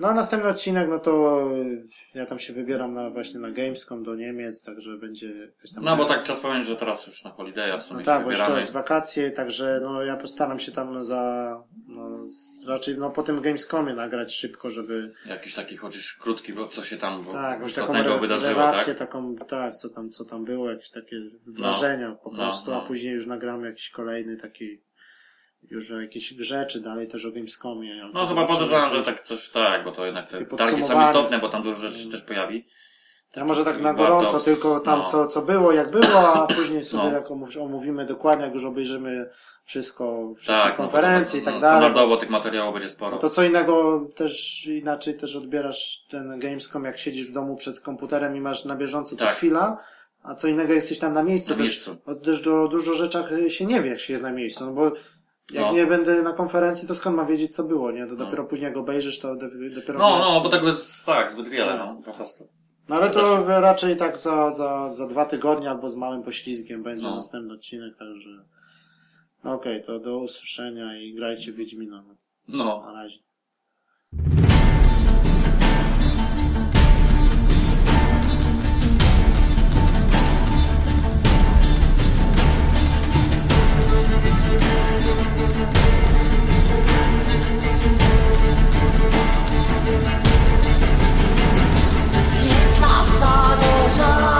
no a następny odcinek, no to y, ja tam się wybieram na właśnie na Gamescom do Niemiec, także będzie jakaś tam... No bo tak czas powiem, że teraz już na Holiday'a w sumie No tak, bo jeszcze jest wakacje, także no ja postaram się tam za, no z, raczej no po tym Gamescomie nagrać szybko, żeby Jakiś taki chociaż krótki, bo co się tam tak, już taką re, wydarzyło, relację, tak? taką, tak, co tam, co tam było, jakieś takie wrażenia po No, prostu, no. a później już nagramy jakiś kolejny taki już o jakiejś grze, czy dalej też o Gamescomie. No To chyba podejrzewam, że tak coś tak, bo to jednak te targi są istotne, bo tam dużo rzeczy się też pojawi. Ja może tak na gorąco, tylko tam no. co, co było, jak było, a później sobie No. omów- omówimy dokładnie, jak już obejrzymy wszystko, wszystkie Tak, konferencje no, i tak no, dalej. Standardowo tych materiałów będzie sporo. No to co innego też, inaczej też odbierasz ten Gamescom, jak siedzisz w domu przed komputerem i masz na bieżąco co Tak. chwila, a co innego jesteś tam na miejscu. Na też, miejscu. o- też do dużo rzeczach się nie wie, jak się jest na miejscu, no bo jak No. nie będę na konferencji, to skąd mam wiedzieć, co było, nie? To dopiero później jak obejrzysz, to do, dopiero No, wiesz, no, bo tego jest tak, zbyt wiele, no, po prostu. No ale to raczej tak za, za, za dwa tygodnie albo z małym poślizgiem będzie No. następny odcinek, także no okej, to do usłyszenia i grajcie w Wiedźmina. No. Na razie. 大的山